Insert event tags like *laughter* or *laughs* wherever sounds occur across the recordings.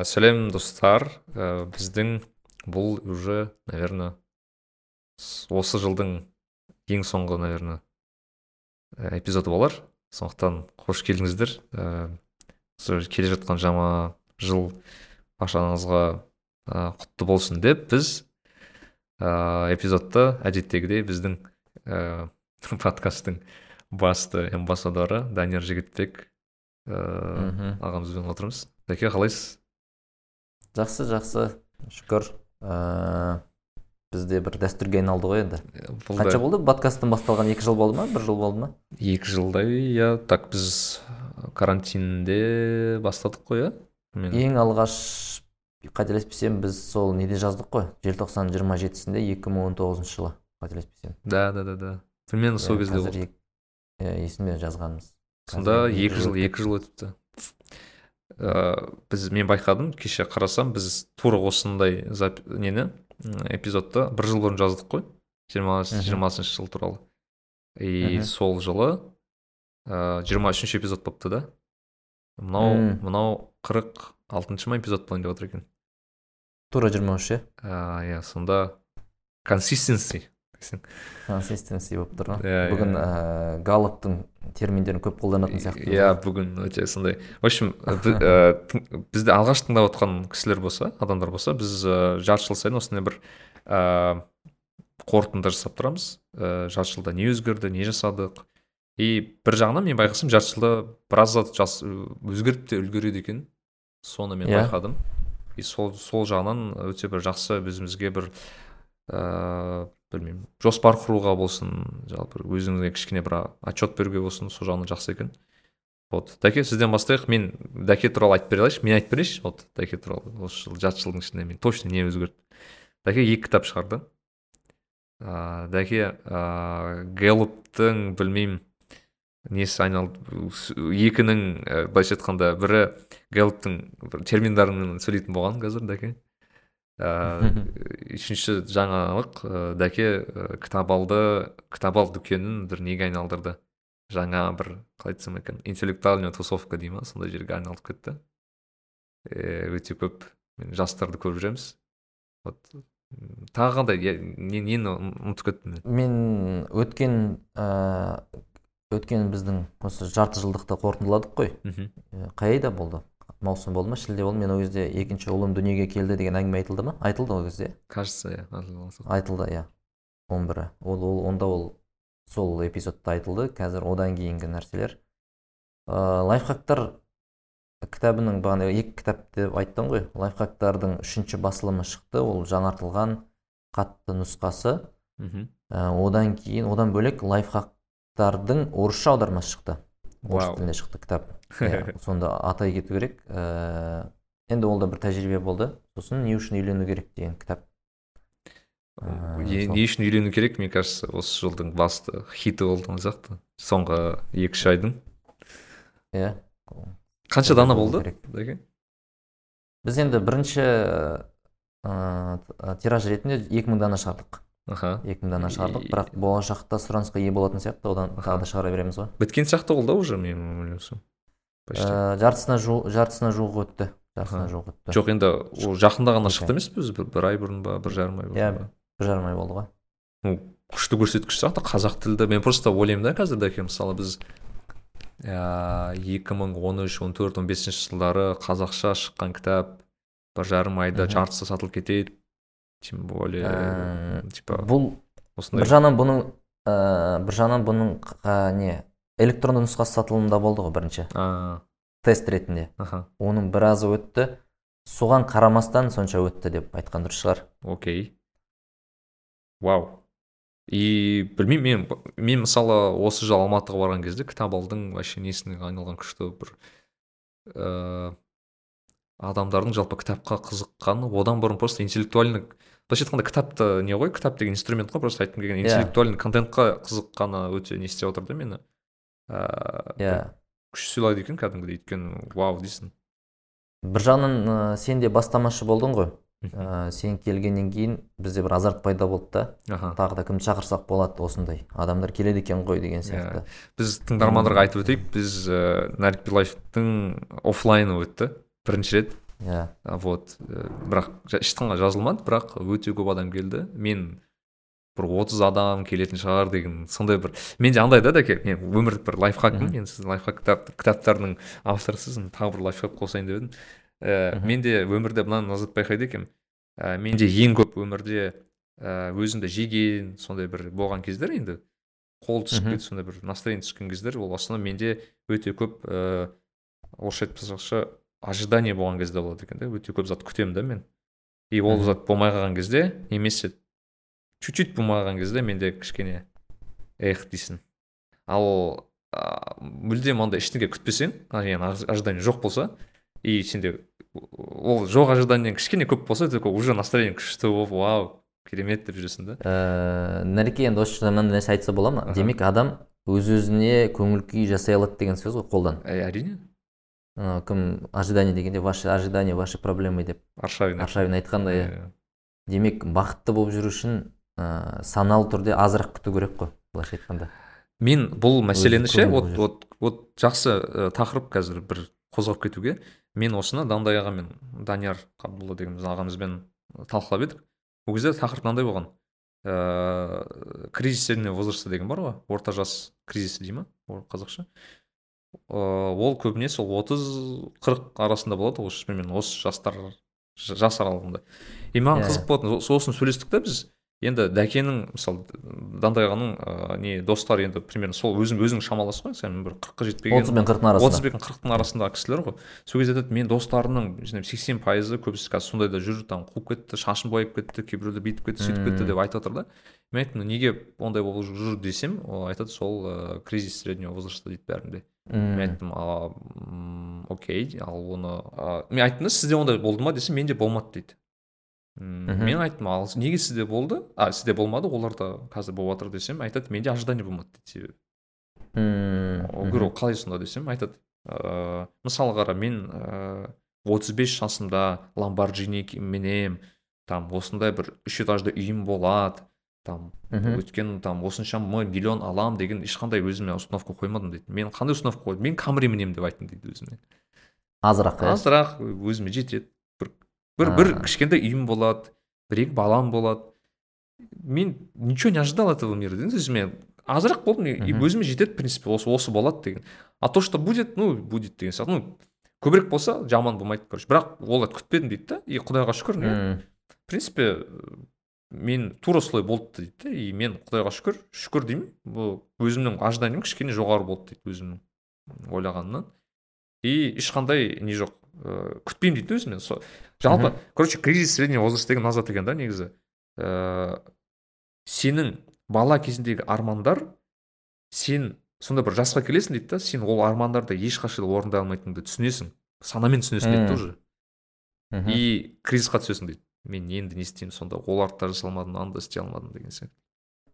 ә, сәлем достар. Ә, біздің бұл уже наверное осы жылдың ең соңғы наверное эпизоды болар. Сондықтан қош келдіңіздер. Ә, келе жатқан жаңа жыл баршаңызға ә, құтты болсын деп біз ә, эпизодты әдеттегідей біздің ә, *laughs* подкасттың басты эмбассадоры данияр жігітбек ә, ағамызбен отырмыз. Дәке қалайсыз? Жақсы жақсы. Шүкір. Ә, бізде бір дәстүрге айналды ғой енді. Қанша болды? Подкасттың басталған екі жыл болды ма? бір жыл болды ма? Екі жылдай иә. Так біз карантинде бастадық қой иә. Мен... ең алғаш қателеспесем біз сол неде жаздық қой? желтоқсан жиырма жетісінде екі мың он тоғызыншы жылы қателеспесем. Да да да да. Примерно сол кезде болды иә есіме жазғанымыз сонда екі жыл екі жыл өтіпті. Ә, біз мен байқадым кеше қарасам біз тура осындай зап, нені эпизодты бір жыл бұрын жаздық қой жиырмасыншы жыл туралы. И сол жылы жиырма үшінші эпизод болыпты да. Мынау мынау қырық алтыншы ма эпизод болайын деп отыр екен. Тура жиырма үш иә иә сонда консистенси. Десең консистенси болып тұр ғой иә, бүгін ә, галлоптың терминдерін көп қолданатын сияқты иә бүгін өте сондай. В общем *laughs* бізді алғаш тыңдап отқан кісілер болса адамдар болса біз жарты жыл сайын осындай бір ыыы қорытынды жасап тұрамыз. Ыыы жарты жылда не өзгерді не жасадық. И бір жағынан мен байқасам жарты жылда біраз зат жас өзгеріп те үлгереді екен. Соны мен yeah. Иә. байқадым. И сол сол жағынан өте бір жақсы өзімізге бір ыыы білмеймін. Жоспар құруға болсын жалпы өзіңізге кішкене бір отчет беруге болсын сол жағынан жақсы екен. Вот дәке сізден бастайық. Мен дәке туралы айтып бере алайыншы мен айтып берейінші. Вот дәке туралы. Осы жыл жарты жылдың ішінде мен точно не өзгерді. Дәке екі кітап шығарды. Ыыы дәке ыыы гэллоптың білмеймін несі айналды екінің былайша айтқанда бірі гэллоптың терминдарымен сөйлейтін болған қазір дәке үшінші жаңалық дәке кітап алды кітап ал дүкенін бір неге айналдырды. Жаңа бір қалай айтсам екен интеллектуальная тусовка дей ма сондай жерге айналып кетті. Өте көп жастарды көріп жүреміз. Вот тағы қандай нені ұмытып кеттім мен? Өткен ыыы өткен біздің осы жарты жылдықты қорытындыладық қой. Қай айда болды? Маусым болды ма? шілде болды мен ол кезде екінші ұлым дүниеге келді деген әңгіме айтылды ма? айтылды ол кезде. Кажется иә айтылды иә. он бірі. Ол, ол онда ол сол эпизодта айтылды. Қазір одан кейінгі нәрселер. Ыыы лайфхактар кітабының бағана екі кітап деп айттым ғой. Лайфхактардың үшінші басылымы шықты. Ол жаңартылған қатты нұсқасы. Мхм. Одан кейін одан бөлек лайфхактардың орысша аудармасы шықты. Орыс тілінде шықты кітап. *laughs* Иә сонда атай кету керек. Ә, енді ол да бір тәжірибе болды. Сосын не үшін үйлену керек деген кітап. Ә, не үшін үйлену керек? Мне кажется осы жылдың басты хиті болды ол сияқты. Соңғы екі үш айдың. Иә. Қанша дана болды? біз енді бірінші ә, тираж ретінде екі мың дана шығардық. Аха. Екі мың дана шығардық бірақ болашақта сұранысқа ие болатын сияқты. Одан тағы да шығара береміз ғой. Біткен сияқты ол да уже менің ойласам почти. Ә, жартысына жуық жартысына жуық өтті. Жартысына жуық өтті. Жоқ енді ол жақында ғана шықты емес пе өзі бір ай бұрын ба бір жарым ай бұрын иә бір жарым ай болды ғой. Ну күшті көрсеткіш сияқты қазақ тілді. Мен просто ойлаймын да қазір дәке мысалы біз екі мың он үш он төрт он бесінші жылдары қазақша шыққан кітап бір жарым айда жартысы сатылып кетеді. Тем более ә, типа бұл осындай бір жағынан бұның ыыы бір жағынан бұның не электронды нұсқасы сатылымда болды ғой бірінші. Тест ретінде. Аха. Оның біразы өтті. Соған қарамастан сонша өтті деп айтқан дұрыс шығар. Окей. Вау. И білмеймін мен мен мысалы осы жылы алматыға барған кезде кітап алдың вообще несіне айналған күшті бір ыыы адамдардың жалпы кітапқа қызыққаны одан бұрын просто интеллектуальный былайша айтқанда кітапты не ғой кітап деген инструмент қой просто айтқым келген иә. интеллектуальный контентқа қызыққаны өте не істеп отыр да мені. Ыыы иә. күш сыйлайды екен кәдімгідей өйткені вау дейсің. Бір жағынан ә, сен де бастамашы болдың ғой. Ә, сен келгеннен кейін бізде бір азарт пайда болды да. Аха. Тағы да кімді шақырсақ болады осындай. Адамдар келеді екен ғой деген сияқты. Yeah. біз тыңдармандарға айтып өтейік. Біз ә, нарик билаевтың оффлайны өтті. Бірінші рет. Иә. Вот бірақ ешқандай жазылмады бірақ өте көп адам келді. Мен бір отыз адам келетін шығар деген сондай бір менде андай да дәке мен өмірлік бір лайфхакпын мен сіздің лайфхак кітап, кітаптарының авторысыз тағы бір лайфхак қосайын деп едім. Ііі менде өмірде мынаны назат байқайды екенмін. Ә, менде ең көп өмірде ә, өзімді жеген сондай бір болған кездер енді. Қол түсіп кетіп сондай бір настроение түскен кездер. Ол основном менде өте көп ыыы орысша айтпасақшы ожидание болған кезде болады екен да өте көп зат күтемін да мен. И ол зат болмай қалған кезде немесе чуть чуть болмаған кезде менде кішкене эх дейсің. Ал мүлдем андай ештеңе күтпесең яғни ожидание жоқ болса и сенде ол жоқ ожиданиең кішкене көп болса такой уже настроение күшті болып вау керемет деп жүресің да ыыы нәреке енді осы жерде мынандай нәрсе айтса бола ма? Демек адам өз өзіне көңіл күй жасай алады деген сөз ғой қолдан. Әрине. Кім ожидание дегенде ваши ожидания ваши проблемы деп аршавин аршавин айтқандай иә демек бақытты болып жүру үшін ыыы саналы түрде азырақ күту керек қой былайша айтқанда. Мен бұл мәселені ше вот вот вот жақсы ә, тақырып қазір бір қозғап кетуге. Мен осыны дандай ағамен данияр қабдулла деген біздің ағамызбен талқылап едік. Ол кезде тақырып мынандай болған. Ыыы кризис среднего возраста деген бар ғой. Орта жас кризисі дей ма? Қазақша. Ол көбіне сол отыз қырық арасында болады ғой шынымен осы жастар жас аралығында. И маған қызық болатын сосын сөйлестік та біз. Енді дәкенің мысалы дандай ағаның ыыы не достары енді примерно сол өзім өзің шамалас қой сен бір қырыққа жетпеген отыз бен қырықтың арасында. Отыз бен қырықтың арасындағы кісілер ғой. Сол кезде айтады мен достарымның сексен пайызы көбісі қазір сондайда жүр там қуып кетті шашын бояп кетті кейбіреулер бүйтіп кетті сөйтіп кетті деп айтып жатыр да. Мен айттым неге ондай болып жүр десем? Ол айтады сол ыыы кризис среднего возраста дейді бәрінде. Мен айттым окей ал оны мен айттым да сізде ондай болды ма? десем менде болмады дейді. Мен айттым ал неге сізде болды? А сізде болмады оларда қазір болып жатыр десем айтады менде ожидание болмады дейді себебі. Говорю қалай сонда? десем айтады ыыы мысалы қара мен ыыы отыз бес жасымда ламборджини мінемін там осындай бір үш этажды үйім болады там өткен там осыншама миллион алам деген ешқандай өзіме установка қоймадым дейді. Мен қандай установка қойдым? Мен камри мінемін деп айттым дейді өзіме. Азырақ азырақ өзіме жетеді. Бір бір бір кішкентай үйім болады бір екі балам болады. Мен ничего не ожидал этого мира есть мен азырақ болдым и өзіме жетеді в принципе осы осы болады деген. А то что будет ну будет деген сияқты. Ну көбірек болса жаман болмайды короче. Бірақ оларды күтпедім дейді да и құдайға шүкір в принципе мен тура солай болды дейді да и мен құдайға шүкір шүкір деймін. Бұл өзімнің ожиданием кішкене жоғары болды дейді өзімнің ойлағанымнан. И ешқандай не жоқ ыыы күтпеймін дейді өзімнен сол жалпы короче кризис среднего возраста деген назат екен да негізі. Ыыы сенің бала кезіндегі армандар сен сондай бір жасқа келесің дейді да сен ол армандарды ешқашан орындай алмайтыныңды түсінесің. Санамен түсінесің дейді уже и кризисқа түсесің дейді. Мен енді не істеймін сонда? Оларды да жасай алмадым мынаны да істей алмадым деген сияқты.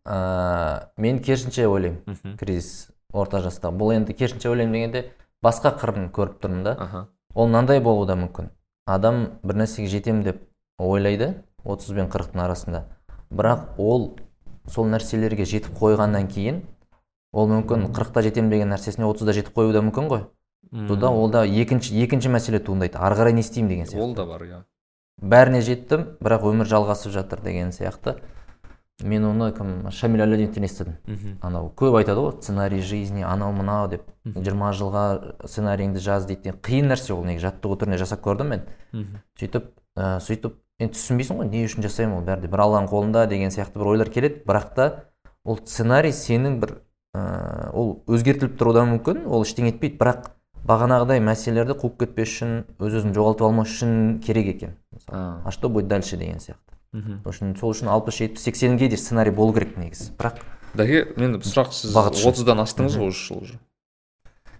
Ыыы мен керісінше ойлаймын кризис орта жаста бұл енді керісінше ойлаймын дегенде басқа қырын көріп тұрмын да. Ол мынандай болуы да мүмкін. Адам бір нәрсеге жетемін деп ойлайды отыз бен қырықтың арасында. Бірақ ол сол нәрселерге жетіп қойғаннан кейін ол мүмкін қырықта жетемін деген нәрсесіне отызда жетіп қоюы да мүмкін ғой. Сонда ол да екінші екінші мәселе туындайды. Ары қарай не істеймін деген сияқты ол да бар иә. Бәріне жеттім бірақ өмір жалғасып жатыр деген сияқты. Мен оны кім шамиль әлеудиновтен естідім. Мхм. Анау көп айтады ғой сценарий жизни анау мынау деп. Жиырма жылға сценарийіңді жаз дейді қиын нәрсе ол негізі жаттығу түрінде жасап көрдім мен. Мхм. Сөйтіп ә, сөйтіп енді түсінбейсің ғой не үшін жасаймын ол бәрі де бір алланың қолында деген сияқты бір ойлар келеді. Бірақ та ол сценарий сенің бір ә, ол өзгертіліп тұруы да мүмкін ол ештеңе етпейді. Бірақ бағанағыдай мәселелерді қуып кетпес үшін өз өзін жоғалтып алмас үшін керек екен. А. Что будет дальше деген сияқты. Мхм үшін сол үшін алпыс жетпіс сексенге де сценарий болу керек негізі бірақ дәке мен сұрақ сіз отыздан астыңыз ғой уже уже?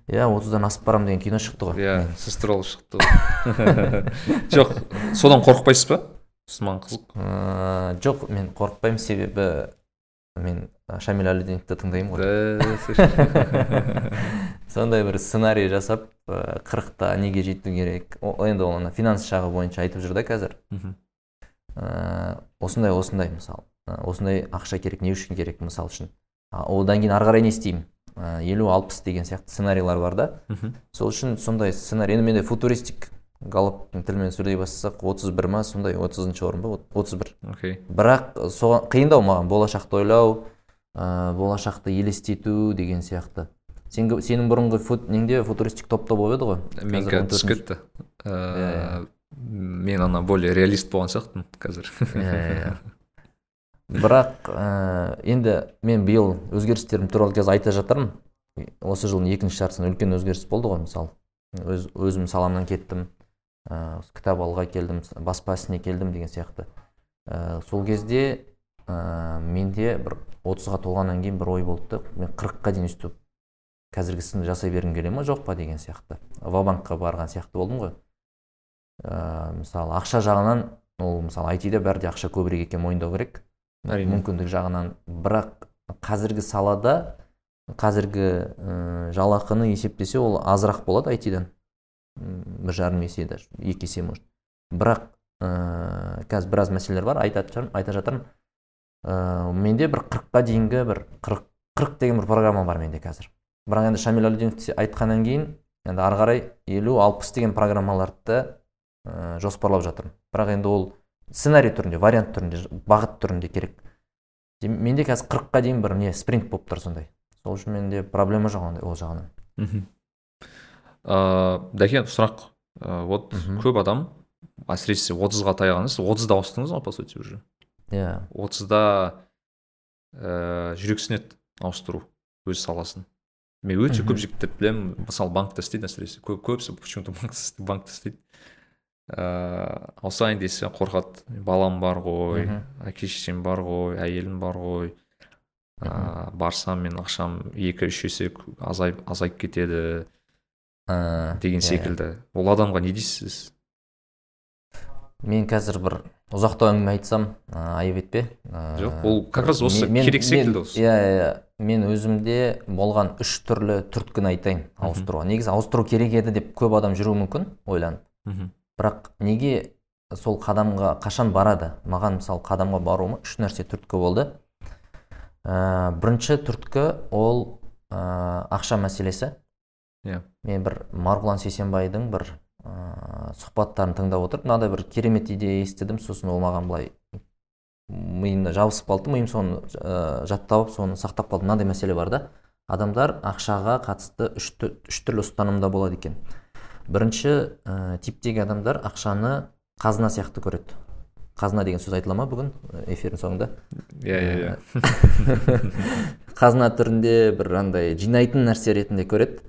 Иә отыздан асып барамын деген кино шықты ғой. Иә сіз туралы шықты ғой. *laughs* Жоқ содан қорықпайсыз ба? Сосын маған қызық. Ыыы жоқ мен қорықпаймын. Себебі мен шамиль әлеудиновті тыңдаймын ғой. *laughs* Сондай бір сценарий жасап қырықта неге жету керек? Енді ол ана финанс жағы бойынша айтып жүр да қазір. Осындай осындай мысалы осындай ақша керек не үшін керек мысалы үшін? Одан кейін ары қарай не істеймін? Елу алпыс деген сияқты сценарийлар бар да. Сол үшін сондай сценарий енді менде футуристик галоптың тілімен сөйлей бастасақ отыз бір ма? Сондай отызыншы орын ба? Отыз бір. Окей. Бірақ соған қиындау маған болашақты ойлау ә, болашақты елестету деген сияқты. Сен, сенің бұрынғы фут, неңде? Футуристик топта болып еді ғой? Мен қазір түсіп кетті. Ыыы мен ана более реалист болған сияқтымын қазір. Иә бірақ ә, енді мен биыл өзгерістерім туралы қазір айта жатырмын. Осы жылдың екінші жартысында үлкен өзгеріс болды ғой мысалы. Өз, өзім саламнан кеттім. Ә, кітап алуға келдім баспа ісіне келдім деген сияқты. Ә, сол кезде ә, менде бір отызға толғаннан кейін бір ой болды да мен қырыққа дейін өйстіп қазіргі ісімді жасай бергім келе ма жоқ па деген сияқты. Вабанкқа барған сияқты болдым ғой. Ә, мысалы ақша жағынан ол мысалы айтиде бәрі де ақша көбірек екенін мойындау керек. Әрине. Мүмкіндік жағынан. Бірақ қазіргі салада қазіргі ә, жалақыны есептесе ол азырақ болады айтидан бір жарым есе даже екі есе может. Бірақ ә, қазір біраз мәселелер бар. Айта, айта жатырмын. Ә, менде бір қырыққа дейінгі бір қырық қырық деген бір программа бар менде қазір. Бірақ енді шамиль әлдинов айтқаннан кейін енді ары қарай елу алпыс деген программаларды ә, жоспарлап жатырмын. Бірақ енді ол сценарий түрінде вариант түрінде бағыт түрінде керек. Менде қазір қырыққа дейін бір не спринт болып тұр сондай. Сол үшін менде проблема жоқ ондай ол жағынан. Мхм. Ыыы дәке сұрақ. Вот көп адам әсіресе отызға таяғаныз отызда ауыстыңыз ғой по сути уже? Иә. отызда ыыы жүрексінеді ауыстыру өз саласын. Мен өте көп жігіттерді білемін. Мысалы банкта істейді әсіресе көп көбісі почему то банкта істейді. Ыыы ауысайын десе қорқады. Балам бар ғой әке шешем бар ғой әйелім бар ғой. Ыыы барсам мен ақшам екі үш есе азайып азайып кетеді ә, деген иә, секілді. Ол адамға не дейсіз мен қазір бір ұзақтау әңгіме айтсам ә, айып етпе. Ә, жоқ ол как раз осы мен- керек секілді осы. иә иә. Мен өзімде болған үш түрлі түрткіні айтайын ауыстыруға. Негізі ауыстыру керек еді деп көп адам жүруі мүмкін ойланып. Бірақ неге сол қадамға қашан барады? Маған мысалы қадамға баруыма үш нәрсе түрткі болды. Ә, бірінші түрткі ол ә, ақша мәселесі. Иә. Мен бір марғұлан сейсенбайдың бір ыыы сұхбаттарын тыңдап отырып мынандай бір керемет идея естідім сосын ол маған былай миымда жабысып қалды миым соны ә, жаттап соны сақтап қалдым мынандай мәселе бар да. Адамдар ақшаға қатысты үш, үш түрлі ұстанымда болады екен. Бірінші ә, типтегі адамдар ақшаны қазына сияқты көреді. Қазына деген сөз айтыла ма бүгін эфирдің соңында? Иә иә иә. *laughs* Қазына түрінде бір андай жинайтын нәрсе ретінде көреді.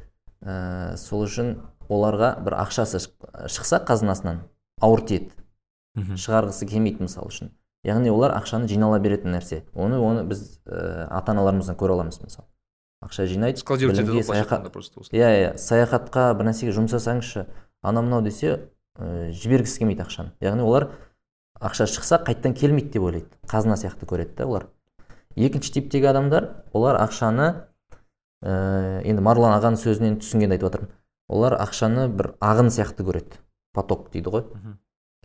Ә, сол үшін оларға бір ақшасы шық- шықса қазынасынан ауыр тиеді. Шығарғысы келмейді мысалы үшін. Яғни олар ақшаны жинала беретін нәрсе. Оны оны біз ә, ата аналарымыздан көре аламыз мысалы ақша жинайды иә иә. Саяхатқа бір нәрсеге жұмсасаңызшы анау мынау десе ә, жібергісі келмейді ақшаны. Яғни олар ақша шықса қайттан келмейді деп ойлайды. Қазына сияқты көреді да олар. Екінші типтегі адамдар олар ақшаны ә, енді марлан ағаның сөзінен түсінгенді айтып жатырмын олар ақшаны бір ағын сияқты көреді. Поток дейді ғой.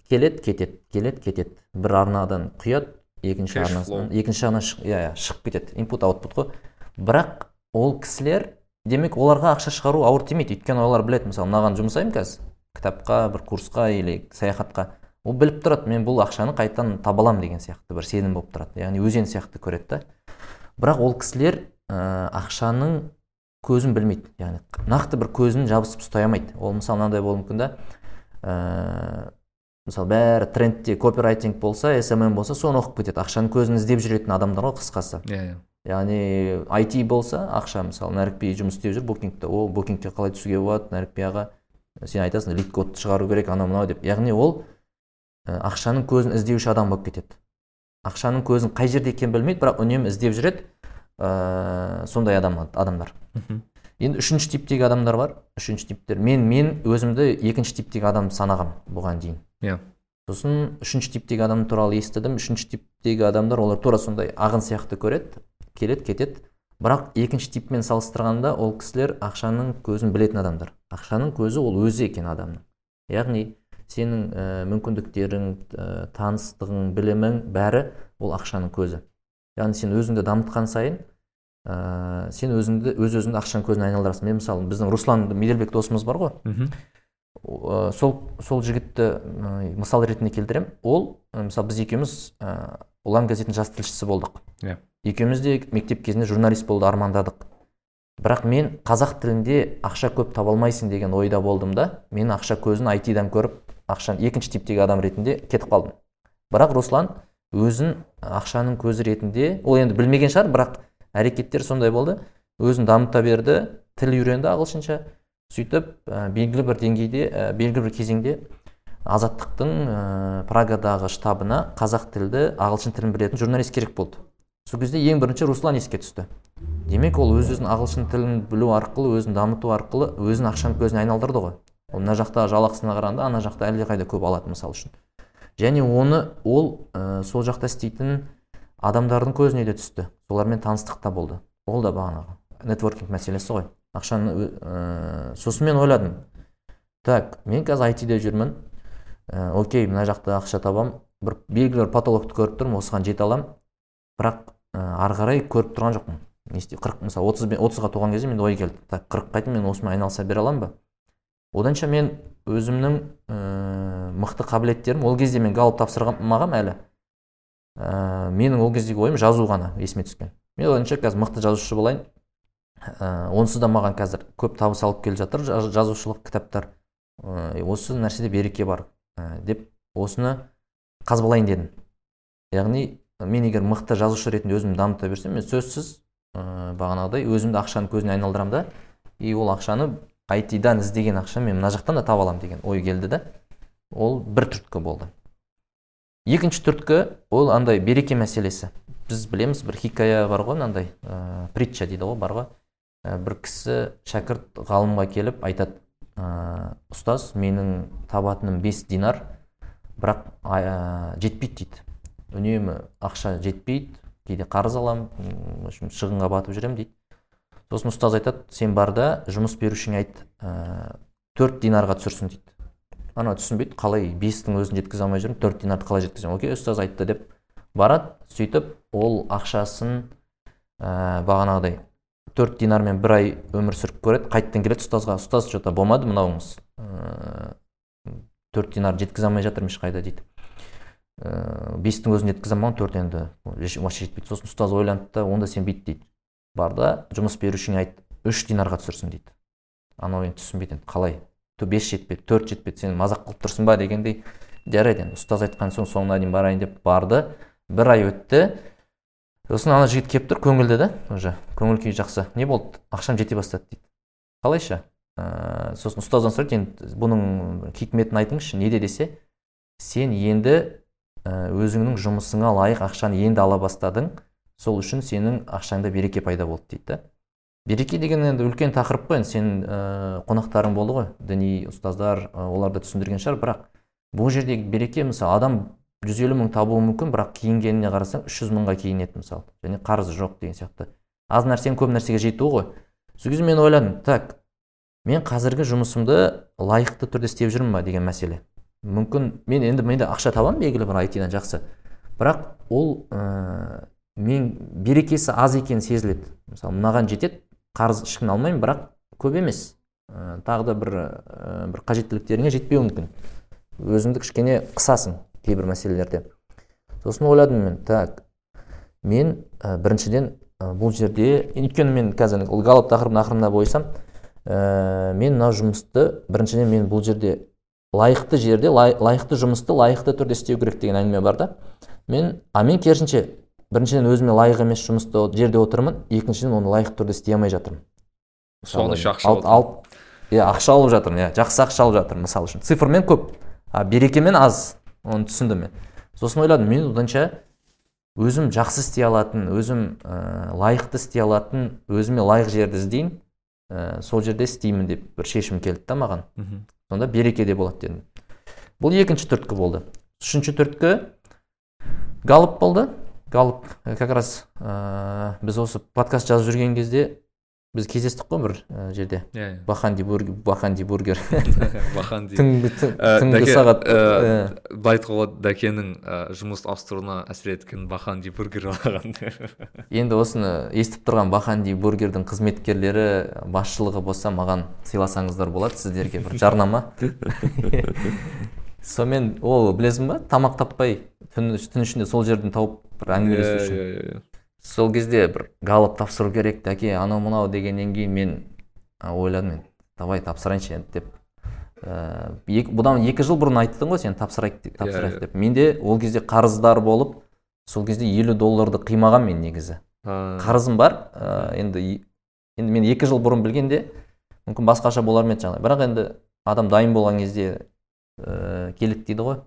Келеді кетеді келеді кетеді. Бір арнадан құяды екінші арнасынан екінші арна иә иә шығып кетеді. Инпут аутпут қой. Бірақ ол кісілер демек оларға ақша шығару ауыр тимейді. Өйткені олар біледі мысалы мынаған жұмсаймын қазір. Кітапқа бір курсқа или саяхатқа. Ол біліп тұрады мен бұл ақшаны қайтадан таба аламын деген сияқты бір сенім болып тұрады. Яғни өзен сияқты көреді да. Бірақ ол кісілер ә, ақшаның көзін білмейді. Яғни нақты бір көзін жабысып ұстай алмайды. Ол мысалы мынандай болуы мүмкін да ә, мысалы бәрі трендте копирайтинг болса смм болса соны оқып кетеді. Ақшаның көзін іздеп жүретін адамдар ғой қысқасы. Иә иә. Яғни IT болса ақша мысалы нәрікби жұмыс істеп жүр букингте. О букингке қалай түсуге болады нәрікби аға? Сен айтасың лид кодты шығару керек анау мынау деп. Яғни ол ә, ақшаның көзін іздеуші адам болып кетеді. Ақшаның көзін қай жерде екенін білмейді бірақ үнемі іздеп жүреді. Ә, сондай адам адамдар. Мхм. Енді үшінші типтегі адамдар бар. Үшінші типтер. Мен мен өзімді екінші типтегі адам санағам бұған дейін. Иә. Сосын үшінші типтегі адам туралы естідім. Үшінші типтегі адамдар олар тура сондай ағын сияқты көреді. Келеді кетеді. Бірақ екінші типпен салыстырғанда ол кісілер ақшаның көзін білетін адамдар. Ақшаның көзі ол өзі екен адамның. Яғни сенің ә, мүмкіндіктерің ә, таныстығың білімің бәрі ол ақшаның көзі. Яғни сен өзіңді дамытқан сайын ә, сен өзіңді өз өзіңді ақшаның көзіне айналдырасың. Мен мысалы біздің руслан меделбек досымыз бар ғой. Ә, сол сол жігітті ә, мысал ретінде келтіремін ол мысалы біз екеуміз ә, ұлан газетінің жас тілшісі болдық. Иә. Екеуміз де мектеп кезінде журналист болуды армандадық. Бірақ мен қазақ тілінде ақша көп таба алмайсың деген ойда болдым да мен ақша көзін айтидан көріп ақшаны екінші типтегі адам ретінде кетіп қалдым. Бірақ руслан өзін ақшаның көзі ретінде ол енді білмеген шығар бірақ әрекеттер сондай болды. Өзін дамыта берді тіл үйренді ағылшынша сөйтіп ә, белгілі бір деңгейде ә, белгілі бір кезеңде азаттықтың ә, прагадағы штабына қазақ тілді ағылшын тілін білетін журналист керек болды. Сол кезде ең бірінші руслан еске түсті. Демек ол өз өзін ағылшын тілін білу арқылы өзін дамыту арқылы өзін ақшаның көзіне айналдырды ғой. Ол мына жақтағы жалақысына қарағанда ана жақта әлдеқайда көп алады мысалы үшін. Және оны ол ә, сол жақта істейтін адамдардың көзіне де түсті. Солармен таныстық та болды. Ол да бағанағы нетворкинг мәселесі ғой. Ақшаны ә, сосын мен ойладым. Так мен қазір айтиде жүрмін. Ә, окей мына жақта ақша табам. Бір белгілі бір потолокты көріп тұрмын осыған жете аламын. Бірақ ә, ары қарай көріп тұрған жоқпын. Не істей қырық мысалы отыз отызға толған кезде менде ой келді. Так қырыққа дейін мен осымен айналыса бере аламын ба? Оданша мен өзімнің ә, мықты қабілеттерім ол кезде мен галоп тапсырмағанмын әлі. Ә, менің ол кездегі ойым жазу ғана есіме түскен. Мен ойымша қазір мықты жазушы болайын. Ә, онсыз да маған қазір көп табыс алып келе жатыр жазушылық кітаптар. Ә, осы нәрседе береке бар ә, деп осыны қазбалайын дедім. Яғни мен егер мықты жазушы ретінде өзімді дамыта берсем мен сөзсіз ә, бағанағыдай өзімді ақшаның көзіне айналдырамын да и ол ақшаны айтидан іздеген ақша мен мына жақтан да таба аламын деген ой келді да ол бір түрткі болды. Екінші түрткі ол андай береке мәселесі. Біз білеміз бір хикая бар ғой мынандай ә, притча дейді ғой бар ғой. Ә, бір кісі шәкірт ғалымға келіп айтады ә, ұстаз менің табатыным бес динар бірақ ә, жетпейді дейді. Үнемі ақша жетпейді кейде қарыз аламын шығынға батып жүремін дейді. Сосын ұстаз айтады сен бар да жұмыс берушіңе айт төрт динарға түсірсін дейді. Ана түсінбейді қалай бестің өзін жеткізе алмай жүрмін төрт динарды қалай жеткіземін? Окей ұстаз айтты деп барады сөйтіп ол ақшасын ә, бағанағыдай төрт динармен бір ай өмір сүріп көреді қайтадан келеді ұстазға. Ұстаз че то болмады мынауыңыз ыыы төрт динар жеткізе алмай жатырмын ешқайда дейді. Ыыы бестің өзін жеткізе алмаған төрт енді вообще жетпейді. Сосын ұстаз ойланды да онда сен бүйт дейді. Бар да жұмыс берушіңе айт үш динарға түсірсін дейді. Анау енді түсінбейді енді қалай? Бес жетпеді төрт жетпеді сен мазақ қылып тұрсың ба дегендей жарайды енді ұстаз айтқан соң соңына дейін барайын деп барды. бір ай өтті. сосын ана жігіт келіп тұр көңілді да уже көңіл күйі жақсы. не болды? Ақшам жете бастады дейді. қалайша? Ә, сосын ұстаздан сұрайды енді бұның хикметін айтыңызшы неде десе. сен енді өзіңнің жұмысыңа лайық ақшаны енді ала бастадың. сол үшін сенің ақшаңда береке пайда болды дейді да. Береке деген енді үлкен тақырып қой енді сенің ә, қонақтарың болды ғой діни ұстаздар ә, олар да түсіндірген шығар. Бірақ бұл жердегі береке мысалы адам жүз елу мың табуы мүмкін бірақ киінгеніне қарасаң үш жүз мыңға киінеді мысалы. Және қарызы жоқ деген сияқты. Аз нәрсенің көп нәрсеге жетуі ғой. Сол кезде мен ойладым так мен қазіргі жұмысымды лайықты түрде істеп жүрмін ба? деген мәселе. Мүмкін мен енді менде ақша табамын белгілі бір айтидан жақсы. Бірақ ол ә, мен берекесі аз екені сезіледі. Мысалы мынаған жетеді қарыз ешкімнен алмаймын бірақ көп емес. Ә, тағы да бір ә, бір қажеттіліктеріңе жетпеуі мүмкін. Өзіңді кішкене қысасың кейбір мәселелерде. Сосын ойладым мен так мен ә, біріншіден ә, бұл жерде өйткені мен қазір ол галоп тақырыбының ақырына бойсам ә, мен мына жұмысты біріншіден мен бұл жерде лайықты жерде лай, лайықты жұмысты лайықты түрде істеу керек деген әңгіме бар да. Мен а мен керісінше біріншіден өзіме лайық емес жұмысты жерде отырмын екіншіден оны лайықты түрде істей алмай жатырмын. Соны еще ақша алып иә ақша алып жатырмын иә жақсы ақша алып жатырмын мысалы үшін. Цифрмен көп а берекемен аз оны түсіндім мен. Сосын ойладым мен оданша өзім жақсы істей алатын өзім ә, лайықты істей алатын өзіме лайық жерді іздейін ә, сол жерде істеймін деп бір шешім келді да маған. Сонда береке де болады дедім. Бұл екінші түрткі болды. Үшінші түрткі галып болды. Галып как раз ә, біз осы подкаст жазып жүрген кезде біз кездестік қой бір ә, жерде. Иә иә. Баханди бургер баханди бургер. *laughs* Бахан түнгі түн- түнгі сағат. былай айтуға болады дәкенің жұмыс ауыстыруына әсер еткен баханди бургер алған *laughs* енді осыны естіп тұрған баханди бургердің қызметкерлері басшылығы болса маған сыйласаңыздар болады сіздерге бір жарнама. *laughs* Сонымен ол білесің ба? Тамақ таппай түн, түн ішінде сол жерден тауып бір әңгімелесу үшін иә иә сол кезде бір галып тапсыру керек дәке анау мынау дегеннен кейін мен ойладым мен давай тапсырайыншы енді деп. Ә, ек- бұдан екі жыл бұрын айттың ғой сен тапсырайық деп- тапсырайық иә. деп. Менде ол кезде қарыздар болып сол кезде елу долларды қимаған мен негізі. Қарызым бар ә, енді енді мен екі жыл бұрын білгенде мүмкін басқаша болар ма еді жағдай бірақ енді адам дайын болған кезде ә, келеді дейді ғой.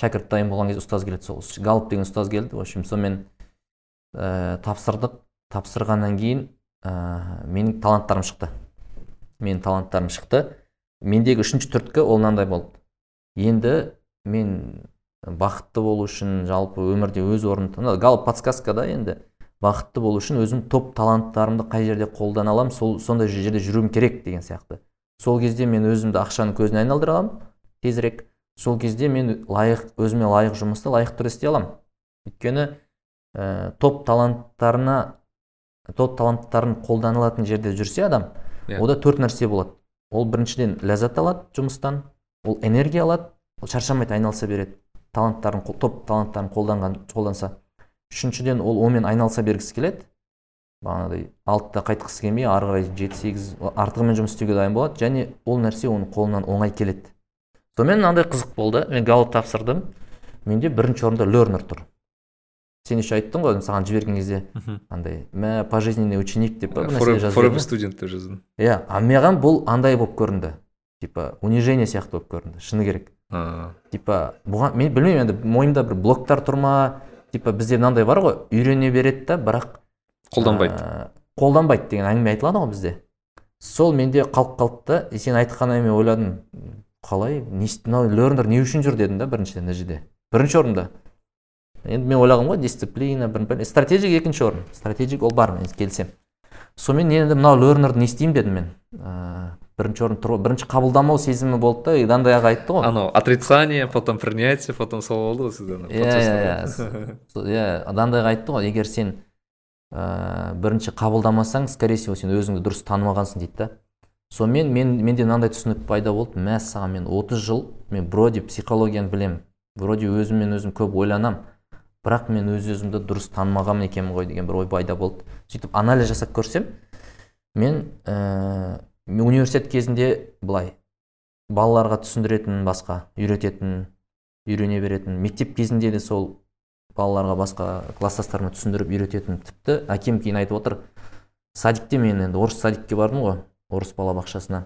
Шәкірт дайын болған кезде ұстаз келеді сол галып деген ұстаз келді. В общем сонымен ә, тапсырдық. Тапсырғаннан кейін ә, менің таланттарым шықты. Менің таланттарым шықты. Мендегі үшінші түрткі ол мынандай болды. Енді мен бақытты болу үшін жалпы өмірде өз орнымды мына галып подсказкада енді. Бақытты болу үшін өзім топ таланттарымды қай жерде қолдана аламын сол сондай жерде жүруім керек деген сияқты. Сол кезде мен өзімді ақшаның көзіне айналдыра аламын. Тезірек. Сол кезде мен лайық өзіме лайық жұмысты лайықты түрде істей аламын. Өйткені ә, топ таланттарына топ таланттарын қолданылатын жерде жүрсе адам Иә. ода төрт нәрсе болады. Ол біріншіден ләззат алады жұмыстан ол энергия алады ол шаршамайды айналыса береді таланттарын топ таланттарын қолданған қолданса. Үшіншіден ол онымен айналыса бергісі келеді. Бағанағыдай алтыда қайтқысы келмей ары қарай жеті сегіз артығымен жұмыс істеуге дайын болады және ол нәрсе оның қолынан оңай келеді. Сонымен мынандай қызық болды. Мен галып тапсырдым. Менде бірінші орында лернер тұр. Сен еще айттың ғой саған жіберген кезде. Андай мә пожизненный ученик деп па жіберді. student деп жаздым иә а маған бұл андай болып көрінді. Типа унижение сияқты болып көрінді. Шыны керек. Типа бұған мен білмеймін енді мойнымда бір блоктар тұр ма? Типа бізде мынандай бар ғой үйрене береді да бірақ қолданбайды. ә, қолданбайды деген әңгіме айтылады ғой бізде. Сол менде қалып қалды да и сен айтқаннан мен ойладым қалай? Мынау лернер не үшін жүр дедім да біріншіден мына жерде бірінші орында. Енді мен ойлағанмын ғой дисциплина бір, стратегик екінші орын. Стратегик ол бар мен келісемін. Сонымен енді мынау лернерді не істеймін дедім мен. Ә, бірінші орын тұр бірінші қабылдамау сезімі болды да и мынандай ақ айтты ғой. Анау отрицание потом принятие потом сол болды ғой сізде Иә, процесстер. иә, Сол- иә адандайға айтты ғой. Егер сен ә, бірінші қабылдамасаң скорее всего сен өзіңді дұрыс танымағансың дейді да. Сонымен мен менде мынандай түсінік пайда болды. Мәссаған мен 30 жыл мен вроде психологияны білемін вроде өзіммен өзім көп ойланамын бірақ мен өз өзімді дұрыс танымаған екенмін ғой деген бір ой пайда болды. Сөйтіп анализ жасап көрсем мен ә, университет кезінде былай балаларға түсіндіретін басқа үйрететін үйрене беретін мектеп кезінде де сол балаларға басқа класстастарыма түсіндіріп үйрететін тіпті. Әкем кейін айтып отыр садикте мен енді орыс садикке бардым ғой орыс балабақшасына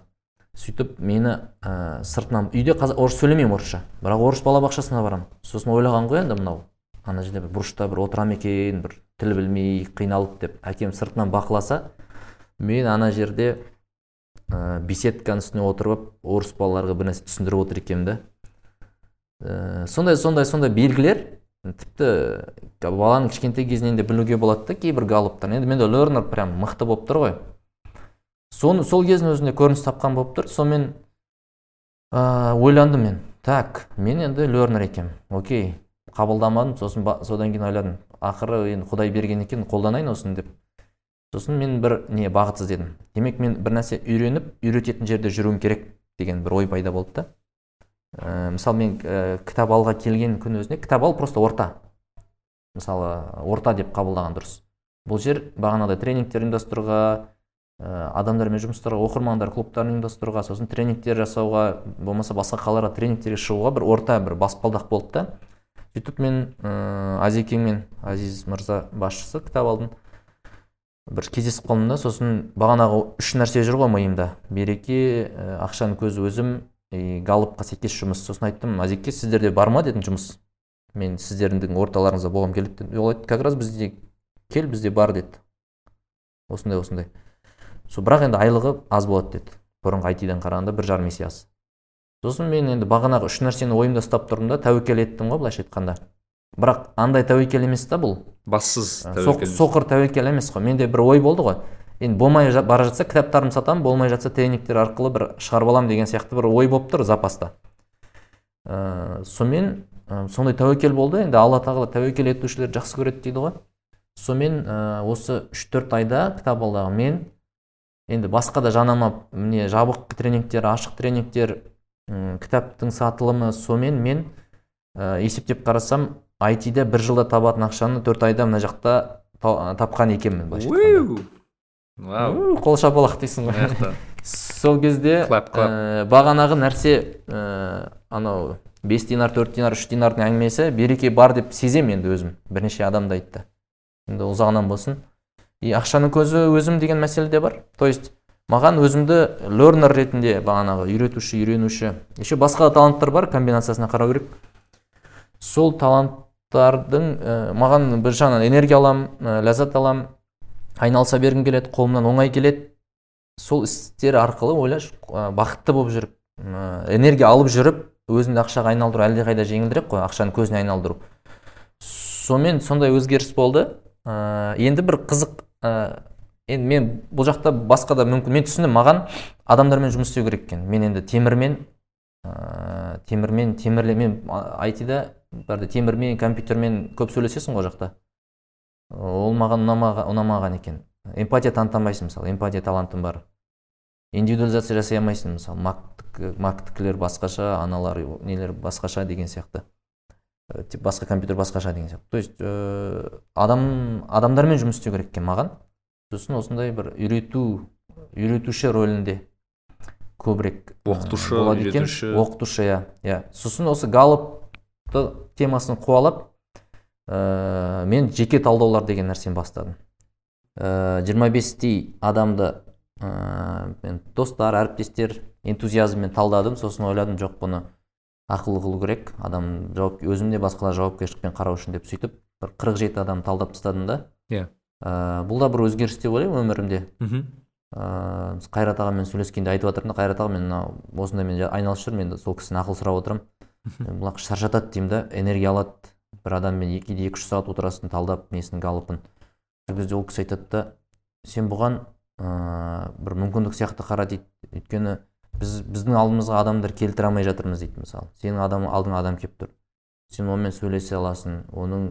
сөйтіп мені ә, сыртынан үйде қазақ орыс сөйлемеймін орысша бірақ орыс балабақшасына барамын. Сосын ойлаған ғой енді мынау ана жерде бір бұрышта бір отырам екен бір тіл білмей қиналып деп. Әкем сыртынан бақыласа мен ана жерде ә, беседканың үстіне отырып орыс балаларға бір нәрсе түсіндіріп отыр екенмін да. Ә, сондай сондай сондай белгілер тіпті баланың кішкентай кезінен де білуге болады да кейбір галыптар енді менде лернер прям мықты болып тұр ғой. Соны сол кездің өзінде көрініс тапқан болып тұр. Сонымен ә, ойландым мен. Так мен енді лернер екенмін. Окей қабылдамадым. Сосын ба, содан кейін ойладым. Ақыры енді құдай берген екен қолданайын осыны деп. Сосын мен бір не бағыт іздедім. Демек мен бір нәрсе үйреніп үйрететін жерде жүруім керек деген бір ой пайда болды да. Ә, мысалы мен ә, кітап алға келген күн өзіне кітап ал просто орта. Мысалы орта деп қабылдаған дұрыс. Бұл жер бағанағыдай тренингтер ұйымдастыруға адамдармен жұмыс істеуге оқырмандар клубтарын ұйымдастыруға сосын тренингтер жасауға болмаса басқа қалаларға тренингтерге шығуға бір орта бір баспалдақ болды да. Сөйтіп мен ә, азекеңмен азиз мырза басшысы кітап алдым. Бір кездесіп қалдым да сосын бағанағы үш нәрсе жүр ғой миымда. Береке ә, ақшаның көзі өзім и галыпқа сәйкес жұмыс сосын айттым азеке сіздерде бар ма? дедім жұмыс. Мен сіздердің орталарыңызда болғым келеді деді ол айтты как раз бізде кел бізде бар деді. Осындай осындай. Сол бірақ енді айлығы аз болады деді. Бұрынғы айтидан қарағанда бір жарым есе аз сосын мен енді бағанағы үш нәрсені ойымда ұстап тұрдым да тәуекел еттім ғой былайша айтқанда. Бірақ андай тәуекел емес та бұл. Бассыз Ә, соқ, соқыр тәуекел емес қой. Менде бір ой болды ғой. Енді болмай бара жатса кітаптарымды сатамын болмай жатса тренингтер арқылы бір шығарып аламын деген сияқты бір ой болып тұр запаста. Ә, сонымен ә, сондай тәуекел болды. Енді алла тағала тәуекел етушілерді жақсы көреді дейді ғой. Сонымен ә, осы үш төрт айда кітап алдағы мен енді басқа да жанама міне жабық тренингтер ашық тренингтер ұм, кітаптың сатылымы сонымен мен ә, есептеп қарасам айтиде бір жылда табатын ақшаны төрт айда мына жақта тапқан екенмін былайша вау! Қол шапалақ дейсің ғой. Сол кезде ә, бағанағы нәрсе ә, анау бес динар төрт динар үш динардың әңгімесі береке бар деп сеземін енді өзім бірнеше адам да айтты. Енді ұзағынан болсын. И ақшаның көзі өзім деген мәселе де бар. То есть маған өзімді лернер ретінде бағанағы үйретуші үйренуші еще басқа да таланттар бар комбинациясына қарау керек. Сол таланттардың ә, маған бір жағынан энергия аламын ә, ләззат аламын айналыса бергім келеді қолымнан оңай келеді. Сол істер арқылы ойлашы бақытты болып жүріп энергия алып жүріп өзіңді ақшаға айналдыру әлдеқайда жеңілдірек қой ақшаны көзіне айналдыру. Сонымен сондай өзгеріс болды. Ә, енді бір қызық ә, енді мен бұл жақта басқа да мүмкін мен түсіндім маған адамдармен жұмыс істеу керек екен. Мен енді темірмен ә, темірмен темірле мен айтида бәрде темірмен компьютермен көп сөйлесесің ғой жақта. Ол маған ұнамаған, ұнамаған екен. Эмпатия таныта алмайсың мысалы эмпатия талантым бар. Индивидуализация жасай алмайсың мысалы мактікілер басқаша аналар нелер басқаша деген сияқты. Э, басқа компьютер басқаша деген сияқты. То есть ә, адам адамдармен жұмыс істеу керек екен маған. Сосын осындай бір үйрету үйретуші рөлінде көбірек оқытушы үйретуші. Оқытушы иә иә. Сосын осы галопты темасын қуалап ә, мен жеке талдаулар деген нәрсені бастадым. Э, жиырма бестей адамды ә, мен достар әріптестер энтузиазммен талдадым. Сосын ойладым жоқ бұны ақылы қылу керек. Адам жауап өзім де басқалар жауапкершілікпен қарау үшін деп сөйтіп бір қырық жеті адам талдап тастадым да. Иә. Yeah. бұл да бір өзгеріс деп ойлаймын өмірімде. Мхм. Ыыы қайрат ағамен сөйлескенде айтып жатырмын да қайрат аға мен мынау осындаймен айналысып жүрмін енді сол кісіден ақыл сұрап отырамын бұл шаршатады деймін да энергия алады. Бір адаммен кейде екі үш сағат отырасың талдап несін галопын сол кезде ол кісі айтады да сен бұған ә, бір мүмкіндік сияқты қара дейді. Өйткені біз біздің алдымызға адамдар келтіре алмай жатырмыз дейді мысалы. Сенің адам алдыңа адам келіп тұр. Сен онымен сөйлесе аласың оның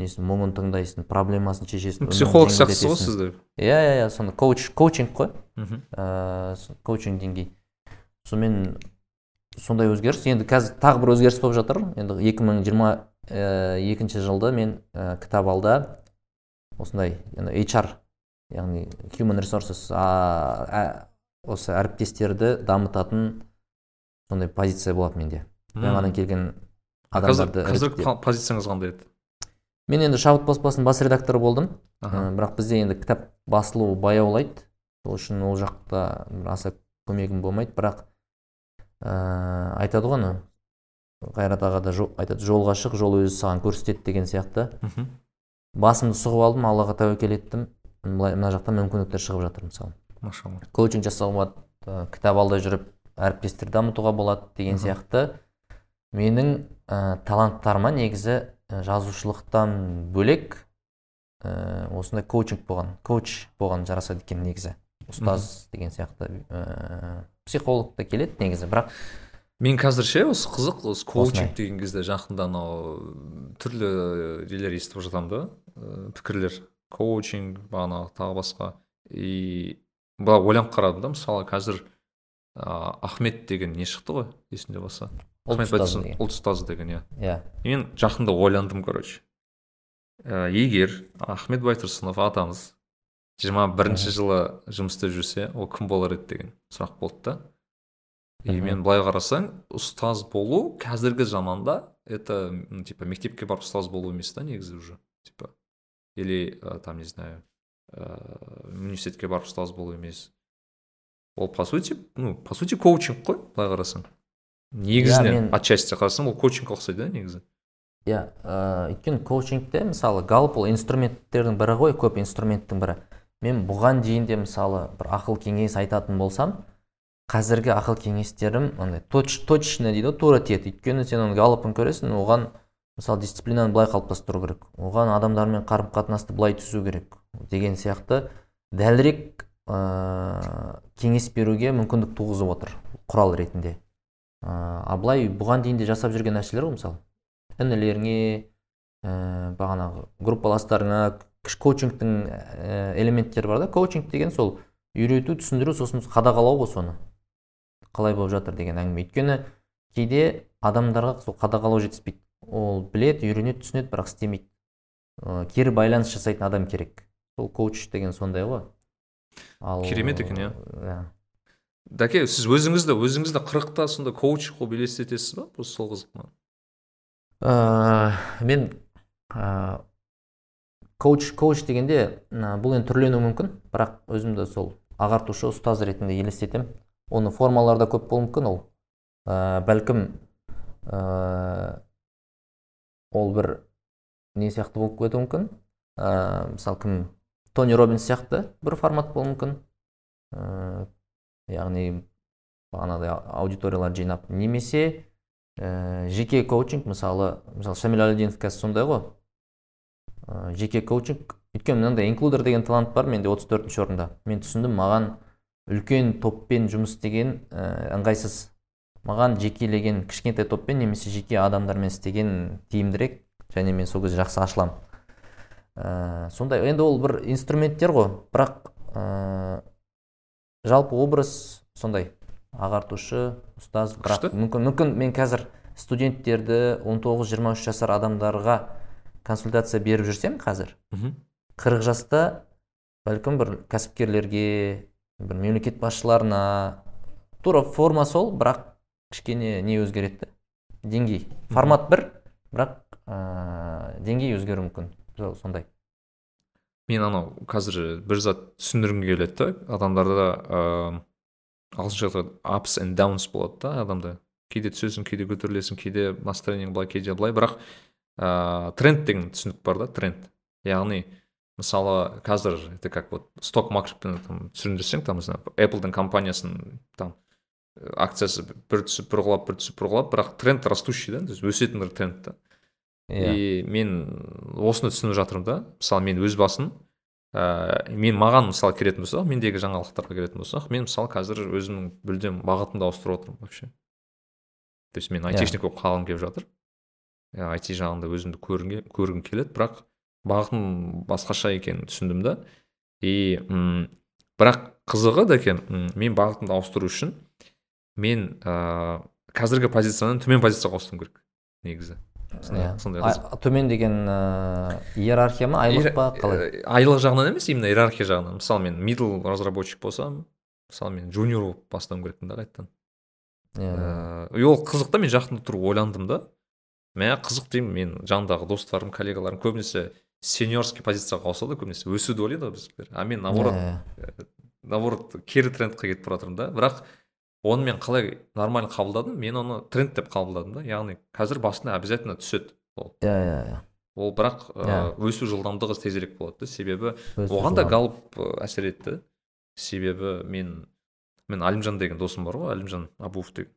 несін мұңын тыңдайсың проблемасын шешесің психолог сияқтысыз ғой сіздер иә иә иә сонда коуч коучинг қой. Мхм. Ыыы коучинг деңгей. Сонымен сондай өзгеріс. Енді қазір тағы бір өзгеріс болып жатыр. Енді 2020 ә, екінші жылды мен ә, кітап алда осындай HR яғни human resources осы әріптестерді дамытатын сондай позиция болады менде. Жаңадан келген адамдарды қазір, қазір позицияңыз қандай еді? Мен енді шабыт баспасының бас редакторы болдым. Ә, бірақ бізде енді кітап басылуы баяулайды. Сол үшін ол жақта аса көмегім болмайды. Бірақ ә, айтады ғой ана қайрат аға да айтады жолға шық жол өзі саған көрсетеді деген сияқты. Басымды сұғып алдым аллаға тәуекел еттім. Былай мына жақта мүмкіндіктер шығып жатыр мысалы. Машалла. Коучинг жасауға болады кітап алдай жүріп әріптестер дамытуға болады деген сияқты. Менің ә, таланттарыма негізі жазушылықтан бөлек ә, осындай коучинг болған коуч болған жарасады екен негізі. Ұстаз деген сияқты ә, психолог та келеді негізі бірақ мен қазір ше осы қызық осы коучинг деген кезде жақында анау түрлі нелер естіп жатамын да. Пікірлер. Коучинг бағанағы тағы басқа. И былай ойланып қарадым да мысалы қазір ә, ахмет деген не шықты ғой есімде болса? Ұлт ұстазы ұлт ұстазы деген иә. Иә. Мен жақында ойландым короче. Ә, егер ахмет байтұрсынов атамыз жиырма бірінші жылы жұмыс істеп жүрсе ол кім болар еді деген сұрақ болды да. И мен былай қарасаң ұстаз болу қазіргі заманда это типа мектепке барып ұстаз болу емес та негізі уже. Типа или там не знаю ыыы университетке барып ұстаз болу емес. Ол по сути ну по сути коучинг қой былай қарасаң. Негізінен yeah, мен... отчасти қарасаң ол коучингқа ұқсайды да негізі. Иә ыыы өйткені коучингте мысалы галп ол инструменттердің бірі ғой көп инструменттің бірі. Мен бұған дейін де мысалы бір ақыл кеңес айтатын болсам қазіргі ақыл кеңестерім андай точ, точно дейді ғой тура тиеді. Өйткені сен оның галопын көресің оған мысалы дисциплинаны былай қалыптастыру керек. Оған адамдармен қарым қатынасты былай түзу керек. Деген сияқты дәлірек ә, кеңес беруге мүмкіндік туғызып отыр құрал ретінде. Ә, а былай бұған дейін де жасап жүрген нәрселер ғой мысалы. Інілеріңе ә, бағанағы группаластарыңа коучингтің элементтері бар да коучинг деген сол. Үйрету түсіндіру сосын қадағалау ғой соны. Қалай болып жатыр деген әңгіме. Өйткені кейде адамдарға сол қадағалау жетіспейді. Ол білет, үйренеді түсінеді бірақ істемейді. Кері байланыс жасайтын адам керек. Сол коуч деген сондай ғой. Ал керемет екен иә. иә. Дәке сіз өзіңізді өзіңізді қырықта сондай коуч қылып елестетесіз ба просто сол қызық маған? Ә, мен ә, коуч коуч дегенде бұл енді түрленуі мүмкін бірақ өзімді сол ағартушы ұстаз ретінде елестетемін. Оны формаларда көп болуы мүмкін ол. Ә, бәлкім ә, ол бір не сияқты болып кетуі мүмкін. Ә, мысалы кім тони робинс сияқты бір формат болуы мүмкін. Ә, яғни бағанағыдай аудиториялар жинап. Немесе ә, жеке коучинг мысалы мысалы шамиль әлдинов қазір сондай ғой. Ә, жеке коучинг өйткені мынандай инклудер деген талант бар менде 34 төртінші орында. Мен түсіндім маған үлкен топпен жұмыс істеген ә, ыңғайсыз маған жекелеген кішкентай топпен немесе жеке адамдармен істеген тиімдірек және мен сол кезде жақсы ашыламын. Ә, сондай енді ол бір инструменттер ғой. Бірақ ә, жалпы образ сондай ағартушы ұстаз. Бірақ мүмкін мүмкін мен қазір студенттерді 19-23 жасар адамдарға консультация беріп жүрсем қазір қырық жаста бәлкім бір кәсіпкерлерге бір мемлекет басшыларына тура форма сол бірақ кішкене не өзгереді деңгей. Формат бір бірақ ә, деңгей өзгеруі мүмкін. Сондай. Мен анау қазір бір зат түсіндіргім келеді да адамдарда ыыы ағылшынша айтады апс and даунс болады да адамда. Кейде түсесің кейде көтерілесің кейде настроениең былай кейде былай. Бірақ ыыы тренд деген түсінік бар да тренд. Яғни мысалы қазір это как вот сток маркетпен түсіндірсең там apple компаниясының там акциясы бір түсіп бір құлап бір түсіп бір құлап. Бірақ тренд растущий да то есть өсетін тренд та. Yeah. и мен осыны түсініп жатырмын да. Мысалы мен өз басым ә, мен маған мысалы келетін болсақ мендегі жаңалықтарға келетін болсақ мен мысалы қазір өзімнің мүлдем бағытымды ауыстырып отырмын вообще. То есть мен айтишник болып қалғым келіп жатыр. Айти жағында өзімді көргім, көргім келеді бірақ бағытым басқаша екенін түсіндім да. И м бірақ қызығы да екен мен бағытымды ауыстыру үшін мен ә, қазіргі позициядан төмен позицияға ауысуым керек негізі. Иә сондай төмен деген ә, иерархия ма айлық па қалай? айлық жағынан емес именно иерархия жағынан. Мысалы мен мидл разработчик болсам мысалы мен джуниор болып бастауым керекпін да қайтадан. Иә. И ол қызық та мен жақында тұрып ойландым да. Мә қызық деймін мен жанымдағы достарым коллегаларым көбінесе сеньорский позицияға ауысады ғой көбінесе өсуді ойлайды ғой біздікілер а мен наоборот наоборот кері трендқа кетіп бара жатырмын да. Бірақ оны мен қалай нормально қабылдадым? Мен оны тренд деп қабылдадым да. Яғни қазір басында обязательно түседі ол. Иә иә иә. Ол бірақ ә, өсу жылдамдығы тезірек болады да. Себебі оған да галып әсер етті. Себебі мен мен әлімжан деген досым бар ғой әлімжан абуов деген.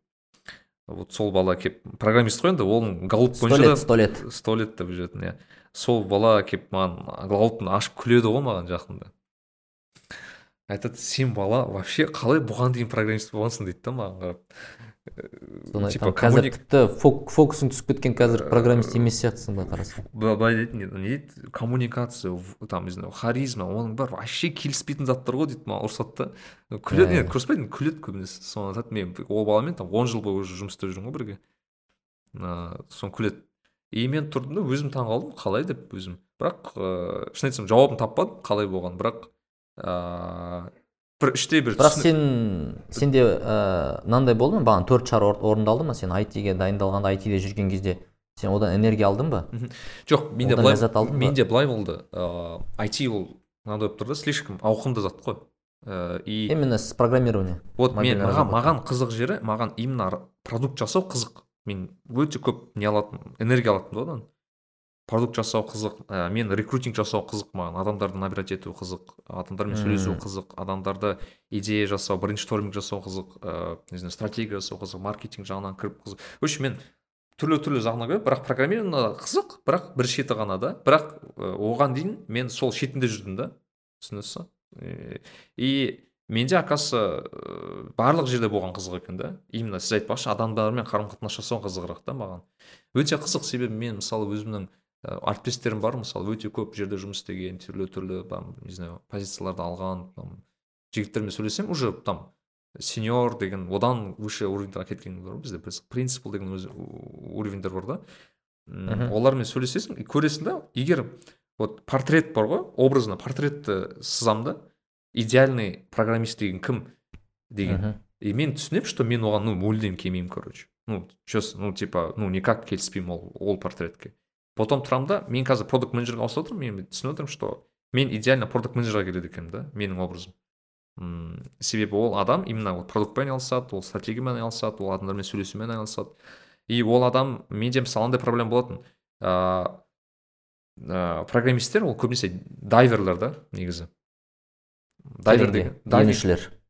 Вот сол бала келіп программист қой енді оның галуп бойынша сто лет сто лет. деп жүретін иә. Сол бала келіп маған галупны ашып күледі ғой маған жақында. Айтады сен бала вообще қалай бұған дейін программист болғансың дейді да маған қарап. Типа қазір тіпті фокусың түсіп кеткен қазір программист емес сияқтысың былай қарасаң? Былай дейді не дейді? Коммуникация там не знаю харизма оның бәрі вообще келіспейтін заттар ғой дейді маған ұрысады да. Күледі нет ұрыспайды күледі көбінесе соны айтады. Мен ол баламен там он жыл бойы уже жұмыс істеп жүрмін ғой бірге. Соны күледі. И мен тұрдым да өзім таңқалдым қалай деп өзім. Бірақ ыыы шын айтсам жауабын таппадым қалай болған бірақ ыыы бір іштей бір бірақ сен сенде ыыы мынандай болды ма? Бағана төрт шар орындалды ма сен айтиге дайындалғанда айтиде жүрген кезде сен одан энергия алдың ба? Жоқ менде былай менде былай болды. Ыыы айти ол мынандай болып тұр да слишком ауқымды зат қой. Ыыы и именно с программирование вот мен маған маған қызық жері маған именно продукт жасау қызық. Мен өте көп не алатынмын энергия алатынмын да одан продукт жасау қызық ә, мен рекрутинг жасау қызық маған адамдарды набирать ету қызық адамдармен сөйлесу қызық адамдарды идея жасау брейншторминг жасау қызық ыыы не знаю стратегия жасау қызық маркетинг жағынан кіріп қызық. В общем мен түрлі түрлі жағына көріп бірақ программирование қызық бірақ бір шеті ғана да бірақ оған дейін мен сол шетінде жүрдім да түсінесіз и менде оказывается ә, барлық жерде болған қызық екен да. Именно сіз айтпақшы адамдармен қарым қатынас жасау қызығырақ та маған. Өте қызық себебі мен мысалы өзімнің ә, әріптестерім бар мысалы өте көп жерде жұмыс істеген түрлі түрлі там не знаю позицияларды алған там жігіттермен сөйлесем уже там сеньор деген одан выше уровеньдерге кеткен бар бізде. Принципл деген өзі уровеньдер бар да. Олармен сөйлесесің и көресің да егер вот портрет бар ғой образно портретті сызамын да идеальный программист деген кім деген. И мен түсінемін что мен оған ну мүлдем келмеймін короче. Ну чес ну типа ну никак келіспеймін ол ол портретке. Потом тұрамын да мен қазір продукт менеджерге ауысып отырмын. Мен түсініп отырмын что мен идеально продукт менеджерға келеді екенмін да менің образым. Мм себебі ол адам именно вот продуктпен айналысады ол стратегиямен айналысады ол адамдармен сөйлесумен айналысады. И ол адам менде мысалы андай проблема болатын. Ыыы ә, программисттер ол көбінесе дайверлер да негізі. Дайвер деген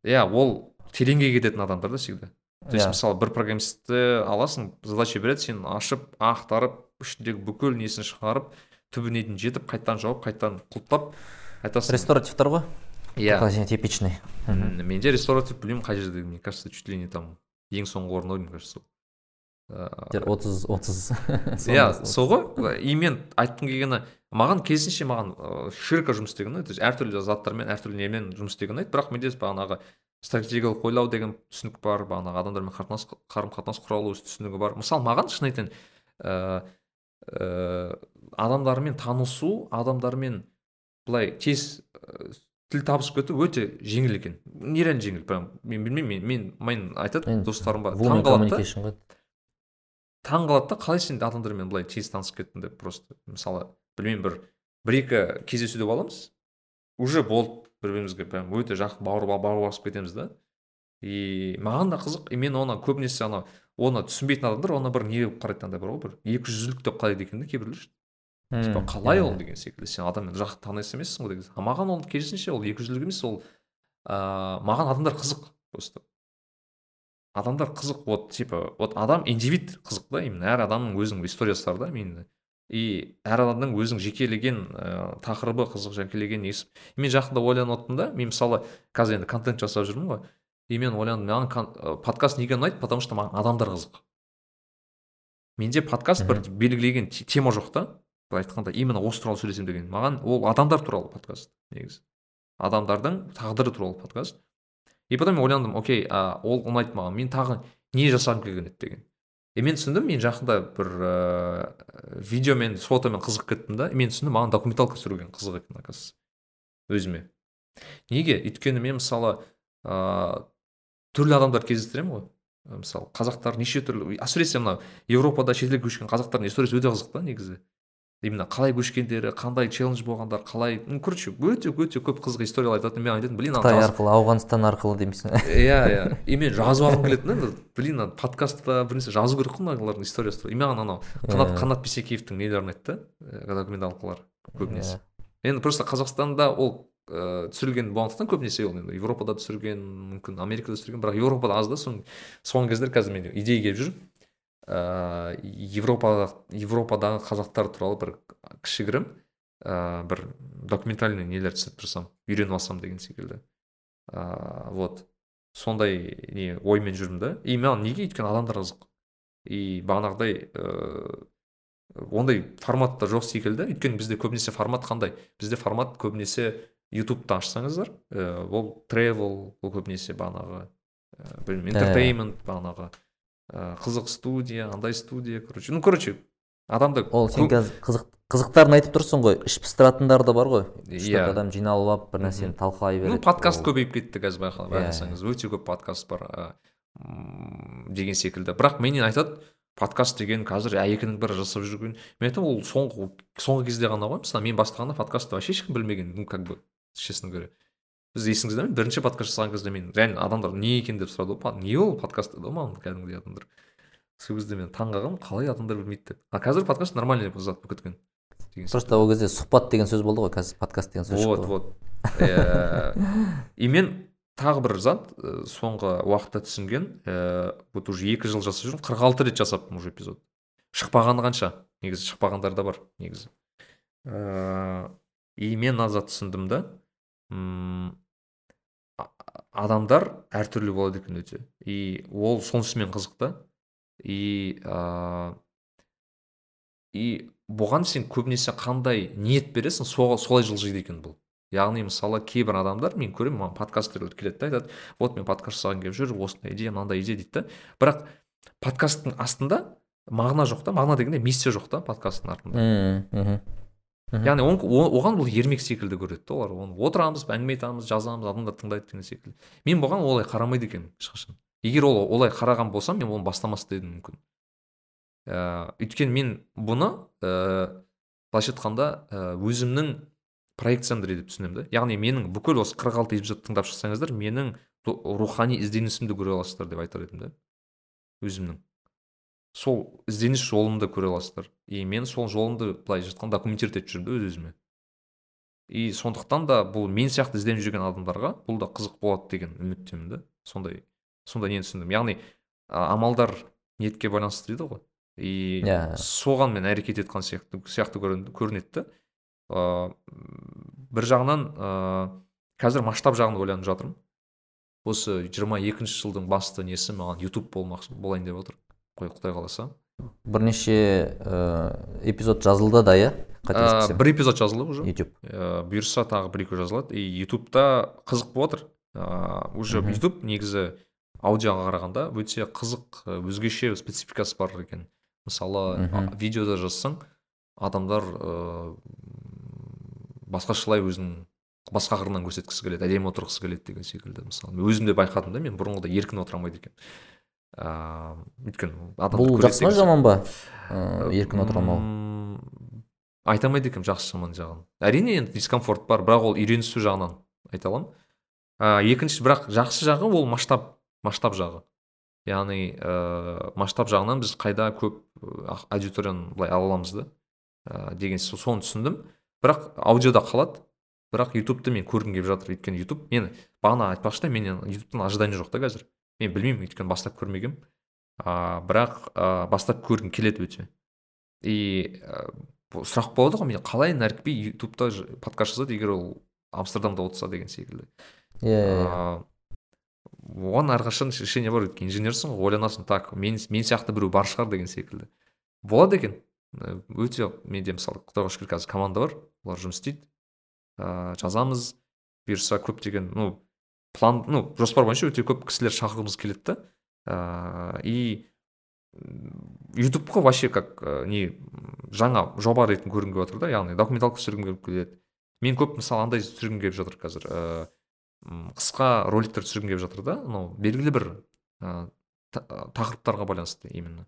иә ол тереңге кететін адамдар да всегда. То есть мысалы бір программистті аласың задача береді сен ашып ақтарып ішіндегі бүкіл несін шығарып түбіне дейін жетіп қайтадан жауып қайтадан құлыптап айтасың ресторативтар ғой? Иә. Такой типичный менде ресторатив білмеймін қай жерде мне кажется чуть ли не там ең соңғы орын ау мне кажется. Отыз отыз. *laughs* Иә сол ғой и мен айтқым келгені маған керісінше маған ыыы широко жұмыс істеген ұнайды то есть әртүрлі заттармен әртүрлі немен жұмыс істеген ұнайды. Бірақ менде бағанағы стратегиялық ойлау деген түсінік бар бағанағы адамдармен қатынас қарым қатынас құра алу түсінігі бар. Мысалы маған шын айтайын ыыы ә, адамдармен танысу адамдармен былай тез тіл табысып кету өте жеңіл екен. Нереально жеңіл прям мен білмеймін мен мен, мен айтады достарым бар таң қалады да қалай сен адамдармен былай тез танысып кеттің деп просто. Мысалы білмеймін бір бір екі кездесуде боламыз. Уже болды бір бірімізге прям өте жақын бауыр басып кетеміз да. И маған да қызық и мен оны көбінесе ана оны түсінбейтін адамдар оны бір не болып қарайды андай бар ғой бір. Екі жүзділік деп қарайды екен да кейбіреулер типа қалай ол деген секілді. Сен адаммен жақсы таныс емессің ғой деген а маған ол керісінше ол екі жүзділік емес ол ыыы маған адамдар қызық просто. Адамдар қызық вот типа вот адам индивид қызық да именно. Әр адамның өзінің историясы бар да именно. И әр адамның өзінің жекелеген ә, тақырыбы қызық жекелеген несі мен жақында ойланып отырмын да мен мысалы қазір енді контент жасап жүрмін ғой. И мен ойландым маған подкаст неге ұнайды? Потому что маған адамдар қызық. Менде подкаст бір белгілеген тема жоқ та. Былай айтқанда именно осы туралы сөйлесемін деген. Маған ол адамдар туралы подкаст негізі. Адамдардың тағдыры туралы подкаст. И потом мен ойландым окей а, ол ұнайды маған мен тағы не жасағым келген еді деген. И мен түсіндім мен жақында бір ыыы видеомен фотомен қызығып кеттім да. Мен түсіндім маған документалка түсірген қызық екен оказывается өзіме. Неге? Өйткені мен мысалы ыыы түрлі адамдар кездестіремін ғой. Мысалы қазақтар неше түрлі әсіресе мына еуропада шетелге көшкен қазақтардың историясы өте қызық та негізі. Именно қалай көшкендері қандай челлендж болғандар қалай ну короче өте өте көп қызық историялар айтатын мен айтатынмын блин қытай арқылы ауғанстан арқылы деймісің. *laughs* Иә иә. И мен жазып алғым келетін да блин ана подкастта бір нәрсе жазу керек қой мыналардың историясы и маған анау қанат қанат бисекеевтің нелері ұнайды да документалкалар көбінесе. Енді просто қазақстанда ол ыыы түсірілген болғандықтан көбінесе ол енді европада түсірген мүмкін америкада түсірген бірақ еуропада аз да соңғы кездері қазір менде идея келіп жүр. Ә, европа европадағы қазақтар туралы бір кішігірім ә, бір документальный нелер түсіріп тұрсам үйреніп алсам деген секілді. Ә, вот. Сондай не оймен жүрмін да. И маған неге өйткені адамдар қызық и бағанағыдай ыыы ондай форматта жоқ секілді. Өйткені бізде көбінесе формат қандай? Бізде формат көбінесе ютубты ашсаңыздар ә, ол тревел ол көбінесе бағанағы ә, білмеймін интертеймент бағанағы. Ә, қызық студия андай студия короче. Ну короче адамды ол сен қазір қызық қызықтарын айтып тұрсың ғой іш пыстыратындар да бар ғой. Иә. Адам жиналып алып бір нәрсені талқылай береді. ну подкаст көбейіп кетті қазір байқасаңыз. Өте көп подкаст бар ә, деген секілді. Бірақ менен айтады подкаст деген қазір әйекінің бірі жасап жүрген. Мен айтамын ол соңғы соңғы кезде ғана ғой. Мысалы мен бастағанда подкастты вообще ешкім білмеген. Ну как бы. Честно говоря біз есіңізде ме? Бірінші подкаст жасаған кезде мен реально адамдар не екен деп сұрады ғой не ол подкаст деді ғой маған кәдімгідей адамдар. Сол кезде мен таң қалғанмын қалай адамдар білмейді деп. А қазір подкаст нормальный зат болып кеткен просто ол кезде сұхбат деген сөз болды ғой қазір подкаст деген сөз вот вот. И мен тағы бір зат соңғы уақытта түсінген ііі вот уже екі жыл жасап жүрмін қырық алты рет жасаппын уже эпизод. Шықпағаны қанша? Негізі шықпағандар да бар негізі. Ыыы и мен мына зат түсіндім да м адамдар әртүрлі болады екен өте. И ол сонысымен қызық та и ә, и бұған сен көбінесе қандай ниет бересің солай жылжиды екен бұл. Яғни мысалы кейбір адамдар мен көремін маған подкастерлер келеді да айтады вот мен подкаст жасағым келіп жүр осындай идея мынандай идея дейді да бірақ подкасттың астында мағына жоқ та мағына дегенде миссия жоқ та подкасттың артында. Яғни оған бұл ермек секілді көреді да олар. Оны отырамыз әңгіме айтамыз жазамыз адамдар тыңдайды деген секілді. Мен бұған олай қарамайды екенмін ешқашан. Егер ол олай қараған болсам мен оны бастамас та едім мүмкін. Ыыы ә, өйткені мен бұны ыыы ә, былайша айтқанда ә, өзімнің проекциям деп түсінемін да яғни менің бүкіл осы қырық алты эпизодты тыңдап шықсаңыздар менің рухани ізденісімді көре аласыздар деп айтар едім да өзімнің. Сол ізденіс жолымды көре аласыздар. И мен сол жолымды былайша айтқанда документировать етіп жүрмін өз өзіме. И сондықтан да бұл мен сияқты ізденіп жүрген адамдарға бұл да қызық болады деген үміттемін да. Сондай сондай нені түсіндім. Яғни амалдар ниетке байланысты дейді ғой. И yeah. Иә. соған мен әрекет етқан сияқты сияқты көрінеді да. Бір жағынан ә, қазір масштаб жағын ойланып жатырмын. Осы жиырма екінші жылдың басты несі маған ютуб болмақ болайын деп отыр. Қой құдай қаласа. Бірнеше ә, эпизод жазылды да иә? Ә, бір эпизод жазылды уже. Ютуб ә, бұйырса тағы бір екеу жазылады. И ютубта қызық болып жатыр ыыы уже ютуб негізі аудиоға қарағанда өте қызық өзгеше спецификасы бар екен. Мысалы видеода жазсаң адамдар ыыы басқашалай өзінің басқа қырынан көрсеткісі келеді әдемі отырғысы келеді деген секілді. Мысалы мен өзім де байқадым да мен бұрынғыдай еркін отыра алмайды екенмін. Ыыы өйткені бұл жақсы ма жаман ба? Еркін отыра алмау айта алмайды екенмін жақсы жаман жағын. Әрине енді дискомфорт бар бірақ ол үйренісу жағынан айта аламын. Ә, екінші бірақ жақсы жағы ол масштаб масштаб жағы. Яғни ә, масштаб жағынан біз қайда көп аудиторияны былай ала аламыз да? Ә, деген соны түсіндім. Бірақ аудиода қалады. Бірақ ютубты мен көргім келіп жатыр. Өйткені ютуб мен бағана айтпақшы да менен ютубтан ожидание жоқ та қазір. Мен білмеймін өйткені бастап көрмегенмін. А, бірақ ә, бастап көргім келеді өте. И ә, сұрақ болады ғой мен қалай нәрікби ютубта подкаст жазады егер ол амстердамда отырса деген секілді. Иә yeah, yeah. оған әрқашан решение бар өйткені инженерсің ғой ойланасың так мен, мен сияқты біреу бар шығар деген секілді. Болады екен. Өте менде мысалы құдайға шүкір қазір команда бар олар жұмыс істейді. Ыыы жазамыз бұйырса көптеген ну план ну жоспар бойынша өте көп кісілер шақырғымыз келеді да. Ыыы и ютубқа вообще как не жаңа жоба ретінде көргім келіп жатыр да яғни документалка түсіргім келіп келеді. Мен көп мысалы андай түсіргім келіп жатыр қазір. Ыыы қысқа роликтер түсіргім келіп жатыр да мынау белгілі бір ә, тақырыптарға байланысты именно.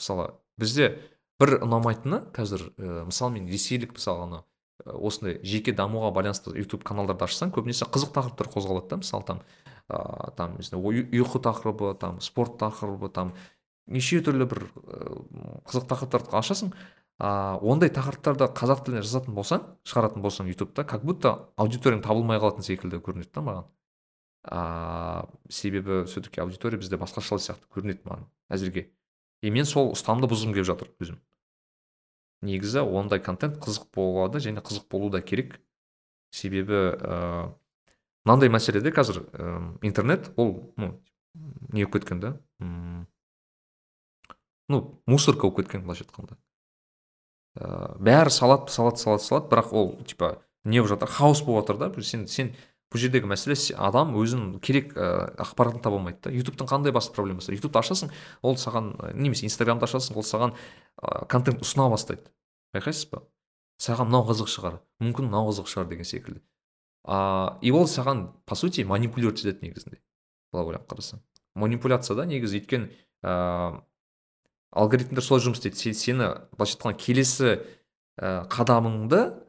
Мысалы бізде бір ұнамайтыны қазір ә, мысалы мен ресейлік мысалы ана осындай жеке дамуға байланысты ютуб каналдарды ашсаң көбінесе қызық тақырыптар қозғалады да мысалы там ыыы там ұйқы тақырыбы там спорт тақырыбы там неше түрлі бір қызық тақырыптарды ашасың а ондай тақырыптарды қазақ тіліне жазатын болсаң шығаратын болсаң ютубта как будто аудиторияң табылмай қалатын секілді көрінеді да маған. А себебі все таки аудитория бізде басқашалай сияқты көрінеді маған әзірге. И мен сол ұстанымды бұзғым келіп жатыр өзім. Негізі ондай контент қызық болады және қызық болу да керек. Себебі ыыы мынандай мәселеде қазір ә, интернет ол ну не болып кеткен да? Ну мусорка болып кеткен былайша айтқанда. Ә, бәрі салады салады салады салады бірақ ол типа не болып жатыр хаос болып жатыр да? Сен сен бұл жердегі мәселе адам өзін керек ә, ақпаратын таба алмайды да. Ютубтың қандай басты проблемасы? Ютубты ашасың ол саған немесе инстаграмды ашасың ол саған ә, контент ұсына бастайды. Байқайсыз ба? Саған мынау қызық шығар мүмкін мынау қызық шығар деген секілді. А и ол саған по сути манипулировать етеді негізінде. Былай ойлап қарасаң. Манипуляция да негізі өйткені ыыы алгоритмдер солай жұмыс істейді. Сені былайша айтқанда келесі ә, қадамыңды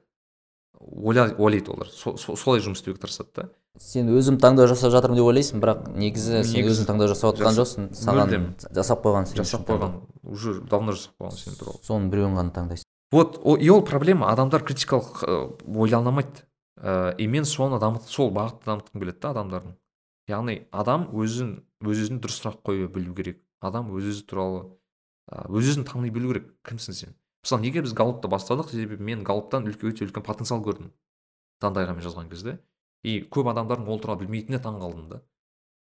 ойлайды олар. Солай жұмыс істеуге тырысады да. Сен өзім таңдау жасап жатырмын деп ойлайсың бірақ негізі сен өзің таңдау жасап жатқан жоқсың саған жасап қойған жасап қойған уже давно жасап қойған сен туралы. Соның біреуін ғана таңдайсың. Вот и ол проблема адамдар критикалық ойлана алмайды ә, и мен соны дамыт сол бағытты дамытқым келеді да адамдардың. Яғни адам өзін өз өзіне дұрыс сұрақ қоя білу керек. Адам өз өзі туралы өз өзін тани білу керек. Кімсің сен? Мысалы неге біз галупты бастадық? Себебі мен галуптан өте үлкен потенциал көрдім. Дандай ағамен жазған кезде. И көп адамдардың ол туралы білмейтініне таң қалдым да.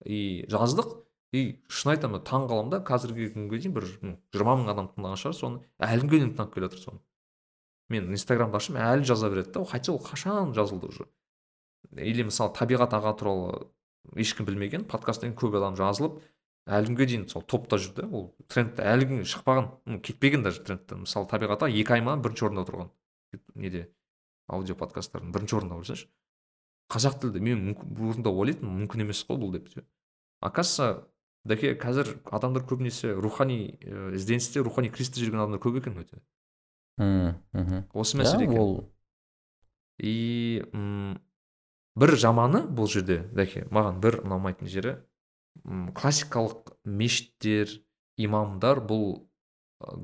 И жаздық. И шын айтамын таң қаламын да. Қазіргі күнге дейін бір жиырма мың адам тыңдаған шығар. Соны әлі күнге дейін тыңдап келе жатыр соны. Мен инстаграмды ашсам әлі жаза береді да. Хотя ол қашан жазылды уже? Или мысалы табиғат аға туралы ешкім білмеген подкасттан көп адам жазылып әлі күнге дейін сол топта жүр да ол трендте әлі күнге шықпаған. Ну кетпеген даже трендтен мысалы табиғат екі ай ма бірінші орында тұрған. Неде? Аудио подкасттардың бірінші орында көрсеңші қазақ тілді мен бұрында ойлайтынмын мүмкін емес қой бұл деп оказывается дәке қазір адамдар көбінесе рухани ә, ізденісте рухани кризисте жүрген адамдар көп екен өте. Мхм. Осы мәселе екен. ол и м, бір жаманы бұл жерде дәке маған бір ұнамайтын жері классикалық мешіттер имамдар бұл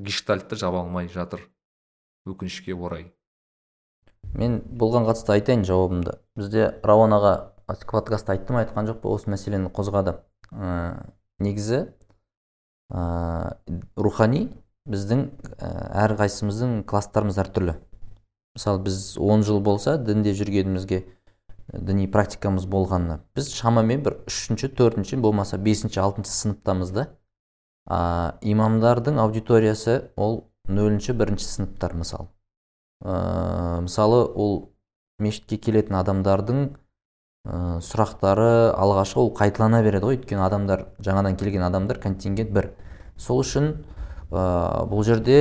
гештальтты жаба алмай жатыр өкінішке орай. Мен бұған қатысты айтайын жауабымды. Бізде рауан аға подкастта айтты ма айтқан жоқ па осы мәселені қозғады. Ә, негізі ә, рухани біздің әрқайсымыздың класстарымыз әртүрлі. Мысалы біз 10 жыл болса дінде жүргенімізге діни практикамыз болғанына. Біз шамамен бір үшінші төртінші болмаса бесінші алтыншы сыныптамыз да а, имамдардың аудиториясы ол нөлінші бірінші сыныптар мысалы ә, мысалы ол мешітке келетін адамдардың ә, сұрақтары алғашқы ол қайталана береді ғой. Өйткені адамдар жаңадан келген адамдар контингент бір. Сол үшін ә, бұл жерде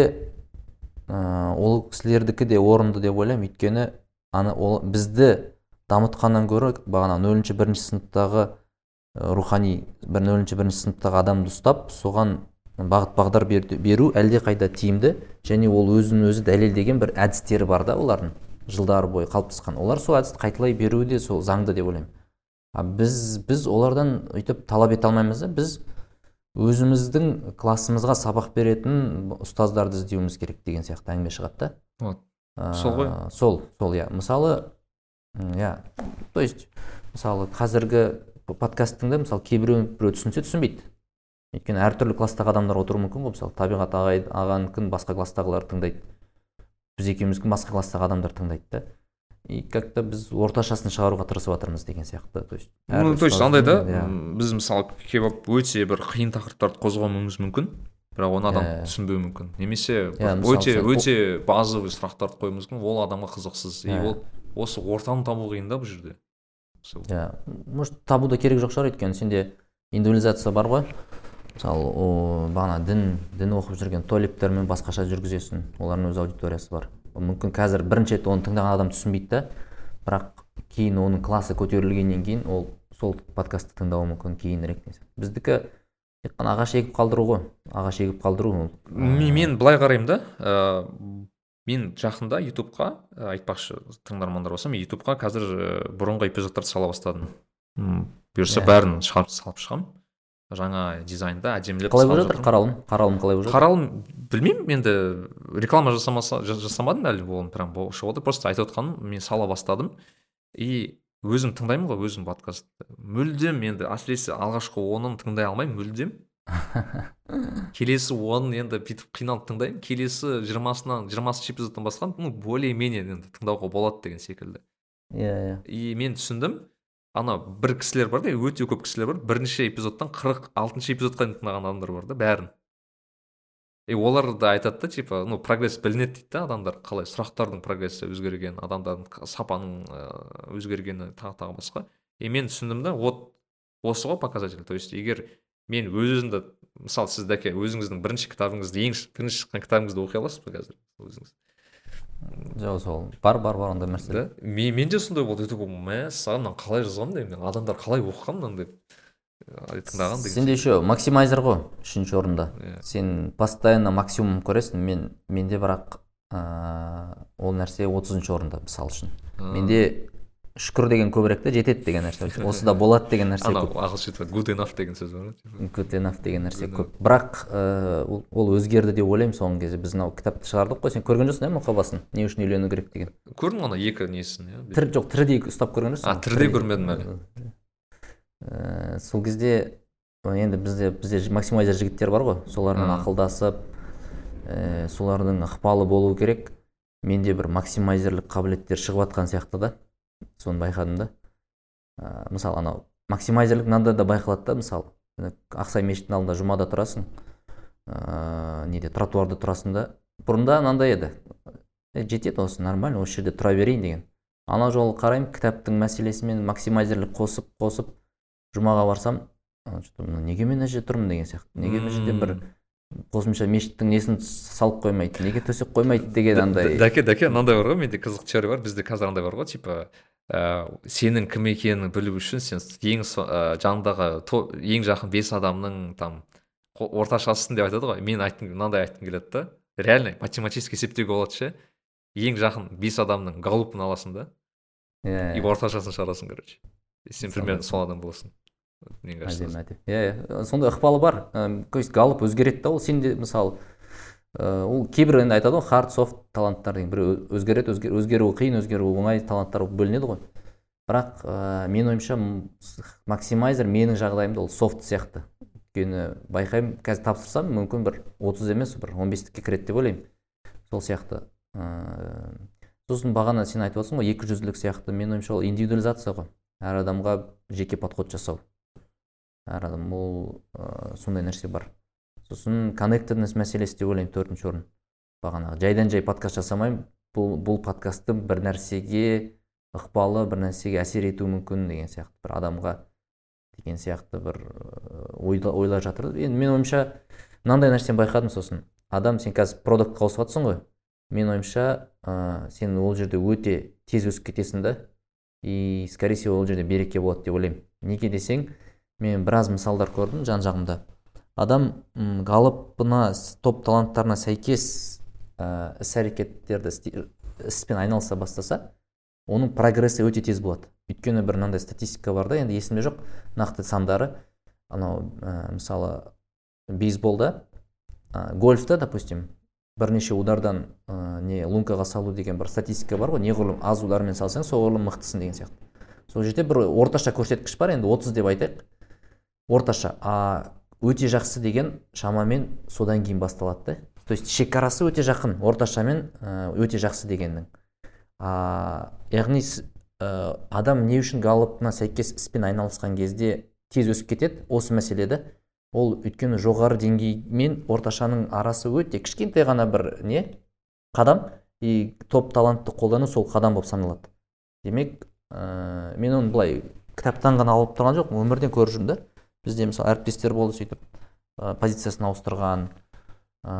ә, ол кісілердікі де орынды деп ойлаймын. Өйткені ана ол бізді дамытқаннан гөрі бағана нөлінші бірінші сыныптағы рухани бір нөлінші бірінші сыныптағы адамды ұстап соған бағыт бағдар беру әлдеқайда тиімді және ол өзін өзі дәлелдеген бір әдістері бар да олардың жылдар бойы қалыптасқан. Олар сол әдісті қайталай беруі де сол заңды деп ойлаймын. А біз біз олардан өйтіп талап ете алмаймыз да біз өзіміздің классымызға сабақ беретін ұстаздарды іздеуіміз керек деген сияқты әңгіме шығады да. Вот. Сол ғой. сол сол иә. Мысалы иә. То есть мысалы қазіргі подкасттың да мысалы кейбіреу біреу түсінсе түсінбейді. Өйткені әртүрлі класстағы адамдар отыруы мүмкін ғой. Мысалы табиғат ағай ағанікін басқа класстағылар тыңдайды. Біз екеуміздікін басқа класстағы адамдар тыңдайды да. И как то біз орташасын шығаруға тырысып жатырмыз деген сияқты. То есть ну то есть андай да иә. біз мысалы келіп өте бір қиын тақырыптарды қозғауымыз мүмкін. Бірақ оны адам Иә. түсінбеуі мүмкін. Немесе Иә, өте өте базовый сұрақтарды қоюымыз мүмкін. Ол адамға қызықсыз. И ол осы ортаны табу қиын да бұл жерде. Иә. Может табу да керек жоқ шығар өйткені сенде индивидуализация бар ғой. Мысалы о, бағана дін дін оқып жүрген толиптермен басқаша жүргізесің. Олардың өз аудиториясы бар. Мүмкін қазір бірінші рет оны тыңдаған адам түсінбейді да. Бірақ кейін оның классы көтерілгеннен кейін ол сол подкастты тыңдауы мүмкін кейінірек біздікі тек қана ағаш егіп қалдыру ғой. Ағаш егіп қалдыру ол мен былай қараймын да мен жақында ютубқа ә, айтпақшы тыңдармандар болса мен ютубқа қазір ә, бұрынғы эпизодтарды сала бастадым. М, бұйырса Иә. бәрін шығарып салып шығамын жаңа дизайнда әдемілеп қалай болып жатыр? қаралым? Қаралым қалай болып жатыр? Қаралым білмеймін енді реклама жасамаса жа- жасамадым әлі оны прям шығып отыр просто айтып отқаным мен сала бастадым. И өзім тыңдаймын ғой өзім подкастты мүлдем енді әсіресе алғашқы онын тыңдай алмаймын мүлдем. *laughs* келесі онын енді бүйтіп қиналып тыңдаймын. Келесі жиырмасынан жиырмасыншы эпизодтан басқан ну более менее енді тыңдауға болады деген секілді. Иә иә. И мен түсіндім ана бір кісілер бар да өте көп кісілер бар. Бірінші эпизодтан қырық алтыншы эпизодқа дейін тыңдаған адамдар бар да бәрін. И олар да айтады да типа ну прогресс білінеді дейді да адамдар. Қалай сұрақтардың прогрессі өзгерген адамдардың сапаның ыыы, өзгергені тағы тағы басқа. И мен түсіндім да вот осы ғой показатель. То есть егер мен өз өзімді мысалы сіз дәке өзіңіздің бірінші кітабыңызды ең бірінші шыққан кітабыңызды оқи аласыз ба қазір? Өзіңіз. Жоқ сол бар бар бар ондай нәрсе. Да? Мен, менде сондай болды. Өйтіп мәссаған мынаны қалай жазған деймін адамдар қалай оқыған мынаны деп тыңдаған деген сенде еще максимайзер ғой үшінші орында. Иә. сен постоянно максимум көресің. Мен менде бірақ ыыы ол нәрсе отызыншы орында мысалы үшін. Менде шүкір деген көбірек те жетеді деген нәрсе. Осы да болады деген нәрсе анау ағылшынша enough деген сөз бар ғой. Enough деген нәрсе көп. бірақ ыыы ол, ол өзгерді деп ойлаймын соңғы кезде. Біз мынау кітапты шығардық қой. Сен көрген жоқсың иә мұқабасын не үшін үйлену керек деген? Көрдім ана екі несін иә. Тір жоқ тірідей ұстап көрген жоқсың? А, тірідей көрмедім әлі. Ііі, сол кезде енді бізде бізде максимайзер жігіттер бар ғой. Солармен ақылдасып ііі солардың ықпалы болу керек. Менде бір максимайзерлік қабілеттер шығып жатқан сияқты да. Соны байқадым да. Ә, мысалы анау максимайзерлік мынандай да байқалады да мысалы. Ақсай мешіттің алдында жұмада тұрасың ыыы неде тротуарда тұрасың да. Бұрында мынандай еді. Е, жетеді осы нормально осы жерде тұра берейін деген. Ана жолы қараймын кітаптың мәселесімен максимайзерлік қосып қосып жұмаға барсам неге мен мына жерде тұрмын деген сияқты. Неге мына жерде бір қосымша мешіттің несін салып қоймайды неге төсек қоймайды деген андай. дәке дәке мынандай бар ғой менде қызық теория бар бізде қазір андай бар ғой типа ә, сенің кім екенін білу үшін сен ең ә, жаныңдағы ең жақын бес адамның там орташасысың деп айтады ғой. Мен айтқым мынандай айтқым келеді да. Реально математически есептеуге болады ше. Ең жақын бес адамның галупын аласың да. Иә и орташасын шығарасың короче. Сен примерно сол адам боласың. Мне кажется. әдемі. Әдемі иә иә. Сондай ықпалы бар. То есть галып өзгереді да ол сенде мысалы ол кейбір енді айтады ғой хард софт таланттар деген. Бір өзгереді өзгер, өзгеруі қиын өзгеруі оңай таланттар бөлінеді ғой. Бірақ ә, менің ойымша максимайзер менің жағдайымда ол софт сияқты. Өйткені байқаймын қазір тапсырсам мүмкін бір отыз емес бір он бестікке кіреді деп ойлаймын. Сол сияқты. Ыыы сосын бағана сен айтып отырсың ғой екі жүзділік сияқты. Менің ойымша ол индивидуализация ғой. Әр адамға жеке подход жасау. Әр адам ол ә, сондай нәрсе бар. Сосын коннектеднес мәселесі деп ойлаймын төртінші орын. Бағанағы. Жайдан жай подкаст жасамаймын. Бұл бұл подкасттың бір нәрсеге ықпалы бір нәрсеге әсер етуі мүмкін деген сияқты. Бір адамға деген сияқты бір ойла, ойлап жатыр. Енді менің ойымша мынандай нәрсені байқадым сосын. Адам сен қазір продуктқа ауысып жатрсың ғой. Менің ойымша ә, сен ол жерде өте тез өсіп кетесің да. И скорее всего ол жерде береке болады деп ойлаймын. Неге десең мен біраз мысалдар көрдім жан жағымда адам галопына топ таланттарына сәйкес ә, іс әрекеттерді іспен айналыса бастаса оның прогрессі өте тез болады. Өйткені бір мынандай статистика бар да енді есімде жоқ нақты сандары. Анау ә, мысалы бейсболда ә, гольфта допустим бірнеше удардан ә, не лункаға салу деген бір статистика бар ғой. Неғұрлым аз удармен салсаң соғұрлым мықтысың деген сияқты. Сол жерде бір орташа көрсеткіш бар енді 30 деп айтайық. Орташа. А өте жақсы деген шамамен содан кейін басталады да. То есть шекарасы өте жақын орташамен өте жақсы дегеннің. А, яғни ә, адам не үшін галлопына сәйкес іспен айналысқан кезде тез өсіп кетеді осы мәселеде ол өйткені жоғары деңгей мен орташаның арасы өте кішкентай ғана бір не қадам. И топ талантты қолдану сол қадам болып саналады. Демек ә, мен оны былай кітаптан ғана алып тұрған жоқпын өмірден көріп жүрмін да. Бізде мысалы әріптестер болды сөйтіп ә, позициясын ауыстырған ә,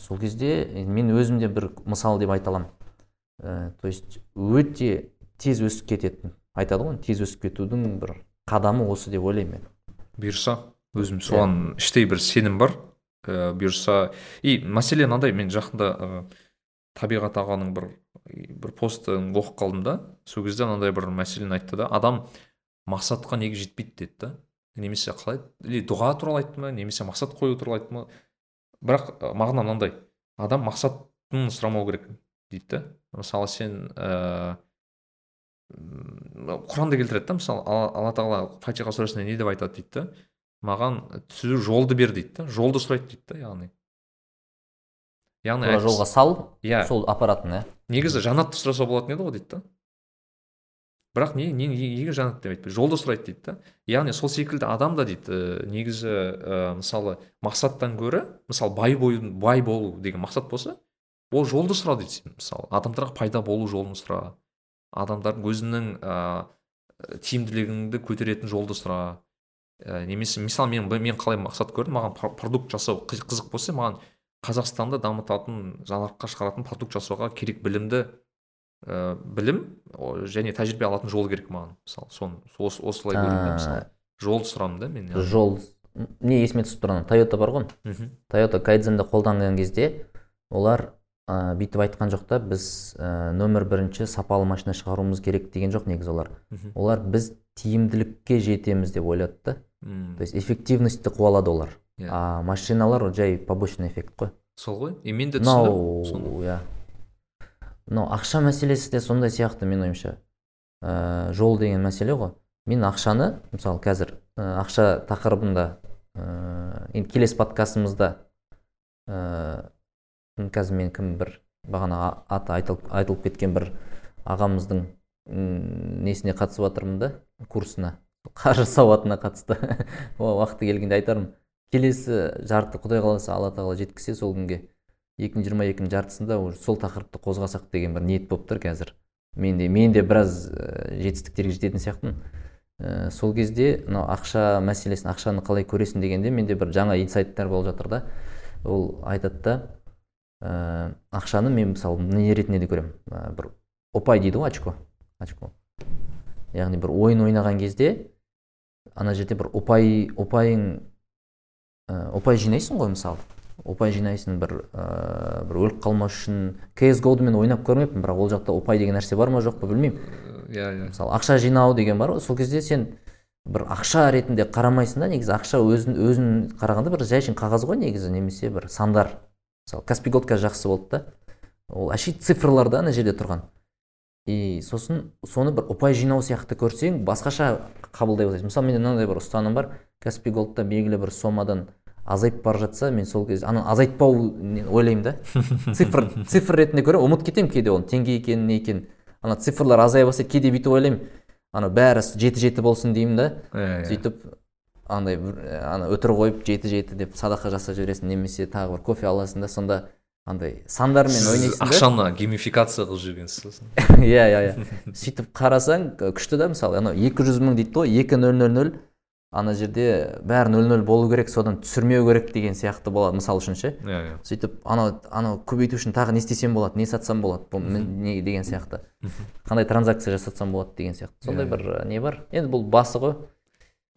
сол кезде мен өзім де бір мысал деп айта аламын. Ә, то есть өте тез өсіп кететін айтады ғой тез өсіп кетудің бір қадамы осы деп ойлаймын мен. Бұйырса өзім соған yeah. іштей бір сенім бар. Ә, бұйырса и мәселе мынандай мен жақында ә, табиғат ағаның бір бір постын оқып қалдым да сол кезде мынандай бір мәселені айтты да адам мақсатқа неге жетпейді деді да. Немесе қалай или дұға туралы айтты ма немесе мақсат қою туралы айтты ма? Бірақ мағына мынандай адам мақсатын сұрамау керек дейді да мысалы сен ә, құранда келтіреді да мысалы алла тағала фатиха сүресінде не деп айтады? дейді да маған түзу жолды бер дейді да жолды сұрайды дейді да яғни. Яғни жолға сал иә. сол апаратын иә? Негізі жанатты сұраса болатын еді ғой дейді да бірақ не, не неге жанат деп жолды сұрайды дейді да. Яғни сол секілді адам да дейді негізі ә, мысалы мақсаттан гөрі мысалы бай бой, бай болу деген мақсат болса ол жолды сұра дейді сен мысалы. Адамдарға пайда болу жолын сұра. Адамдардың өзінің ә, тиімділігіңді көтеретін жолды сұра. Ә, немесе мысалы мен мен қалай мақсат көрдім? Маған продукт жасау қызық болса маған қазақстанды дамытатын жарыққа шығаратын продукт жасауға керек білімді ә, білім және тәжірибе алатын жол керек маған мысалы соны осылай көрдім мысалы. Жолды сұрамын да мен жол не есіме түсіп тұр тойота бар ғой. Мхм тойота кайдзенді қолданған кезде олар ә, бүйтіп айтқан жоқ та біз ә, нөмір бірінші сапалы машина шығаруымыз керек деген жоқ негізі олар. Олар біз тиімділікке жетеміз деп ойлады да. То есть эффективностьті қуалады олар. Yeah. Иә. а машиналар жай побочный эффект қой. Сол ғой. И мен де түсіндім. Иә. Мынау ақша мәселесі де сондай сияқты менің ойымша. Ә, жол деген мәселе ғой. Мен ақшаны мысалы қазір ә, ақша тақырыбында ә, енді келесі подкастымызда ә, қазір мен кім бір бағана аты айтылып, айтылып кеткен бір ағамыздың несіне қатысып жатырмын да курсына. Қаржы сауатына қатысты. *laughs* Уақыты келгенде айтармын. Келесі жарты құдай қаласа алла тағала жеткізсе сол күнге. Екі мың жиырма екінің жартысында уже сол тақырыпты қозғасақ деген бір ниет болып тұр қазір. Мен де мен де біраз жетістіктерге жететін сияқтымын. Ә, сол кезде мынау ақша мәселесін ақшаны қалай көресің дегенде менде бір жаңа инсайттар болып жатыр да. Ол айтады да ә, ақшаны мен мысалы не ретінде де көремін? Ә, бір ұпай дейді ғой очко очко. Яғни бір ойын ойнаған кезде ана жерде бір ұпай ұпайың ұпай жинайсың ғой мысалы. Ұпай жинайсың бір ә, бір өліп қалмас үшін кс голды мен ойнап көрмеппін бірақ ол жақта ұпай деген нәрсе бар ма жоқ па білмеймін. Иә иә мысалы ақша жинау деген бар ғой сол кезде сен бір ақша ретінде қарамайсың да негізі ақша өзін өзін қарағанда бір жай қағаз ғой негізі немесе бір сандар. Мысалы каспи голд қазір жақсы болды да ол әшейін цифрлар да ана жерде тұрған. И сосын соны бір ұпай жинау сияқты көрсең басқаша қабылдай бастайсың. Мысалы менде мынандай бір ұстаным бар каспи голдта белгілі бір сомадан азайып бара жатса мен сол кезде ана азайтпау ойлаймын да. *laughs* Цифр цифр ретінде көремін ұмытып кетемін кейде оны теңге екенін не екенін ана цифрлар азая бастайды кейде бүйтіп ойлаймын ана бәрі жеті жеті болсын деймін да. Иә сөйтіп андай ана өтір қойып жеті жеті деп садақа жасап жібересің немесе тағы бір кофе аласың да сонда андай сандармен ойнайсың ақшаны геймификация қылып жібергенсіз сосын? *laughs* Иә иә иә. Сөйтіп қарасаң күшті да мысалы анау екі жүз мың дейді ғой екі нөл нөл нөл. Ана жерде бәрі нөл нөл болу керек содан түсірмеу керек деген сияқты болады мысалы үшін ше. Иә иә. сөйтіп анау анау көбейту үшін тағы не істесем болады не сатсам болады бұл не деген сияқты. Қандай транзакция жасатсам болады деген сияқты. Сондай Иә, бір не бар? Енді бұл басы ғой.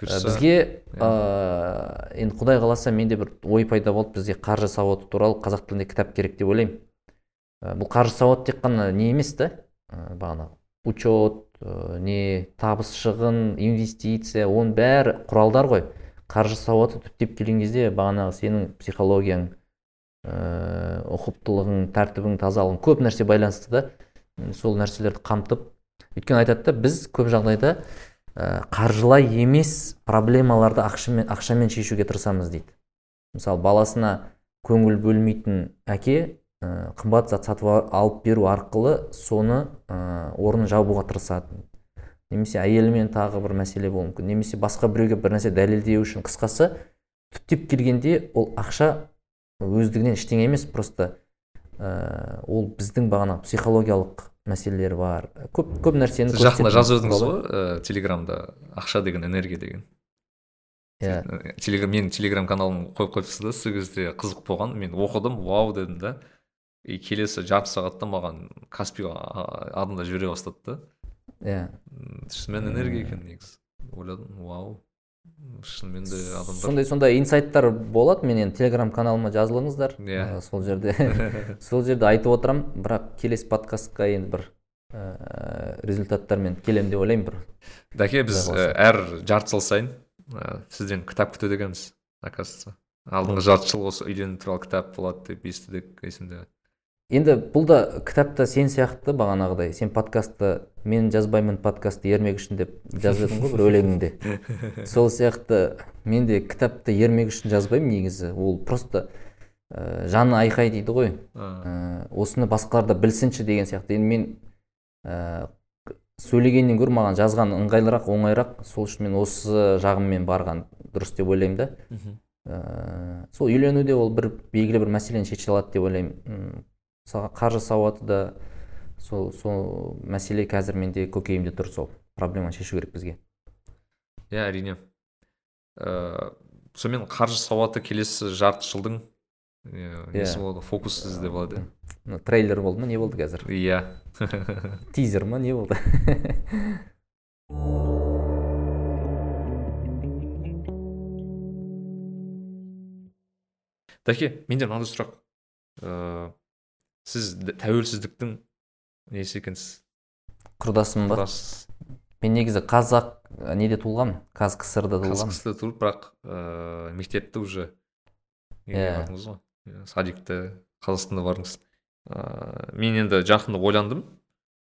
Бұйырса, бізге ыыы енді құдай қаласа менде бір ой пайда болды. Бізде қаржы сауаты туралы қазақ тілінде кітап керек деп ойлаймын. Бұл қаржы сауаты тек қана не емес та бағанағы учет не табыс шығын инвестиция оның бәрі құралдар ғой. Қаржы сауаты түптеп келген кезде бағанағы сенің психологияң ыыы ұқыптылығың тәртібің тазалығың көп нәрсе байланысты да сол нәрселерді қамтып. Өйткені айтады да біз көп жағдайда ә, қаржылай емес проблемаларды ақшамен, ақшамен шешуге тырысамыз дейді. Мысалы баласына көңіл бөлмейтін әке қымбат зат сатып алып беру арқылы соны ә, орнын жабуға тырысады немесе әйелімен тағы бір мәселе болуы мүмкін. Немесе басқа біреуге бір нәрсе дәлелдеу үшін қысқасы түптеп келгенде ол ақша өздігінен ештеңе емес просто ә, ол біздің бағанағы психологиялық мәселелер бар. Көп көп нәрсені сіз жақында жазып едіңіз ғой ә, телеграмда ақша деген энергия деген иә. Э, телеграм менің телеграм каналым қойып қойыпсыз да сол кезде қызық болған. Мен оқыдым вау дедім да. И келесі жарты сағатта маған каспиға а- адамдар жібере бастады да. Иә. Шынымен энергия екен негізі. Ойладым вау. Шынымен де адамдар сондай сондай инсайттар болады мен енді телеграм каналыма жазылыңыздар. Иә. Ә, сол жерде *laughs* сол жерде айтып отырамын бірақ келесі подкастқа енді бір ә, результаттармен келемін деп ойлаймын бір. Дәке біз ә, әр жарты жыл сайын ә, сізден кітап күтеді екенбіз оказывается. Алдыңғы жарты жыл осы үйлену туралы кітап болады деп естідік есімде. Енді бұл да кітапта сен сияқты бағанағыдай. Сен подкастты мен жазбаймын подкастты ермек үшін деп жазып едің ғой бір өлеңіңде. *laughs* Сол сияқты мен де кітапты ермек үшін жазбаймын негізі. Ол просто ә, жаны айқай дейді ғой. Ә, осыны басқалар да білсінші деген сияқты. Енді мен ә, сөйлегеннен гөрі маған жазған ыңғайлырақ оңайырақ. Сол үшін мен осы жағыммен барған дұрыс деп ойлаймын да. Ә, сол үйленуде ол бір белгілі бір мәселені шеше алады деп ойлаймын. Мысалға қаржы сауаты да сол сол мәселе қазір менде көкейімде тұр сол. Проблеманы шешу керек бізге. Иә әрине. Ә, сонымен қаржы сауаты келесі жарты жылдың несі Иә. болады фокус сізде болады. трейлер болды ма? Не болды қазір? Иә. *laughs* *laughs* Тизер ма? Не болды? Дәке менде мынандай сұрақ. Ә, сіз тәуелсіздіктің несі екенсіз? Құрдасым ба мен негізі қазақ неде туылғанмын? Қазкср да туылғанмын. Казкср тұрып бірақ ә, мектепті уже Иә. ғой? Садикті қазақстанда бардыңыз. Ә, мен енді жақында ойландым.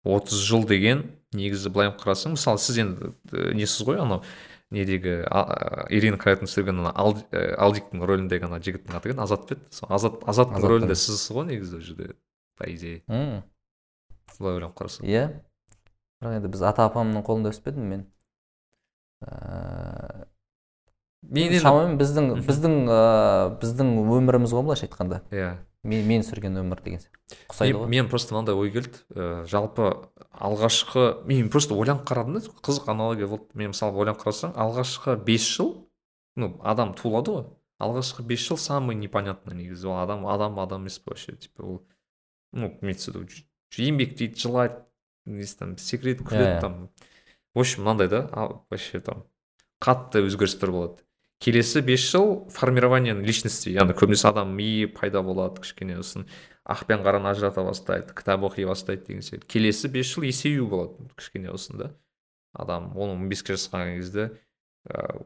30 жыл деген негізі былай қарасаң мысалы сіз енді несіз ғой анау? Недегі ирина крайтон түсірген ана ә, алдиктің рөліндегі ана жігіттің аты кім? Еді? азат па еді? сол азат азаттың Азат, рөлінде сізсіз ғой негізі ол жерде по идее. Былай ойланып қарасаң. Иә. бірақ енді біз ата апамның қолында өспедім мен? Ыыы мен шамамен біздің біздің ыыы біздің өміріміз ғой былайша айтқанда. Иә. Мен, мен сүрген өмір деген сияқты ұқсайды ғой. мен просто мынандай ой келді. Жалпы алғашқы мен просто ойланып қарадым да қызық аналогия болды. Мен мысалы ойланып қарасаң алғашқы бес жыл ну адам туылады ғой. Алғашқы бес жыл самый непонятный негізі. Ол адам адам адам емес вообще. Типа ол ну имеется в виду еңбектейді жылайды несі там секіреді Иә, күледі иә. там. В общем мынандай да а, вообще там қатты өзгерістер болады. Келесі бес жыл формирование личности. Яғни көбінесе адам миы пайда болады кішкене сосын ақ пен қараны ажырата бастайды кітап оқи бастайды деген сияқты. Келесі бес жыл есею болады кішкене сосын да адам он он беске жасқа келген кезде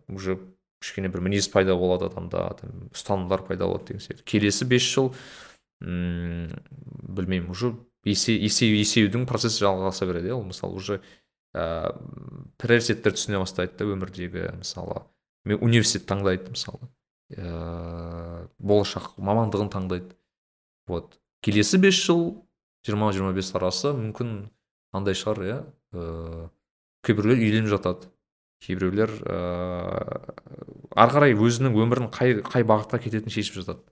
уже кішкене бір мінез пайда болады адамда там ұстанымдар пайда болады деген сияқты. Келесі бес жыл м білмеймін уже есе, есею есеюдің процесі жалғаса береді иә. Ол мысалы уже ә, приоритеттер түсіне бастайды да өмірдегі мысалы. Мен университет таңдайды мысалы. Ә, болашақ мамандығын таңдайды. Вот. Келесі бес жыл жиырма жиырма бес арасы мүмкін андай шығар иә. Ә, кейбіреулер үйленіп жатады. Кейбіреулер ыыы ары қарай өзінің өмірін қай қай бағытқа кететінін шешіп жатады.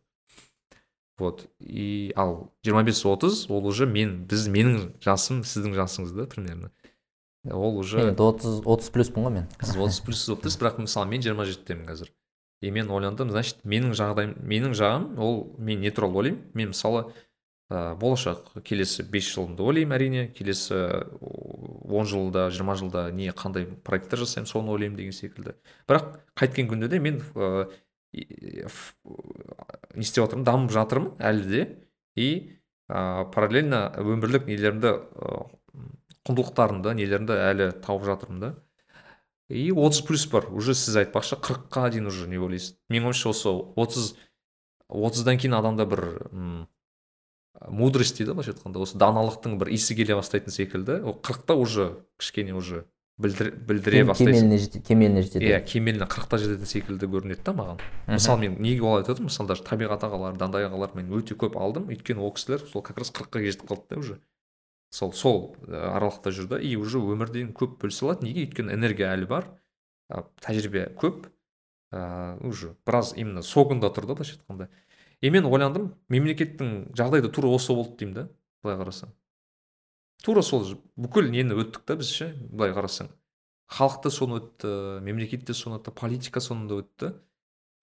Вот. И ал 25-30 ол уже мен біз менің жасым сіздің жасыңыз да примерно. Ол уже енді отыз отыз плюспын ғой мен. Сіз отыз плюс болып тұрсыз бірақ мысалы мен жиырма жетідемін қазір. И мен ойландым значит менің жағдайым менің жағым ол мен не туралы ойлаймын. Мен мысалы ә, болашақ келесі бес жылымды ойлаймын әрине. Келесі он жылда жиырма жылда не қандай проекттер жасаймын соны ойлаймын деген секілді. Бірақ қайткен күнде де мен ә, не істеп жатырмын дамып жатырмын әлі де. И ә, параллельно өмірлік нелерімді ә, құндылықтарымды нелерімді әлі тауып жатырмын да. И отыз плюс бар. Уже сіз айтпақшы қырыққа дейін уже не ойлайсыз. Менің ойымша осы отыз отыздан кейін адамда бір мудрость дейді былайша айтқанда осы даналықтың бір иісі келе бастайтын секілді ол қырықта уже кішкене уже білдіре, білдіре Кем- бастайсың. кемеліне жете кемеліне жетеді иә кемеліне қырықта жететін секілді көрінеді да маған. Мысалы мен неге олай айтып отырмын? Мысалы даже табиғат ағалар дандай ағалар мен өте көп алдым. Өйткені ол кісілер сол как раз қырыққа жетіп қалды да уже. Сол сол ә, аралықта жүрді и уже өмірден көп бөлісе алады неге? Өйткені энергия әлі бар тәжірибе көп ә, уже біраз именно согында тұр да былайша айтқанда. И мен ойландым мемлекеттің жағдайы да тура осы болды деймін да былай қарасаң. Тура сол бүкіл нені өттік та біз ше былай қарасаң. Халық та соны өтті мемлекет те соны өтті политика соны да өтті.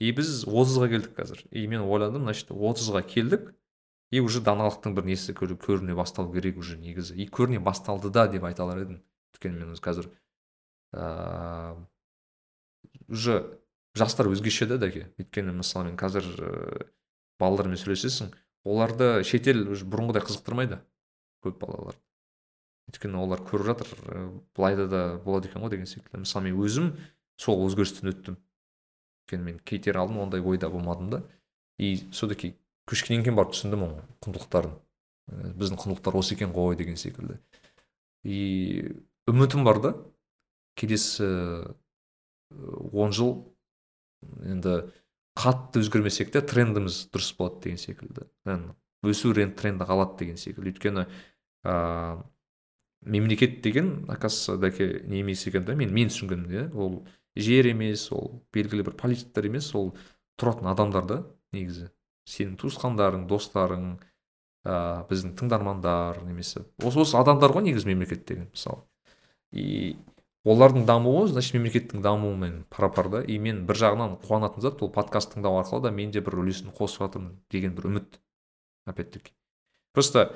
И біз отызға келдік қазір. И мен ойладым значит отызға келдік. И уже даналықтың бір несі көр- көріне басталу керек уже негізі. И көріне басталды да деп айта алар едім. Өйткені мен қазір ыыы уже жастар өзгеше да дәке өйткені мысалы мен қазір балалармен сөйлесесің оларды шетел уже бұрынғыдай қызықтырмайды көп балалар өйткені олар көріп жатыр былайда да болады екен ғой деген секілді. Мысалы мен өзім сол өзгерістен өттім. Өйткені мен кетер алдын ондай ойда болмадым да. И все таки көшкеннен кейін барып түсіндім оның құндылықтарын. Біздің құндылықтар осы екен ғой деген секілді. И үмітім бар да. Келесі он жыл енді қатты өзгермесек те трендіміз дұрыс болады деген секілді. Өсу рен- тренді қалады деген секілді. Өйткені ыыы мемлекет деген оказывается дәке не емес екен да мен мен түсінгенімде ол жер емес ол белгілі бір политиктер емес ол тұратын адамдар да негізі. Сенің туысқандарың достарың ыыы біздің тыңдармандар немесе осы осы адамдар ғой негізі мемлекет деген мысалы. И олардың дамуы значит мемлекеттің дамуымен пара пар да. И мен бір жағынан қуанатын зат ол подкаст тыңдау арқылы да мен де бір үлесін қосып жатырмын деген бір үміт опять таки просто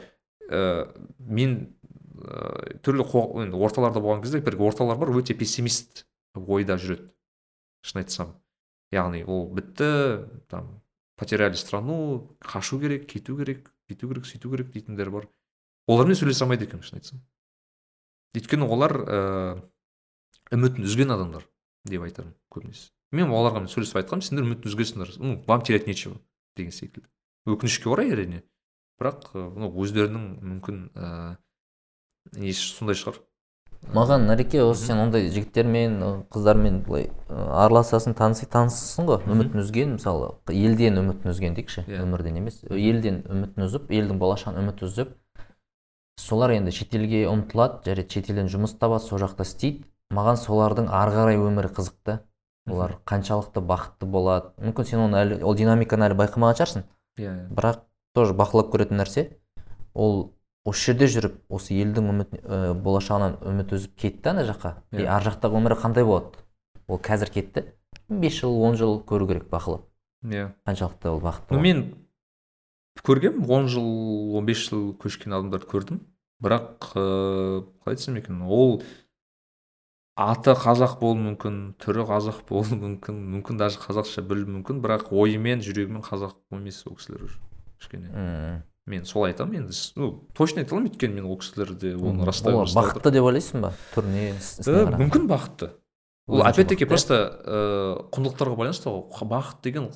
ә, мен ә, түрлі енді орталарда болған кезде бір орталар бар өте пессимист ойда жүреді. Шын айтсам. Яғни ол бітті там потеряли страну қашу керек кету керек бүйту керек сөйту керек дейтіндер бар. Олармен сөйлесе алмайды екенмін шын айтсам. Өйткені олар ыыы үмітін үзген адамдар деп айтармын көбінесе. Мен оларға сөйлесіп айтқанмын сендер үмітін үзгенсіңдер. Ну вам терять нечего деген секілді. Өкінішке орай әрине. Бірақ ну өздерінің мүмкін ыыы несі сондай шығар. Маған нареке осы сен ондай жігіттермен қыздармен былай араласасың таныси танысың ғой. Үмітін үзген мысалы елден үмітін үзген дейікші Иә. өмірден емес. Елден үмітін үзіп елдің болашағын үміт үзіп солар енді шетелге ұмтылады жарайды шетелден жұмыс табады сол жақта істейді. Маған солардың ары қарай өмірі қызық та олар қаншалықты бақытты болады. Мүмкін сен оны әлі ол динамиканы әлі байқамаған шығарсың. Иә бірақ тоже бақылап көретін нәрсе ол осы жерде жүріп осы елдің үміт ә, болашағынан үміт үзіп кетті ана жаққа. И Иә. ар жақтағы өмірі қандай болады? Ол қазір кетті. Бес жыл он жыл көру керек бақылап. Иә. Қаншалықты ол бақытты мен көргем он жыл он бес жыл көшкен адамдарды көрдім. Бірақ ыыы қалай айтсам екен? Ол аты қазақ болуы мүмкін түрі қазақ болуы мүмкін мүмкін даже қазақша білуі мүмкін бірақ ойымен жүрегімен қазақ емес ол кісілер уже кішкене. Мм. мен солай айтамын енді ну точно айта аламын өйткені мен ол кісілерде оны растай олар бақытты деп. ойлайсың ба? Түріне Э, мүмкін бақытты. Ол опять-таки бақытты, просто ыыы құндылықтарға байланысты ғой. Бақыт деген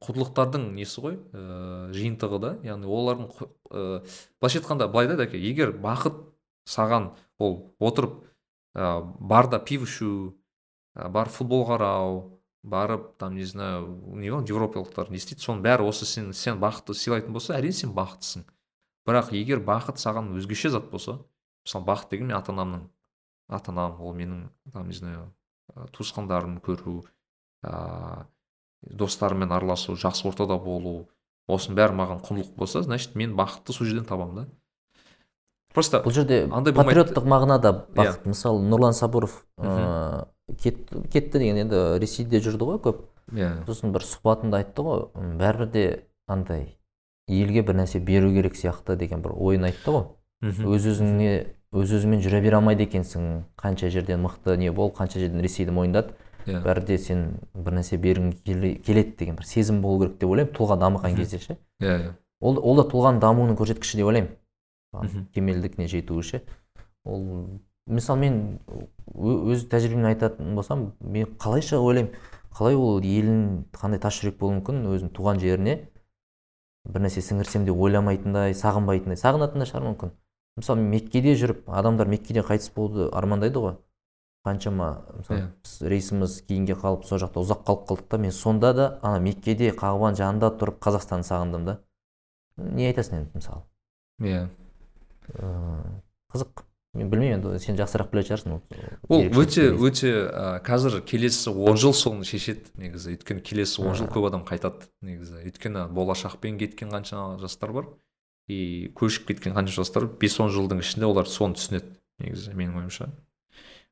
құндылықтардың несі ғой? Ыыы жиынтығы да яғни олардың ыыы былайша айтқанда былай да дәке егер бақыт саған ол отырып ә, барда пиво ішу ә, бар футбол қарау барып там не знаю не ғой европалықтар не істейді соның бәрі осы сен сен бақытты сыйлайтын болса әрине сен бақыттысың. Бірақ егер бақыт саған өзгеше зат болса мысалы бақыт деген мен ата анамның ата анам ол менің там не знаю ә, туысқандарымды көру ыыы достарыммен араласу жақсы ортада болу осының бәрі маған құндылық болса значит мен бақытты сол жерден табамын да. Просто бұл жерде андай патриоттық мағынада бақыт. Мысалы нұрлан сабуров ыыы кет, кетті деген енді ресейде жүрді ғой көп. Иә. Сосын бір сұхбатында айтты ғой бәрібір де андай елге бір нәрсе беру керек сияқты деген бір ойын айтты ғой. Мхм. өз өзіңе өз өзіңмен жүре бере алмайды екенсің. Қанша жерден мықты не бол қанша жерден ресейді мойындат. Иә. Бәрі де сен бір нәрсе бергің келе- келеді деген бір сезім болу керек деп ойлаймын. Тұлға дамыған кезде ше. Иә иә. Ол, ол да тұлғаның дамуының көрсеткіші деп ойлаймын. Кемелдікіне жетуі ше ол мысалы мен өз тәжірибемнен айтатын болсам мен қалайша ойлаймын қалай ол елін қандай тас жүрек болуы мүмкін өзінің туған жеріне бір нәрсе сіңірсем деп ойламайтындай сағынбайтындай сағынатын да шығар мүмкін. Мысалы меккеде жүріп адамдар меккеде қайтыс болуды армандайды ғой. Қаншама мысалы Иә. біз рейсіміз кейінге қалып сол жақта ұзақ қалып қалдық та мен сонда да ана меккеде қағбаның жанында тұрып қазақстанды сағындым да. Не айтасың енді мысалы иә. ыыы қызық. Мен білмеймін енді сен жақсырақ білетін шығарсың. Ол өте өте ә, қазір келесі он жыл соны шешеді негізі. Өйткені келесі он жыл көп адам қайтады негізі. Өйткені болашақпен кеткен қанша жастар бар и көшіп кеткен қанша жастар бес он жылдың ішінде олар соны түсінеді негізі менің ойымша.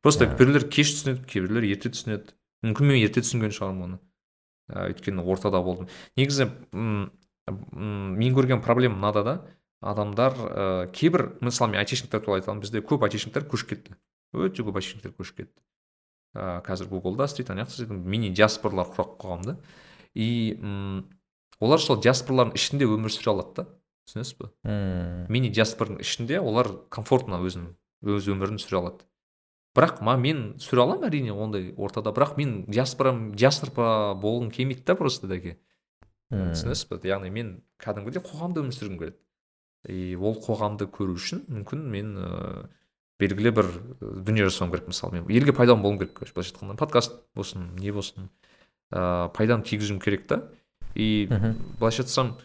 Просто біреулер кеш түсінеді кейбіреулер ерте түсінеді. Мүмкін мен ерте түсінген шығармын оны. Өйткені ортада болдым. Негізі м, м, мен көрген проблема мынада да. Адамдар ә, кейбір мысалы мен айтишниктер туралы айтамын бізде көп айтишниктер көшіп кетті. Өте көп айтишниктер көшіп кетті. Ә, қазір гуглда істейді ана жақта істейді мини диаспоралар құрап қойған да. И м, олар сол диаспоралардың ішінде өмір сүре алады да. Түсінесіз ба мм. Мини диаспораның ішінде олар комфортно өзін өз өмірін сүре алады. Бірақ ма мен сүре аламын әрине ондай ортада бірақ мен диаспорам диаспора болғым келмейді да просто дәке мм. түсінесіз ба яғни мен кәдімгідей қоғамда өмір сүргім келеді. И ол қоғамды көру үшін мүмкін мен ыыы белгілі бір і, дүние жасауым керек мысалы мен. Елге пайдам болуым керек былайша айтқанда. Подкаст болсын не болсын ыыы пайдам тигізуім керек та. И былайша айтсам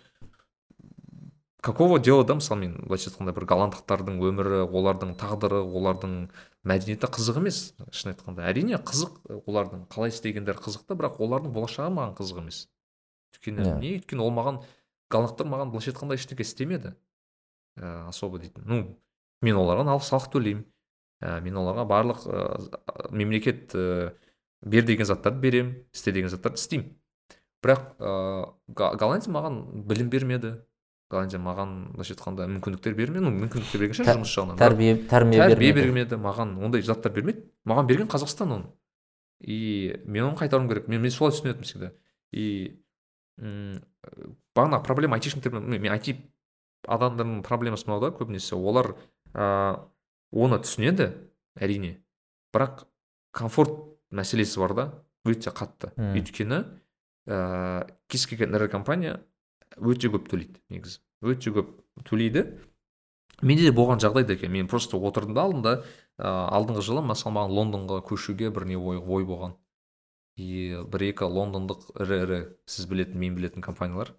какого дела да мысалы мен былайша айтқанда бір голландықтардың өмірі олардың тағдыры олардың мәдениеті қызық емес. шын айтқанда. Әрине қызық олардың қалай істегендері қызық та бірақ олардың болашағы маған қызық емес. Өйткені Иә. не өйткені ол маған голландықтар маған былайша айтқанда ештеңе істемеді. Ә, особо дейтін. Ну мен оларға налог салық төлеймін ә, мен оларға барлық ә, мемлекет ә, бер деген заттарды беремін істе деген заттарды істеймін. Бірақ ә, голландия маған білім бермеді. Голландия маған былайша айтқанда мүмкіндіктер бермеді. Ну мүмкіндіктер берген шығар жұмыс жағынан тәрбие тәрбие тәрбие бермеді. маған ондай заттар бермеді маған берген қазақстан оны. И мен оны қайтаруым керек. Мен, мен солай түсінетінмін всегда. И м, бағана проблема айтишниктермен мен айти адамдардың проблемасы мынау да көбінесе. Олар ә, оны түсінеді әрине. Бірақ комфорт мәселесі бар да өте қатты. Өйткені ә, кез келген ірі компания өте көп төлейді негізі. Өте көп төлейді. Менде де болған жағдай да екен. Мен просто отырдым да алдында ә, алдыңғы жылы мысалы маған лондонға көшуге бір не ой, ой болған. И бір екі лондондық ірі ірі сіз білетін мен білетін компаниялар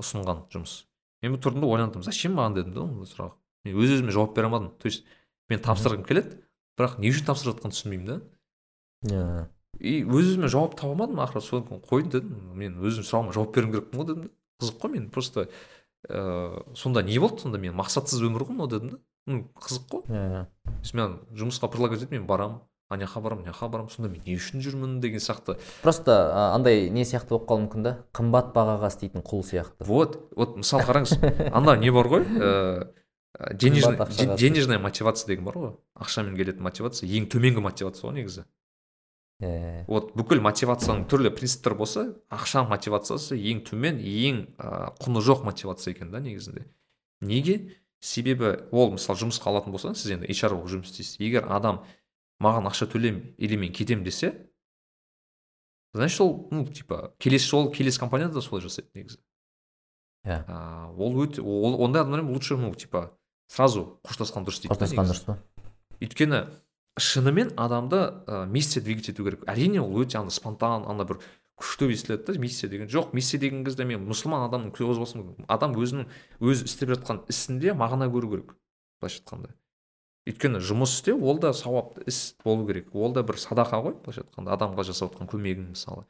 ұсынған жұмыс. Мен тұрдым да ойландым. Зачем маған дедім да ол сұрақ. Мен өз өзіме жауап бере алмадым. То есть мен тапсырғым келеді бірақ не үшін тапсырып жатқанын түсінбеймін да иә. И өз өзіме жауап таба алмадым. Ақыры содан кейін қойдым дедім. Мен өзім сұрағыма жауап бергім керекпін ғой дедім қызық қой мен просто ыыы сонда не болды сонда мен мақсатсыз өмір ғой мынау дедім да ну қызық қой. Иә. Мен жұмысқа предлагать етеді мен барамын. Ана жаққа барамын мына жаққа барамын сонда мен не үшін жүрмін деген сияқты. Просто андай не сияқты болып қалуы мүмкін да? Қымбат бағаға істейтін құл сияқты. Вот вот мысалы қараңыз. Ана не бар ғой? Ыыы денежный Қымбат ақшаға денежная мотивация деген бар ғой. Ақшамен келетін мотивация ең төменгі мотивация ғой негізі. Иә вот бүкіл мотивацияның түрлі принциптер болса ақша мотивациясы ең төмен ең ә, құны жоқ мотивация екен да негізінде. Неге? Себебі ол мысалы жұмысқа алатын болса сіз енді HR болып жұмыс істейсіз. Егер адам маған ақша төлем или мен кетемін десе значит ол ну типа келесі жолы келесі компанияда да солай жасайды негізі. Иә. А, ол өте ол ондай адамдармен лучше ну типа сразу қоштасқан дұрыс дейді қоштасқан дұрыс па? Өйткені шынымен адамды ә, миссия двигать ету керек. Әрине ол өте андай спонтан андай бір күшті естіледі да миссия деген. Жоқ миссия деген кезде мен мұсылман адамның көз болсын адам өзінің өз істеп жатқан ісінде мағына көру керек былайша айтқанда. Өйткені жұмыс істеу ол да сауапты іс болу керек. Ол да бір садақа ғой былайша айтқанда адамға жасап жатқан көмегің мысалы.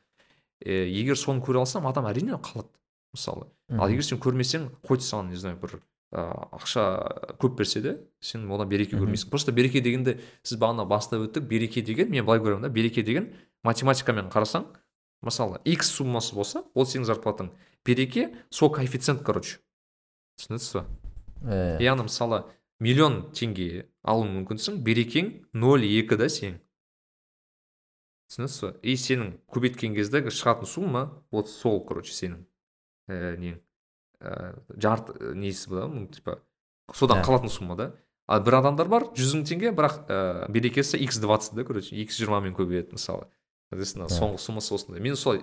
Е, егер соны көре алсам адам әрине қалады мысалы. Ал егер сен көрмесең қойды саған не знаю бір ә, ақша көп берсе де сен одан береке көрмейсің. Просто береке дегенде сіз бағана бастап өттік. Береке деген мен былай көремін да береке деген математикамен қарасаң мысалы x суммасы болса ол сенің зарплатаң. Береке сол коэффициент короче. Түсінесіз ба? Иә яғни мысалы миллион теңге алу мүмкінсің берекең нөл екі да сенің түсінесіз ба и сенің көбейткен кезде шығатын сумма вот сол короче сенің ііі нең ііі жарты несі да типа содан қалатын сумма да? Ал бір адамдар бар жүз мың теңге бірақ ііі берекесі x двадцать да короче? X жиырмамен көбейеді мысалы. Соответственно соңғы суммасы осындай мен солай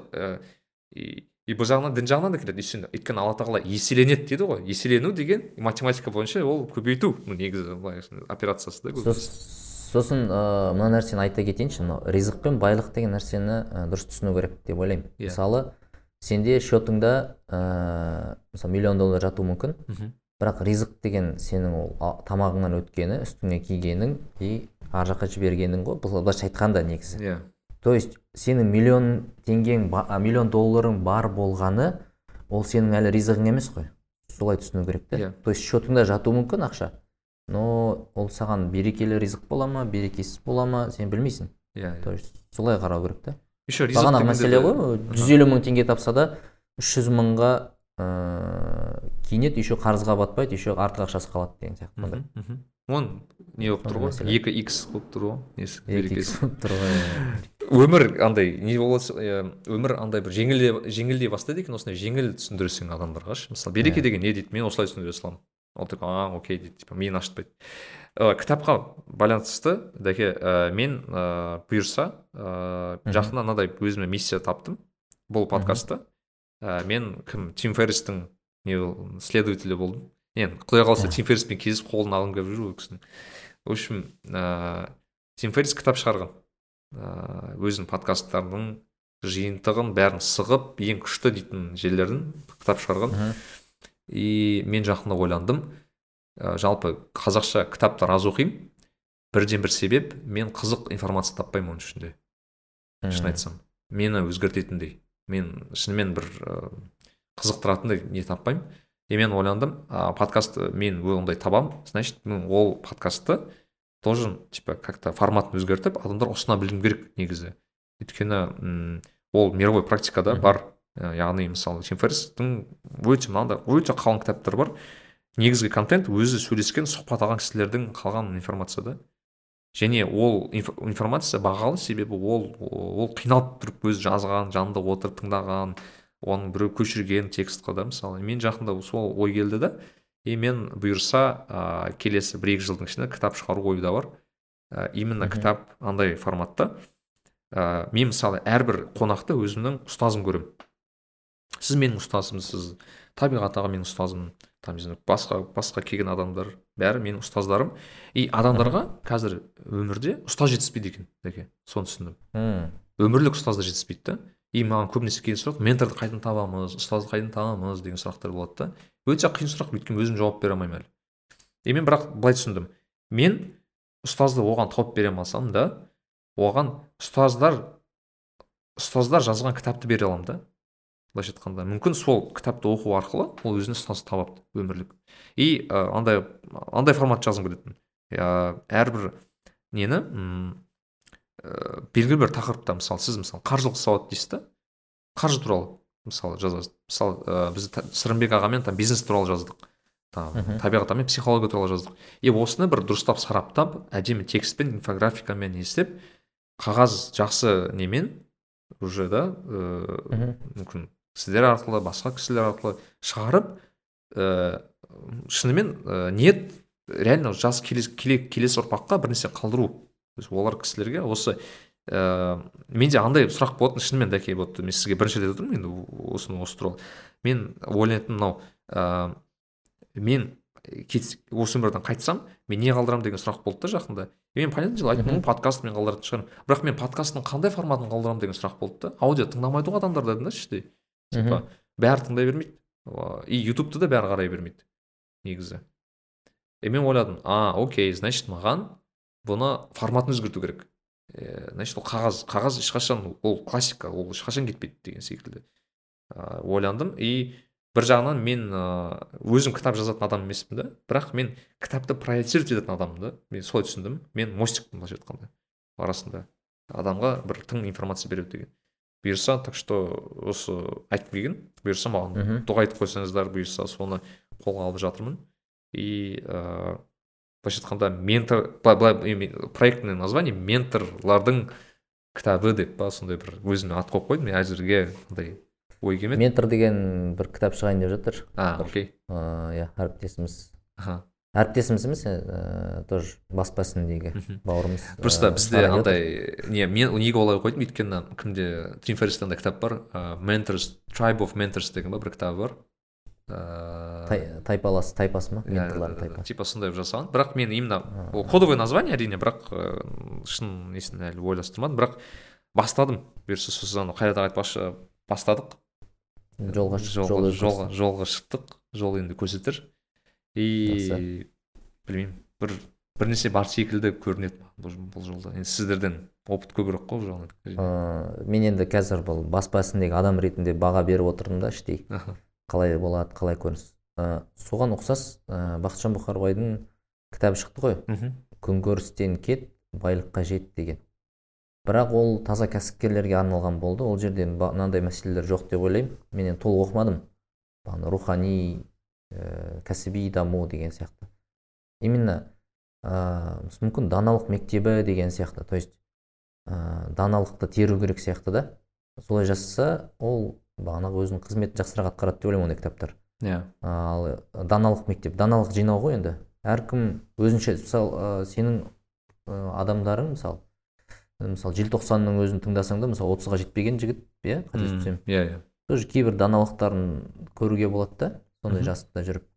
ііі и, бұл жағынан дін жағынан да келеді өйткені өйткені алла тағала еселенеді дейді ғой. Еселену деген математика бойынша ол көбейту ну негізі былай операциясы да. Сос- сосын ыыы мына нәрсені айта кетейінші. Мынау ризық пен байлық деген нәрсені дұрыс түсіну керек деп ойлаймын. Иә. мысалы сенде счетыңда ыыы мысалы миллион доллар жатуы мүмкін. Бірақ ризық деген сенің ол а- тамағыңнан өткені үстіңе кигенің и ар жаққа жібергенің ғой. Былайша айтқанда негізі. Иә. То есть сенің миллион теңгең миллион долларың бар болғаны ол сенің әлі ризығың емес қой. Солай түсіну керек та Иә. то есть счетыңда жатуы мүмкін ақша но ол саған берекелі ризық бола ма берекесіз бола ма сен білмейсің. Иә то есть солай қарау керек та еще ризық бағанағы мәселе ғой жүз елу мың теңге тапса да үш жүз мыңға ыыы киінеді еще қарызға батпайды еще артық ақшасы қалады деген сияқты мхм, мхм. оның не болып тұр ғой екі икс болып тұр ғой несі болып тұр ғой *laughs* өмір андай не болады иә, өмір андай бір жеңілдей жеңілдей бастайды екен осындай жеңіл түсіндірсең адамдарға мысалы береке деген не дейді? Мен осылай түсіндіре саламын ол такой а окей дейді типа миын ашытпайды Ә, кітапқа байланысты дәке ә, мен ә, бұйырса ә, жақында мынадай өзіме миссия таптым бұл подкастта ә, мен кім тим ферристің не следователі болдым. Енді құдай қаласа тим ферриспен кездесіп қолын алғым келіп жүр ол кісінің. В общем ә, тим феррис кітап шығарған. Өзінің подкасттарының жиынтығын бәрін сығып ең күшті дейтін жерлерін кітап шығарған. И мен жақында ойландым. Ә, жалпы қазақша кітаптар аз оқимын. Бірден бір себеп мен қызық информация таппаймын оның ішінде. Шын айтсам. Мені өзгертетіндей. Мен шынымен бір ә, қызықтыратындай не таппаймын. И мен ойландым а, подкаст мен ондай табам значит мен ол подкастты должен типа как то форматын өзгертіп адамдар ұсына білуім керек негізі. Өйткені ол мировой практикада бар. Ә, яғни мысалы тим ферристің өте мынандай өте қалың кітаптар бар. Негізгі контент өзі сөйлескен сұхбат алған кісілердің қалған информация да. Және ол инф- информация бағалы себебі ол ол қиналып тұрып өзі жазған жанында отырып тыңдаған оның біреу көшірген текстқа да мысалы. Мен жақында сол ой келді да. И мен бұйырса ә, келесі бір екі жылдың ішінде кітап шығару ойда бар. Ә, именно кітап андай форматта. Ә, мен мысалы әрбір қонақты өзімнің ұстазым көремін. Сіз менің ұстазымсыз табиғат аға менің ұстазым там басқа басқа келген адамдар бәрі менің ұстаздарым. И адамдарға қазір өмірде ұстаз жетіспейді екен дәке соны түсіндім. Өмірлік ұстаздар жетіспейді да. И маған көбінесе келген сұрақ менторды қайдан табамыз? Ұстазды қайдан табамыз? деген сұрақтар болады да. Өте қиын сұрақ өйткені өзім жауап бере алмаймын әлі. И мен бірақ былай түсіндім. Мен ұстазды оған тауып бере алмасам да оған ұстаздар ұстаздар жазған кітапты бере аламын да. Былайша айтқанда мүмкін сол кітапты оқу арқылы ол өзіне ұстаз табады өмірлік. И андай андай формат жазғым келетін. Ә, әрбір нені м ә, белгілі бір тақырыпта мысалы сіз мысалы қаржылық сауат дейсіз да қаржы туралы. Мысалы жазасыз мысалы ә, біз сырымбек ағамен там бизнес туралы жаздық. Там табиғат психология туралы жаздық. И осыны бір дұрыстап сараптап әдемі текстпен инфографикамен не істеп қағаз жақсы немен уже да ыыы мүмкін сіздер арқылы басқа кісілер арқылы шығарып ә, шынымен ә, ниет реально жас келесі, келесі ұрпаққа бір нәрсе қалдыру олар кісілерге осы ә, менде андай сұрақ болатын шынымен дәке вот мен сізге бірінші рет отырмын енді осыны осы туралы. Мен ойлайтынмын мынау ә, мен осы өмірден қайтсам мен не қалдырамын деген сұрақ болды да жақында. И мен понятное дело айттым подкаст мен қалдыратын шығармын бірақ мен подкасттың қандай форматын қалдырамын деген сұрақ болды да. Аудио тыңдамайды ғой адамдар дедім да іштей типа бәрі тыңдай бермейді. И ютубты да бәрі қарай бермейді негізі. И мен ойладым а окей значит маған бұны форматын өзгерту керек значит ол қағаз қағаз ешқашан ол классика ол ешқашан кетпейді деген секілді. Ә, ойландым. И бір жағынан мен өзім кітап жазатын адам емеспін да бірақ мен кітапты проецировать ететін адаммын да. Мен солай түсіндім. Мен мостикпін былайша айтқанда арасында адамға бір тың информация беру деген. Бұйырса так что осы айтқым келген. Бұйырса маған дұға айтып қойсаңыздар бұйырса соны қолға алып жатырмын. И ыыы былайша айтқанда ментор былай проектный название менторлардың кітабы деп па сондай бір өзіме ат қойып қойдым. Мен әзірге андай ой келмеді. Ментор деген бір кітап шығайын деп жатыр. А окей. Иә әріптесіміз. Әріптесіміз емес ә, тоже баспа ісіндегі бауырымыз просто бізде андай не мен неге олай қойдым? Өйткені кімде? Тим ферристен кітап бар. Mentors tribe of mentors деген ба бір кітабы бар. Ыыы тайпалас тайпасы ма? Менторлар тайпасы. Типа сондай жасаған. Бірақ мен именно ол кодовый название әрине бірақ шын несін әлі ойластырмадым. Бірақ бастадым. Бұйырса сосын қайрат аға айтпақшы бастадық. Жолға жолға жолға, жолға шықтық. Жол енді көрсетер. И білмеймін бір бірнәрсе бар секілді көрінеді бұл, жолда. Енді сіздерден опыт көбірек қой бұл жағынан. Мен енді қазір бұл баспа ісіндегі адам ретінде баға беріп отырмын да іштей. Қалай болады қалай көрініс? Ә, соған ұқсас ә, бақытжан бұқарбайдың кітабы шықты ғой. Күнкөрістен кет байлыққа жет деген. Бірақ ол таза кәсіпкерлерге арналған болды. Ол жерде мынандай мәселелер жоқ деп ойлаймын. Мен енді толық оқымадым. Рухани ә, кәсіби даму деген сияқты. Именно ә, мүмкін даналық мектебі деген сияқты. То есть ә, даналықты теру керек сияқты да. Солай жасаса ол бағанағы өзінің қызметін жақсырақ атқарады деп ойлаймын ондай кітаптар. Иә. Yeah. ал даналық мектеп. Даналық жинау ғой енді. Әркім өзінше мысалы сенің адамдарың мысалы мысалы желтоқсанның өзін тыңдасаң да мысалы отызға жетпеген жігіт иә қателеспесем. Иә иә. Тоже кейбір даналықтарын көруге болады да сондай жаста жүріп.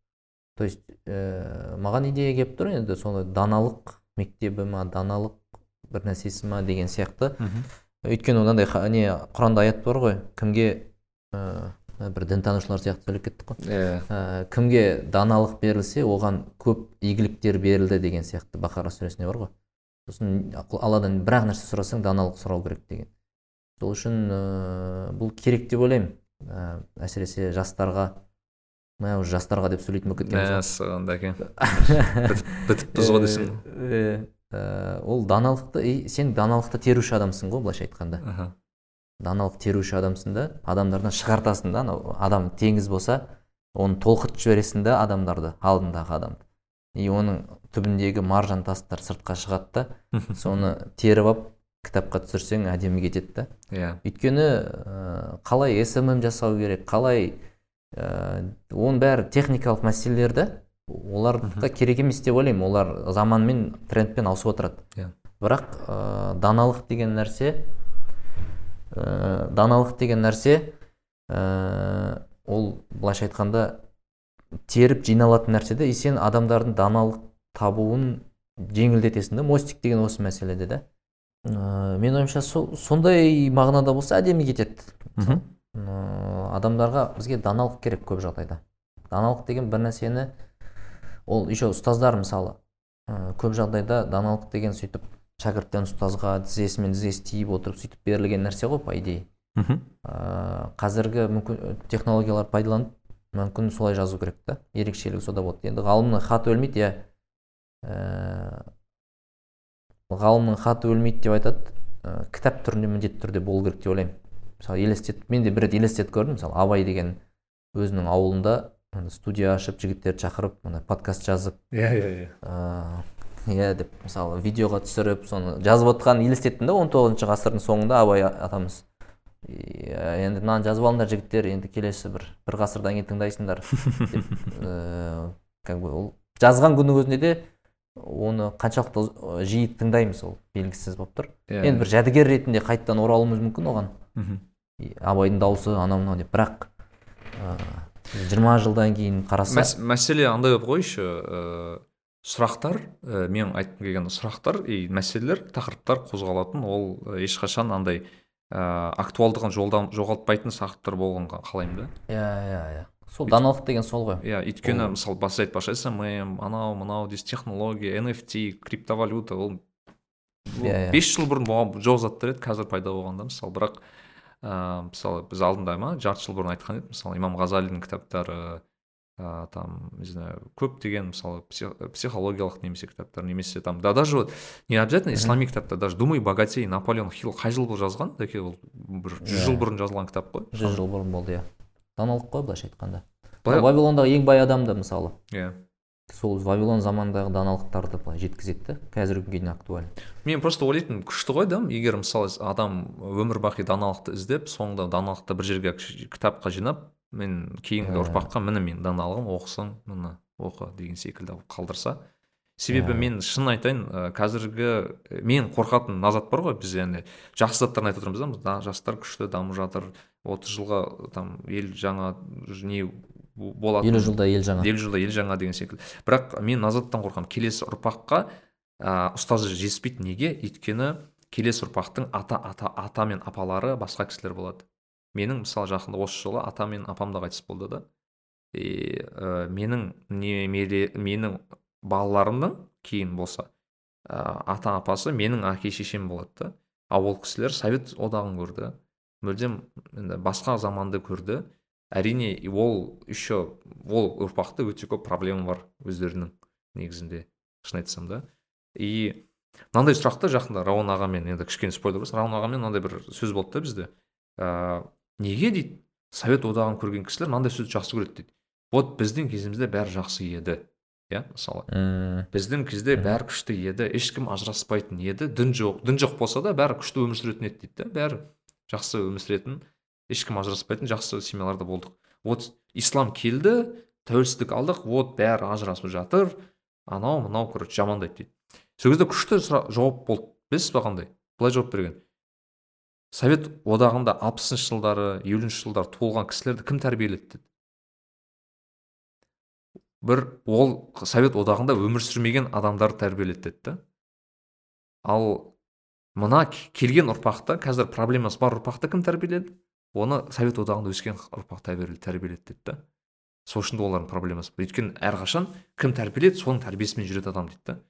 То есть ә, маған идея келіп тұр енді сондай даналық мектебі ма даналық бір нәрсесі ма деген сияқты. Өйткені мынандай не құранда аят бар ғой. Кімге ә, бір дінтанушылар сияқты сөйлеп кеттік қой. Иә. Ә, кімге даналық берілсе оған көп игіліктер берілді деген сияқты бақара сүресінде бар ғой. Сосын алладан бір ақ нәрсе сұрасаң даналық сұрау керек деген. Сол үшін ә, бұл керек деп ойлаймын. Ә, әсіресе жастарға мә уже жастарға деп сөйлейтін болып кеткен мәссаған дәке *laughs* бітіппіз ғой десең. Ол даналықты сен даналықты теруші адамсың ғой былайша айтқанда. Даналық теруші адамсың да адамдардан шығартасың да анау адам теңіз болса оны толқытып жібересің да адамдарды алдындағы адамды и оның түбіндегі маржан тастар сыртқа шығады да *laughs* соны теріп алып кітапқа түсірсең әдемі кетеді да. Иә. Yeah. өйткені ә, қалай смм жасау керек қалай ә, оның бәрі техникалық мәселелер да оларға керек емес деп ойлаймын. Олар заманмен трендпен ауысып отырады. Yeah. бірақ ә, даналық деген нәрсе ә, даналық деген нәрсе ә, ол былайша айтқанда теріп жиналатын нәрсе да и сен адамдардың даналық табуын жеңілдетесің да. Мостик деген осы мәселеде да ә, мен ойымша сол сондай мағынада болса әдемі кетеді. Ә, адамдарға бізге даналық керек көп жағдайда. Даналық деген бір нәрсені ол еще ұстаздар мысалы ә, көп жағдайда даналық деген сөйтіп шәкірттен ұстазға тізесімен тізесі тиіп отырып сөйтіп берілген нәрсе ғой по идее. Мхм. Ә, қазіргі мүмкін технологиялар пайдаланып мүмкін солай жазу керек та. Ерекшелігі сода болады. Енді ғалымның хаты өлмейді иә. Ә, ғалымның хаты өлмейді деп айтады. Ә, кітап түрінде міндетті түрде болу керек деп ойлаймын. Мысалы елестет мен де бір рет елестетіп көрдім. Мысалы абай деген өзінің ауылында студия ашып жігіттерді шақырып ана подкаст жазып иә иә иә. ыыы иә деп мысалы видеоға түсіріп соны жазып отқанын елестеттім да он тоғызыншы ғасырдың соңында абай атамыз. И, енді мынаны жазып алыңдар жігіттер енді келесі бір бір ғасырдан кейін тыңдайсыңдар. *laughs* деп ыыы как бы ол жазған күннің өзінде де оны қаншалықты жиі тыңдаймыз ол белгісіз болып тұр. Иә. енді бір жәдігер ретінде қайтадан оралуымыз мүмкін оған. Абайдың дауысы анау мынау деп. Бірақ ыыы жиырма жылдан кейін қараса Мәс- мәселе андай болып қойшы ыыы сұрақтар ә, мен айтқым келген сұрақтар и мәселелер тақырыптар қозғалатын ол ә, ешқашан андай ә, актуалдығын жолдан жоғалтпайтын тақырыптар болғанға қалаймын да. Иә иә иә. Сол даналық деген сол ғой. Иә өйткені мысалы баста айтпақшы смм анау мынау дейсіз технология nft криптовалюта ол Иә, иә. бес жыл бұрын болған жоқ заттар еді қазір пайда болғанда мысалы. Бірақ ыыы мысалы біз алдында ма жарты жыл бұрын айтқан едік мысалы имам ғазалидің кітаптары ыыы там не знаю көптеген мысалы псих- психологиялық немесе кітаптар немесе там да даже вот не обязательно ислами кітаптар даже думай богатей наполеон хилл қай жылы бұл жазған? Дәке ол бір жүз Иә. жыл бұрын жазылған кітап қой. Жүз жыл бұрын болды иә. Даналық қой былайша айтқанда. Вавилондағы ең бай адам да мысалы. Иә. Сол вавилон заманындағы даналықтарды былай жеткізеді да қазіргі күнге дейін актуаль. Мен просто ойлайтынмын күшті ғой да егер мысалы адам өмір бақи даналықты іздеп соңында даналықты бір жерге кітапқа жинап мен кейінгі Иә. ұрпаққа міне менің даналығым оқысаң міне оқы деген секілді қылып қалдырса. Себебі Иә. мен шын айтайын ә, қазіргі ә, мен қорқатын назат бар ғой біз енді жақсы заттарын айтып отырмыз да, жастар күшті дамып жатыр. отыз жылға там ел жаңа не болады елу жылда ел жаңа. Елу жылда ел жаңа деген секілді. Бірақ мен назаттан қорқамын. Келесі ұрпаққа ә, ұстазы жетіспейді неге? Өйткені келесі ұрпақтың ата ата ата мен апалары басқа кісілер болады. Менің мысалы жақында осы жылы ата мен апам да қайтыс болды да. И ә, менің немере менің балаларымның кейін болса ә, ата апасы менің әке шешем болады да. Ал ол кісілер совет одағын көрді мүлдем енді басқа заманды көрді. Әрине ол еще ол ұрпақта өте көп проблема бар өздерінің негізінде шын айтсам да. И мынандай сұрақты жақында рауан ағамен енді кішкене спойлер болсын рауан ағамен мынандай бір сөз болды да бізде. Ә, неге дейді? Совет одағын көрген кісілер мынандай сөзді жақсы көреді дейді. Вот біздің кезімізде бәрі жақсы еді иә мысалы. Мм, біздің кезде бәрі күшті еді ешкім ажыраспайтын еді дін жоқ дін жоқ болса да бәрі күшті өмір сүретін еді дейді да бәрі жақсы өмір сүретін ешкім ажыраспайтын жақсы семьяларда болдық. Вот ислам келді тәуелсіздік алдық вот бәрі ажырасып жатыр анау мынау короче жамандайды дейді. Сол кезде күшті жауап болды білесіз ба қандай? Былай жауап берген. Совет одағында алпысыншы жылдары елуінші жылдары туылған кісілерді кім тәрбиеледі деді. Бір ол совет одағында өмір сүрмеген адамдарды тәрбиеледі деді да. Ал мына келген ұрпақта қазір проблемасы бар ұрпақты кім тәрбиеледі? Оны совет одағында өскен ұрпақ тәрбиеледі деді да. Сол үшін де олардың проблемасы бар. Өйткені әрқашан кім тәрбиеледі соның тәрбиесімен жүреді адам дейді да.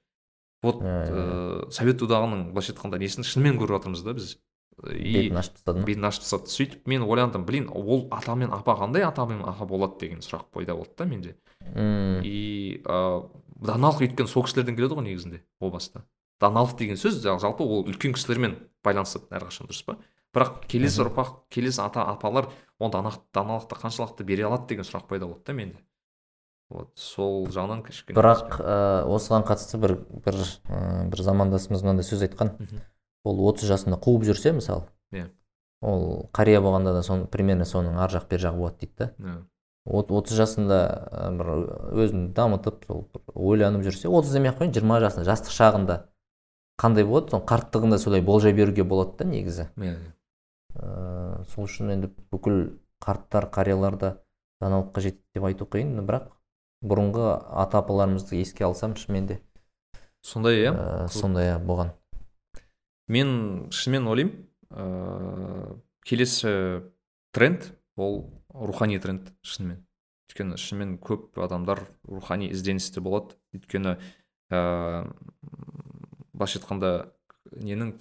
Вот ыыы совет одағының былайша айтқанда несін шынымен көріп жатырмыз да біз. Бетін ашып тастады ма? бетін ашып тастады сөйтіп мен ойландым блин ол ата мен апа қандай ата мен апа болады деген сұрақ пайда болды да менде. Мм, и ыыы даналық өйткені сол кісілерден келеді ғой негізінде о баста. Даналық деген сөз жал- жалпы ол үлкен кісілермен байланысады әрқашан дұрыс па? Бірақ келесі ұрпақ келесі ата апалар ол даналықты қаншалықты бере алады деген сұрақ пайда болды да менде. Вот сол жағынан кішкене бірақ ә, осыған қатысты бір бір ә, бір замандасымыз мынандай сөз айтқан. Ол отыз жасында қуып жүрсе мысалы Иә. ол қария болғанда да сон примерно соның ар жақ бер жағы болады дейді да. Иә. от- отыз жасында бір өзін дамытып сол бір ойланып жүрсе отыз демей ақ қояйын жиырма жасында жастық шағында қандай болады? Соның қарттығында солай болжай беруге болады да негізі. Иә, ә, сол үшін енді бүкіл қарттар қариялар да даналыққа жетеді деп айту қиын бірақ бұрынғы ата апаларымызды еске алсам шынымен де сондай иә? Сондай иә, болған. Мен шынымен ойлаймын ыыы келесі тренд ол рухани тренд шынымен. Өйткені шынымен көп адамдар рухани ізденісте болады. Өйткені ыыы былайша айтқанда ненің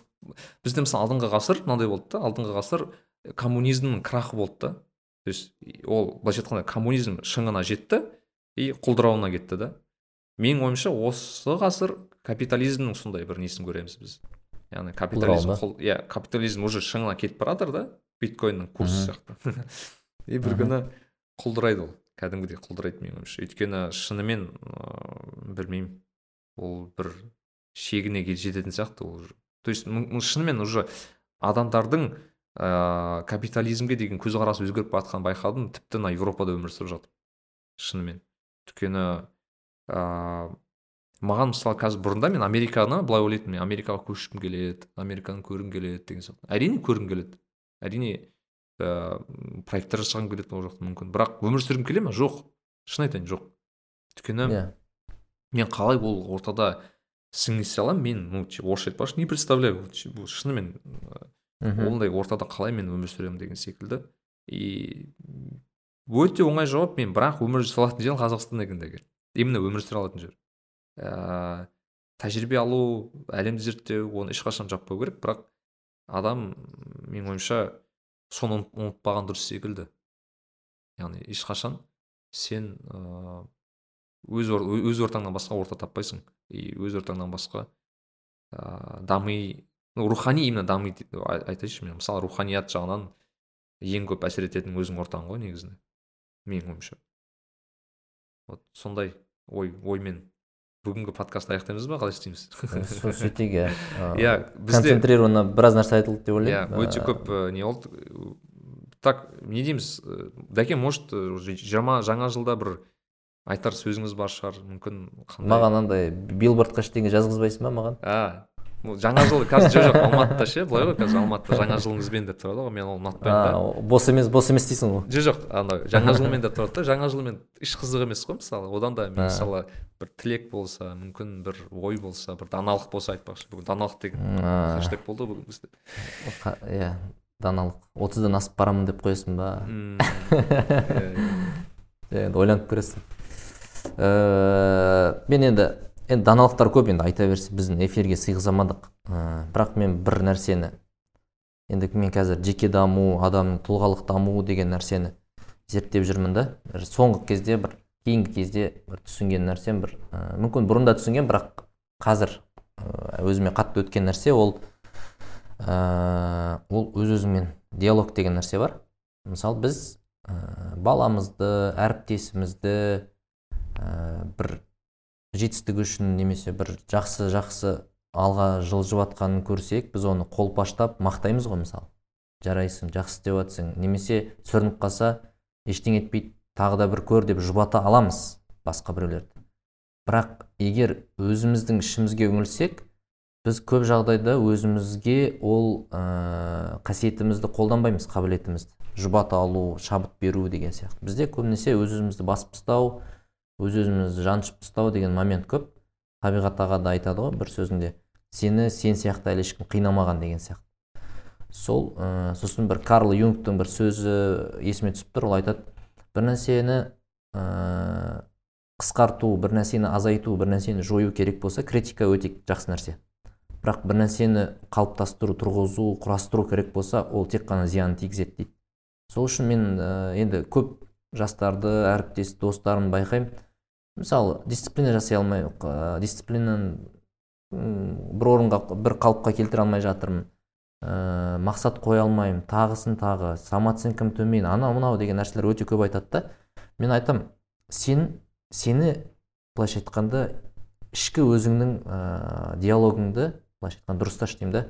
бізде мысалы алдыңғы ғасыр мынандай болды да алдыңғы ғасыр коммунизмнің крахы болды да. То есть ол былайша айтқанда коммунизм шыңына жетті и құлдырауына кетті да. Менің ойымша осы ғасыр капитализмнің сондай бір несін көреміз біз. Яғни капитализм иә капитализм уже шыңына кетіп бара жатыр да биткоиннің курсы сияқты. *laughs* И бір күні құлдырайды ол кәдімгідей құлдырайды менің ойымша. Өйткені шынымен ыыы білмеймін ол бір шегіне жететін сияқты ол то есть шынымен уже адамдардың ә, капитализмге деген көзқарасы өзгеріп бара жатқанын байқадым тіпті мына европада өмір сүріп жатып шынымен. Өйткені ә, маған мысалы қазір бұрында мен американы былай ойлайтынмын. Мен америкаға көшкім келеді американы көргім келеді деген сияқты. Әрине көргім келеді. Әрине ә, проекттер жасағым келеді ол жақта мүмкін. Бірақ өмір сүргім келе ма жоқ. Шын айтайын жоқ. Өйткені yeah. Иә. мен қалай ол ортада сіңісе аламын мен ну орысша айтпақшы не представляю. Шынымен ондай ортада қалай мен өмір сүремін деген секілді. И өте оңай жауап мен бірақ өмір сүре алатын жер қазақстан екен деген именно өмір сүре алатын жер. Ә, тәжірибе алу әлемді зерттеу оны ешқашан жаппау керек. Бірақ адам менің ойымша соны ұмытпаған дұрыс секілді. Яғни ешқашан сен өз, өз ортаңнан басқа орта таппайсың. И өз ортаңнан басқа ә, дами ну рухани именно дами айтайыншы мен мысалы руханият жағынан ең көп әсер ететін өзің ортаң ғой негізінде менің ойымша. Вот сондай ой оймен. Бүгінгі подкастты аяқтаймыз ба? Қалай істейміз? Сөйтейік иә. *laughs* Иә концентрированно біраз нәрсе айтылды деп ойлаймын. Иә өте көп не болды? Так не дейміз? Дәке может жиырма жаңа жылда бір айтар сөзіңіз бар шығар мүмкін қандай? Маған андай билбордқа ештеңе жазғызбайсың ба маған? А жаңа жыл қазір жоқ жоқ алматыда ше? Былай ғой қазір алматыда жаңа жылыңызбен деп тұрады ғой мен оны ұнатпаймын да. бос емес бос емес дейсің ғой. Жоқ жоқ анау жаңа жылмен деп тұрады да жаңа жылмен еш қызық емес қой мысалы одан да мен мысалы бір тілек болса мүмкін бір ой болса бір даналық болса айтпақшы бүгін даналық деген хэштег болды ғой бүгін бізде. Иә даналық. отыздан асып барамын деп қоясың ба? *laughs* Енді ойланып көресің. Мен енді енді даналықтар көп енді айта берсе біздің эфирге сыйғыза алмадық ә, бірақ мен бір нәрсені енді мен қазір жеке даму адамның тұлғалық дамуы деген нәрсені зерттеп жүрмін да. Соңғы кезде бір кейінгі кезде бір түсінген нәрсем бір ә, мүмкін бұрында түсінген бірақ қазір өзіме қатты өткен нәрсе ол ә, ол өз өзіңмен диалог деген нәрсе бар. Мысалы біз ә, баламызды әріптесімізді ә, бір жетістігі үшін немесе бір жақсы жақсы алға жылжып көрсек біз оны қолпаштап мақтаймыз ғой мысалы. Жарайсың жақсы істеп жатсың немесе сүрініп қалса ештеңе етпейді тағы да бір көр деп жұбата аламыз басқа біреулерді. Бірақ егер өзіміздің ішімізге үңілсек біз көп жағдайда өзімізге ол ә, қасиетімізді қолданбаймыз қабілетімізді. Жұбата алу шабыт беру деген сияқты. Бізде көбінесе өз өзімізді басып тастау өз өзімізді жаншып тастау деген момент көп. Табиғат аға да айтады ғой бір сөзінде сені сен сияқты әлі ешкім қинамаған деген сияқты. Сол ә, сосын бір карл юнгтың бір сөзі есіме түсіп тұр ол айтады бір нәрсені ә, қысқарту бір нәрсені азайту бір нәрсені жою керек болса критика өте жақсы нәрсе. Бірақ бір нәрсені қалыптастыру тұрғызу құрастыру керек болса ол тек қана зиянын тигізеді дейді. Сол үшін мен ә, енді көп жастарды әріптес достарымды байқаймын. Мысалы дисциплина жасай алмай ә, дисциплинаны бір орынға бір қалыпқа келтіре алмай жатырмын. Ә, мақсат қоя алмаймын. Тағысын тағы самооценкам төмен. Анау мынау деген нәрселер өте көп айтады да. Мен айтам сен сені былайша айтқанда ішкі өзіңнің ә, диалогыңды былайша айтқанда дұрысташы деймін да.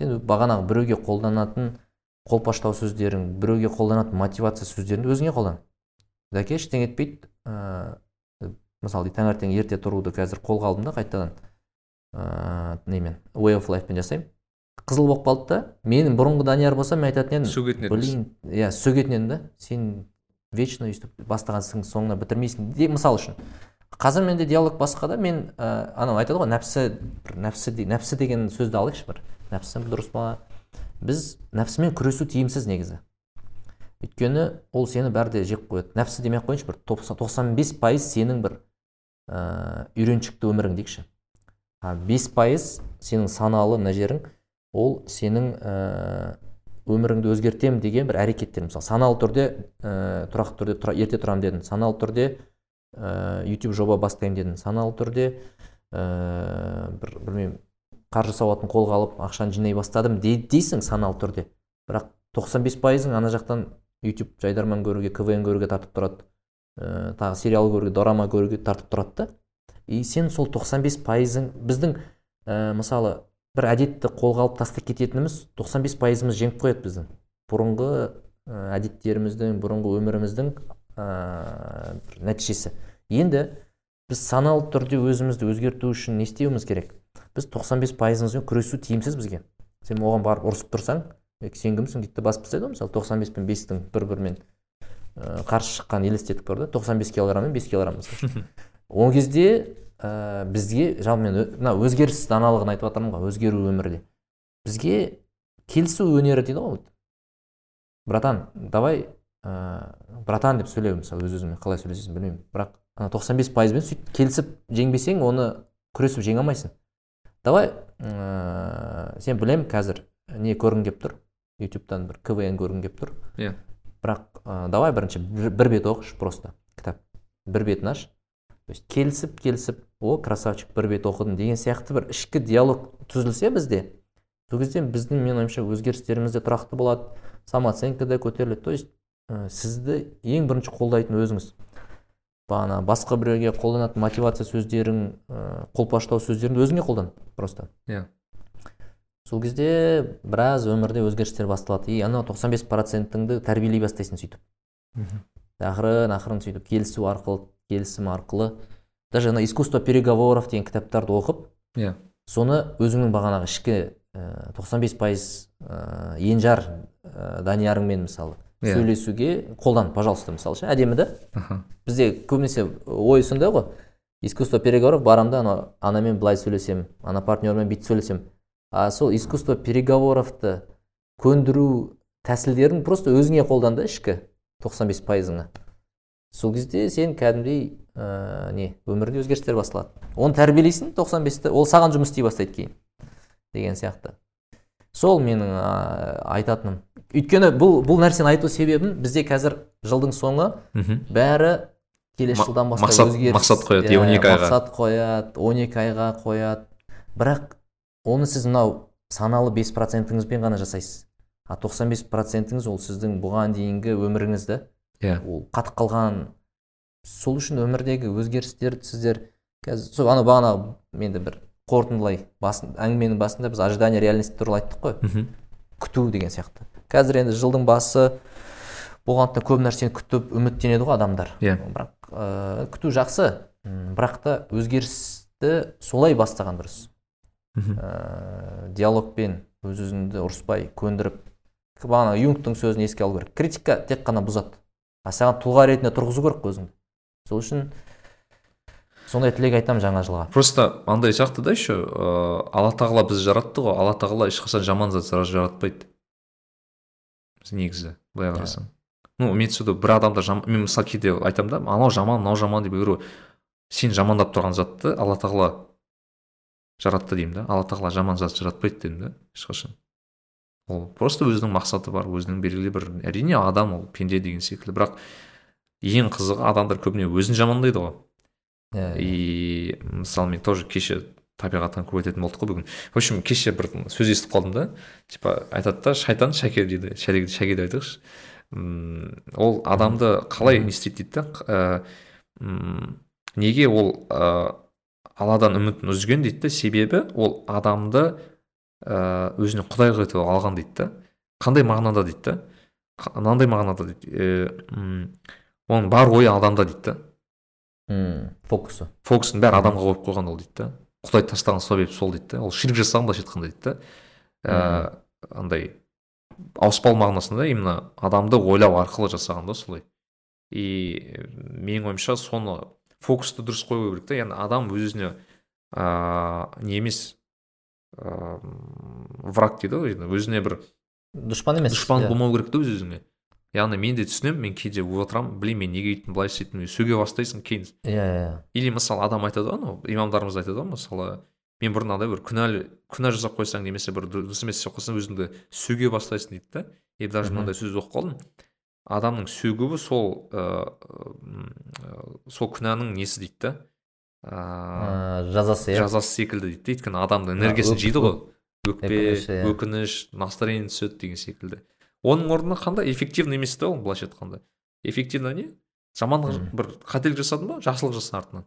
Сен бағанағы біреуге қолданатын қолпаштау сөздерің біреуге қолданатын мотивация сөздеріңді өзіңе қолдан. Дәке ештеңе етпейді мысалы таңертең ерте тұруды қазір қолға алдым да қайтадан ыыы немен way of лайфпен жасаймын. Қызыл болып қалды да менің бұрынғы данияр болса мен айтатын едім сөгетін блин иә сөгетін едім да сен вечно өйстіп бастаған ісіңді соңына бітірмейсің де мысалы үшін. Қазір менде диалог басқа да мен ә, анау айтады ғой нәпсі бір нәпсі нәпсі деген сөзді алайықшы бір. Нәпсі дұрыс па? Біз нәпсімен күресу тиімсіз негізі. Өйткені ол сені бәрі жеп қояды. Нәпсі демей ақ қояйыншы бір тоқсан бес пайыз сенің бір ә, үйреншікті өмірің дейікші бес пайыз сенің саналы мына жерің ол сенің ә, өміріңді өзгертемін деген бір әрекеттер. Мысалы саналы түрде ә, тұрақты түрде тұра, ерте тұрамын дедің. Саналы түрде ә, YouTube жоба бастаймын дедің. Саналы түрде ә, бір білмеймін қаржы сауатын қолға алып ақшаны жинай бастадым дейсің саналы түрде. Бірақ 95 пайызың ана жақтан YouTube жайдарман көруге квн көруге тартып тұрады. Ә, тағы сериал көруге дорама көруге тартып тұрады да. И сен сол 95 пайызың біздің ә, мысалы бір әдетті қолға алып тастап кететініміз 95 пайызымыз жеңіп қояды біздің. Бұрынғы ә, әдеттеріміздің бұрынғы өміріміздің ә, нәтижесі. Енді біз саналы түрде өзімізді өзгерту үшін не істеуіміз керек? Біз 95 пайызымызбен күресу тиімсіз бізге. Сен оған барып ұрысып тұрсаң сен кімсің дейді басып тастайды ғой мысалы тоқсан бес пен бестің бір бірімен қарсы шыққанын елестеттік бар да тоқсан бес килограмм мен бес килограмм мысалы ол кезде ә, бізге жалпы мен мына өзгеріс даналығын айтып жатырмын ғой өзгеру өмірде. Бізге келісу өнері дейді ғой братан давай ә, братан деп сөйлеу мысалы өз өзіңмен қалай сөйлесесің білмеймін. Бірақ ана тоқсан бес пайызбен сөйтіп келісіп жеңбесең оны күресіп жеңе алмайсың. Давай ә, сен білемін қазір не көргің келіп тұр? Ютубтан бір квн көргің келіп тұр. Иә. Бірақ ә, давай бірінші бір, бет оқышы просто. Кітап. Бір бетін аш то есть келісіп келісіп о красавчик бір бет оқыдым деген сияқты бір ішкі диалог түзілсе бізде сол кезде біздің менің ойымша өзгерістеріміз де тұрақты болады. Самооценка да көтеріледі. То есть ә, сізді ең бірінші қолдайтын өзіңіз. Бағана басқа біреуге қолданатын мотивация сөздерің ә, қолпаштау сөздеріңді өзіңе қолдан просто. Иә. Сол кезде біраз өмірде өзгерістер басталады. И анау тоқсан бес процентіңді тәрбиелей бастайсың сөйтіп. Ақырын ақырын сөйтіп. Келісу арқылы келісім арқылы. Даже ана искусство переговоров деген кітаптарды оқып иә. соны өзіңнің бағанағы ішкі тоқсан бес пайыз ә, енжар ә, даниярыңмен мысалы yeah. Иә. сөйлесуге қолдан пожалуйста мысалы ше әдемі да? Бізде көбінесе ой сондай ғой. Искусство переговоров барамын да ана анамен былай сөйлесемін ана партнермен бүйтіп сөйлесемін а сол искусство переговоровты көндіру тәсілдерін просто өзіңе қолдан да ішкі 95 пайызыңа. Сол кезде сен кәдімгідей ә, не өмірде өзгерістер басталады оны тәрбиелейсің 95-ті ол саған жұмыс істей бастайды кейін деген сияқты. Сол менің ә, айтатыным. Өйткені бұл бұл нәрсені айту себебім бізде қазір жылдың соңы бәрі келесі жылдан бастап өзгеріс мақсат қояды он екі айға. мақсат қояды он екі айға қояды. Бірақ оны сіз мынау саналы бес процентіңізбен ғана жасайсыз. А 95 бес процентіңіз ол сіздің бұған дейінгі өміріңізді иә. yeah. ол қатып қалған сол үшін өмірдегі өзгерістерді сіздер қазір сол анау бағана енді бір қорытындылай басын әңгіменің басында біз ожидание реальность туралы айттық қой. Мхм. Күту деген сияқты. Қазір енді жылдың басы болғандықтан көп нәрсені күтіп үміттенеді ғой адамдар. Иә. Yeah. бірақ ә, күту жақсы. Бірақ та өзгерісті солай бастаған дұрыс. Ә, диалогпен өз өзіңді ұрыспай көндіріп бағана юнгтың сөзін еске алу керек. Критика тек қана бұзады. А саған тұлға ретінде тұрғызу керек қой өзіңді. Сол үшін сондай тілек айтамын жаңа жылға. Просто андай сияқты да еще ыыы алла тағала бізді жаратты ғой. Алла тағала ешқашан жаман зат жаратпайды. Негізі былай қарасаң. Ну имеется в виду бір адамды жам... мен мысалы кейде айтамын да анау жаман мынау жаман деп егер сен жамандап тұрған затты алла тағала жаратты деймін да. Алла тағала жаман зат жаратпайды дедім да ешқашан. Ол просто өзінің мақсаты бар өзінің белгілі бір әрине адам ол пенде деген секілді. Бірақ ең қызығы адамдар көбіне өзін жамандайды ғой. Иә и мысалы мен тоже кеше табиғаттан көп айтатын болдық қой бүгін. В общем кеше бір сөз естіп қалдым да. Типа айтады да шайтан шәке дейді шәке деп айтайықшы ол адамды қалай не істейді дейді да ә, неге ол алладан үмітін үзген дейді да себебі ол адамды ә, өзіне құдай қылып етіп алған дейді да қандай мағынада дейді да мынандай мағынада дейді? Ә, оның бар ойы адамда дейді да фокусы. Фокусын бәрі адамға қойып қойған ол дейді да құдай тастаған себеп сол дейді да ол ширк жасаған былайша айтқанда дейді да ә, андай ауыспалы мағынасында именно адамды ойлау арқылы жасаған да солай. И менің ойымша соны фокусты дұрыс қою керек та. Яғни адам өз өзіне ыыы не емес ыыы враг дейді ғой өзіне бір дұшпан емес дұшпан иә. болмау керек та өз өзіңе. Яғни мен де түсінемін мен кейде отырамын білмеймін мен неге өйттім былай істейтін сөге бастайсың кейін иә иә или мысалы адам айтады ғой анау имамдарымыз айтады ғой мысалы мен бұрын андай бір күнәлі күнә жасап қойсаң немесе бір дұрыс емес істеп қойсаң өзіңді сөге бастайсың дейді да. И даже мынандай сөз оқып қалдым. Адамның сөгуі сол ыыы сол күнәнің несі дейді да ыыы Ә, жазасы иә? жазасы секілді дейді да өйткені адамның энергиясын жейді ғой. өкпе өкініш, иә. өкініш настроение түседі деген секілді. Оның орнына қандай? Эффективный емес та ол былайша айтқанда. Эффективно не? Жамандық бір қателік жасадың ба жақсылық жаса артынан.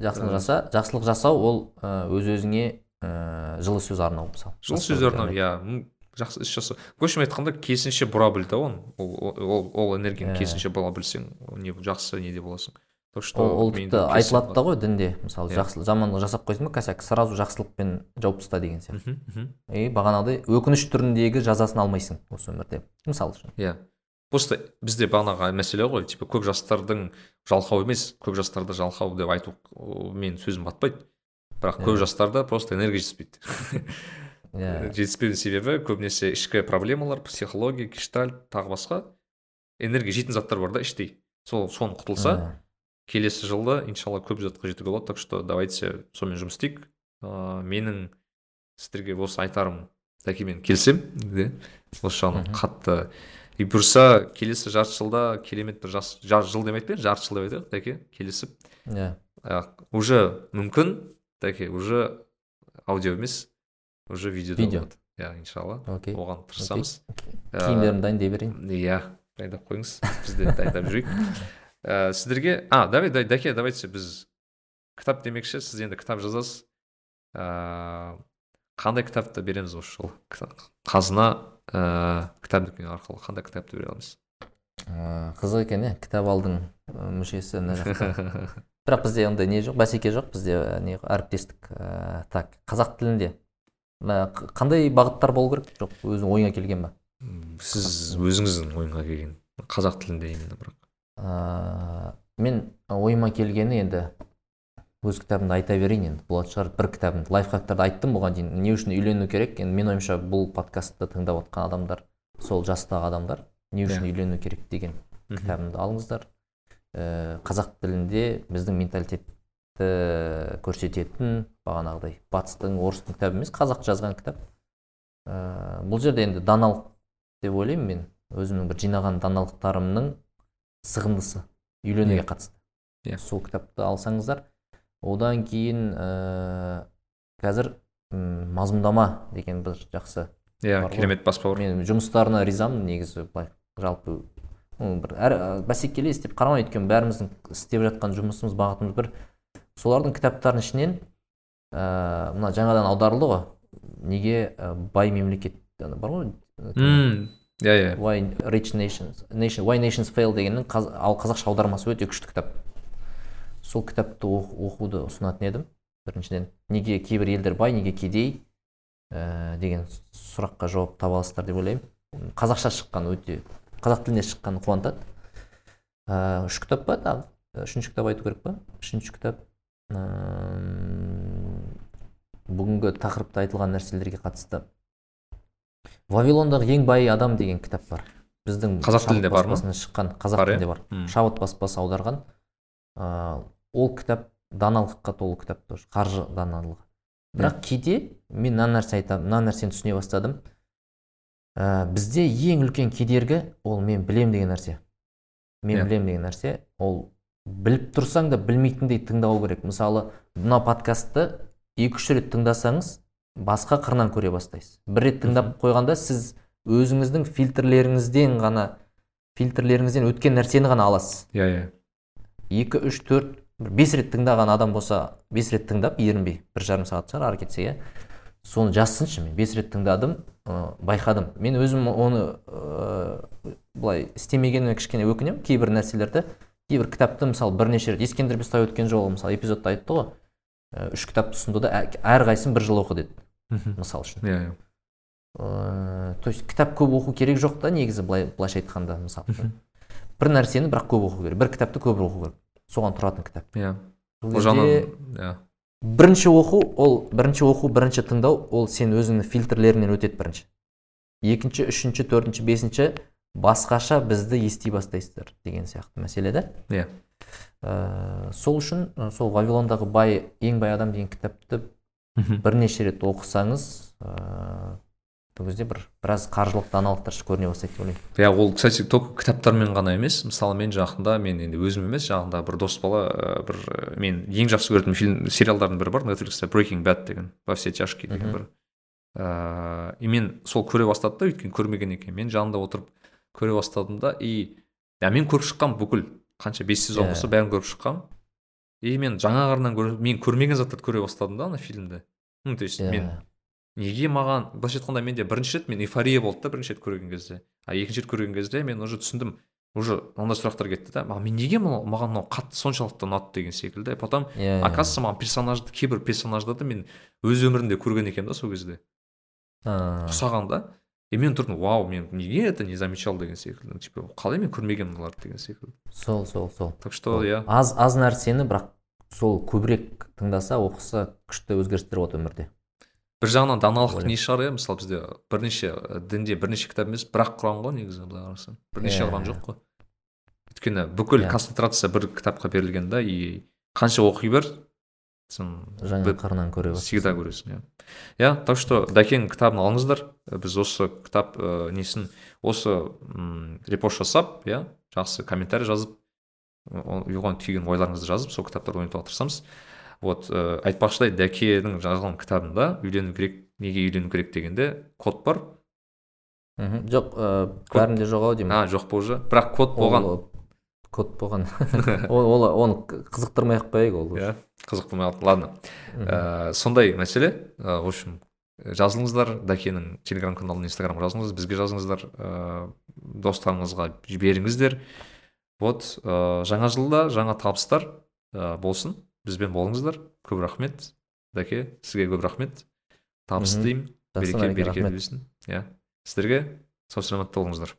Жақсылық Ә. жаса жақсылық жасау ол өз өзіңе ә, жылы сөз арнау мысалы. Жылы біреуге арнау иә. Жақсы іс жасау көшім айтқанда керісінше бұра біл да оны. Ол, ол, ол, энергияны Иә. керісінше бұра білсең не жақсы неде боласың так что ол, тіпті айтылады да ғой дінде. Мысалы Иә. жақсы жамандық жасап қойсың ба косяк сразу жақсылықпен жауып таста деген сияқты. И бағанағыдай өкініш түріндегі жазасын алмайсың осы өмірде мысалы үшін. Иә. Просто бізде бағанағы мәселе ғой типа көп жастардың жалқау емес көп жастарды жалқау деп айту мен сөзім батпайды. Бірақ көп Иә. жастарда просто энергия жетіспейді. *laughs* иә жетіспеудің себебі көбінесе ішкі проблемалар психология гештальт тағы басқа энергия жейтін заттар бар да іштей. Сол соны құтылса келесі жылда иншалла көп затқа жетуге болады. Так что давайте сонымен жұмыс істейік. Ыыы менің сіздерге осы айтарым дәкемен келісемін де осы жағынан қатты. И бұйырса келесі жарты жылда керемет бір жас жарты жыл ақ қояйын жарты жыл деп айтайық дәке келісіп. Иә. Уже мүмкін дәке уже аудио емес. Уже видеода Видео. болады иә иншалла окей. оған тырысамыз. Киімдерімді дайындай берейін иә дайындап қойыңыз біз де дайындап жүрейік. Ә, сіздерге а давай дай- дәке давайте біз кітап демекші сіз енді кітап жазасыз. Ә, қандай кітапты береміз осы жолы? Қазына ә, кітап дүкені арқылы қандай кітапты бере аламыз? Ә, қызық екен иә кітап алдың мүшесі мына жақта. *laughs* Бірақ бізде ондай не жоқ бәсеке жоқ бізде не әріптестік ә, так қазақ тілінде. Қандай бағыттар болу керек? Жоқ өзің ойыңа келген ба сіз өзіңіздің ойыңа келген. Қазақ тілінде именно бірақ. Ә, мен ойыма келгені енді өз кітабымды айта берейін енді. Болатын шығар бір кітабымды лайфхактарды айттым бұған дейін. Не үшін үйлену керек? Енді менің ойымша бұл подкастты тыңдап отқан адамдар сол жастағы адамдар не үшін Иә. үйлену керек деген кітабымды алыңыздар. Ә, қазақ тілінде біздің менталитетті көрсететін бағанағыдай батыстың орыстың кітабы емес қазақ жазған кітап ә, бұл жерде енді даналық деп ойлаймын мен өзімнің бір жинаған даналықтарымның сығындысы үйленуге Иә. қатысты Иә. сол кітапты алсаңыздар одан кейін ә, қазір м, мазмұндама деген бір жақсы иә ғой. керемет баспа бар мен жұмыстарына ризамын негізі былай жалпы бір әр ә, бәсекелес деп қарамай өйткені бәріміздің істеп жатқан жұмысымыз бағытымыз бір солардың кітаптарының ішінен ә, мына жаңадан аударылды ғой. Неге ә, бай мемлекет бар ғой? Иә иә. Why rich nations nation why nations fail дегеннің қаз, ал қазақша аудармасы өте күшті кітап. Сол кітапты оқу- оқуды ұсынатын едім біріншіден. Неге кейбір елдер бай неге кедей ә, деген сұраққа жауап таба аласыздар деп ойлаймын. Қазақша шыққан өте қазақ тілінде шыққан қуантады. Ә, үш кітап па тағы? Үшінші кітап айту керек па? Үшінші кітап бүгінгі тақырыпта айтылған нәрселерге қатысты. Вавилондағы ең бай адам деген кітап бар. Біздің Қазақ тілінде бар ма? шыққан қазақ иә? тілінде бар. Шабыт баспасы аударған. Ыыы ол кітап даналыққа толы кітап тоже қаржы даналығы. Бірақ кейде мен мына нәрсе айтамын мына нәрсені түсіне бастадым. Ә, бізде ең үлкен кедергі ол мен білем деген нәрсе. Мен Иә. білем деген нәрсе ол біліп тұрсаң да білмейтіндей тыңдау керек. Мысалы мына подкастты екі үш рет тыңдасаңыз басқа қырынан көре бастайсыз. Бір рет тыңдап қойғанда сіз өзіңіздің фильтрлеріңізден ғана фильтрлеріңізден өткен нәрсені ғана аласыз. Иә иә. Екі үш төрт бір бес рет тыңдаған адам болса бес рет тыңдап ерінбей бір жарым сағат шығар ары кетсе иә. Соны жазсыншы мен. Бес рет тыңдадым ә, байқадым. Мен өзім оны ә, былай істемегеніме кішкене өкінемін. Кейбір нәрселерді кейбір кітапты мысалы бірнеше рет ескендір бестай өткен жолы мысалы эпизодта айтты ғой. Үш кітапты ұсынды да әрқайсысын бір жыл оқы деді мысалы үшін. Иә иә. Ыыы то есть кітап көп оқу керек жоқ та негізі былай былайша айтқанда мысалы үшін. Бір нәрсені бірақ көп оқу керек бір кітапты көп оқу керек соған тұратын кітап. Иә. Бұл жағынан иә. бірінші оқу ол бірінші оқу бірінші тыңдау ол сен өзіңнің фильтрлеріңнен өтеді бірінші. Екінші үшінші төртінші бесінші басқаша бізді ести бастайсыздар деген сияқты мәселе да иә. Ә, сол үшін ә, сол вавилондағы бай ең бай адам деген кітапты бірнеше рет оқысаңыз ә, кезде бір біраз қаржылық даналықтар көріне бастайды деп ойлаймын. Иә ол кстати только кітаптармен ғана емес мысалы мен жақында мен енді өзім емес жақында бір дос бала ә, бір ә, мен ең жақсы көретін фильм сериалдардың бірі бар нетфликсте breaking bad деген во все тяжкие деген бір. Ыыы и мен сол көре бастады да өйткені көрмеген екен мен жанында отырып көре бастадым да и ә, мен көріп шыққанмын бүкіл. Қанша бес сезон Иә. болса бәрін көріп шыққанмын и мен жаңа қырынан көріп мен көрмеген заттарды көре бастадым да ана фильмді. Ну то есть мен Иә. неге маған былайша айтқанда менде бірінші рет мен эйфория болды да бірінші рет көрген кезде. А екінші рет көрген кезде мен уже түсіндім уже мынандай сұрақтар кетті да. «А мен неге маған мынау қатты соншалықты ұнады деген секілді. Потом иә оказывается маған персонажды кейбір персонаждарды мен өз өмірімде көрген екенмін да сол кезде. Ұқсаған да и мен тұрдым вау мен неге это не замечал? деген секілді. Типа қалай мен көрмегенмін мыналарды деген секілді. Сол сол сол. Так что иә аз аз нәрсені бірақ сол көбірек тыңдаса оқыса күшті өзгерістер болады өмірде. Бір жағынан даналық не шығар иә? Мысалы бізде бірнеше і, дінде бірнеше кітап емес бір ақ құран ғой негізі былай қарасаң. Бірнеше Иә. құран жоқ қой. Өйткені бүкіл Иә. концентрация бір кітапқа берілген да и қанша оқи бер жаңа қырынан көре всегда көресің иә. Иә так что дәкенің кітабын алыңыздар. Біз осы кітап ә, несін осы м репост жасап иә жақсы комментарий жазып оған түйген ойларыңызды жазып сол кітаптарды ойнатуға тырысамыз вот ә, айтпақшыдай дәкенің жазған кітабында үйлену керек неге үйлену керек дегенде код бар. Мхм жоқ ә, бәрінде жоқ ау деймін. А жоқ па уже? Бірақ код болған. Ол- код болған. *laughs* Ол ол оны қызықтырмай ақ қояйық ол иә. Қызық болмай қалды. Ладно. Ә, сондай мәселе. Ә, в общем жазылыңыздар дәкенің телеграм каналына инстаграмға жазыңыз. Бізге жазыңыздар. Ә, достарыңызға жіберіңіздер. Вот ә, жаңа жылда жаңа табыстар ә, болсын. Бізбен болыңыздар. Көп рахмет. Дәке сізге көп рахмет. Табыс тілеймін. Береке береке берсін иә. Сіздерге сау саламатта болыңыздар.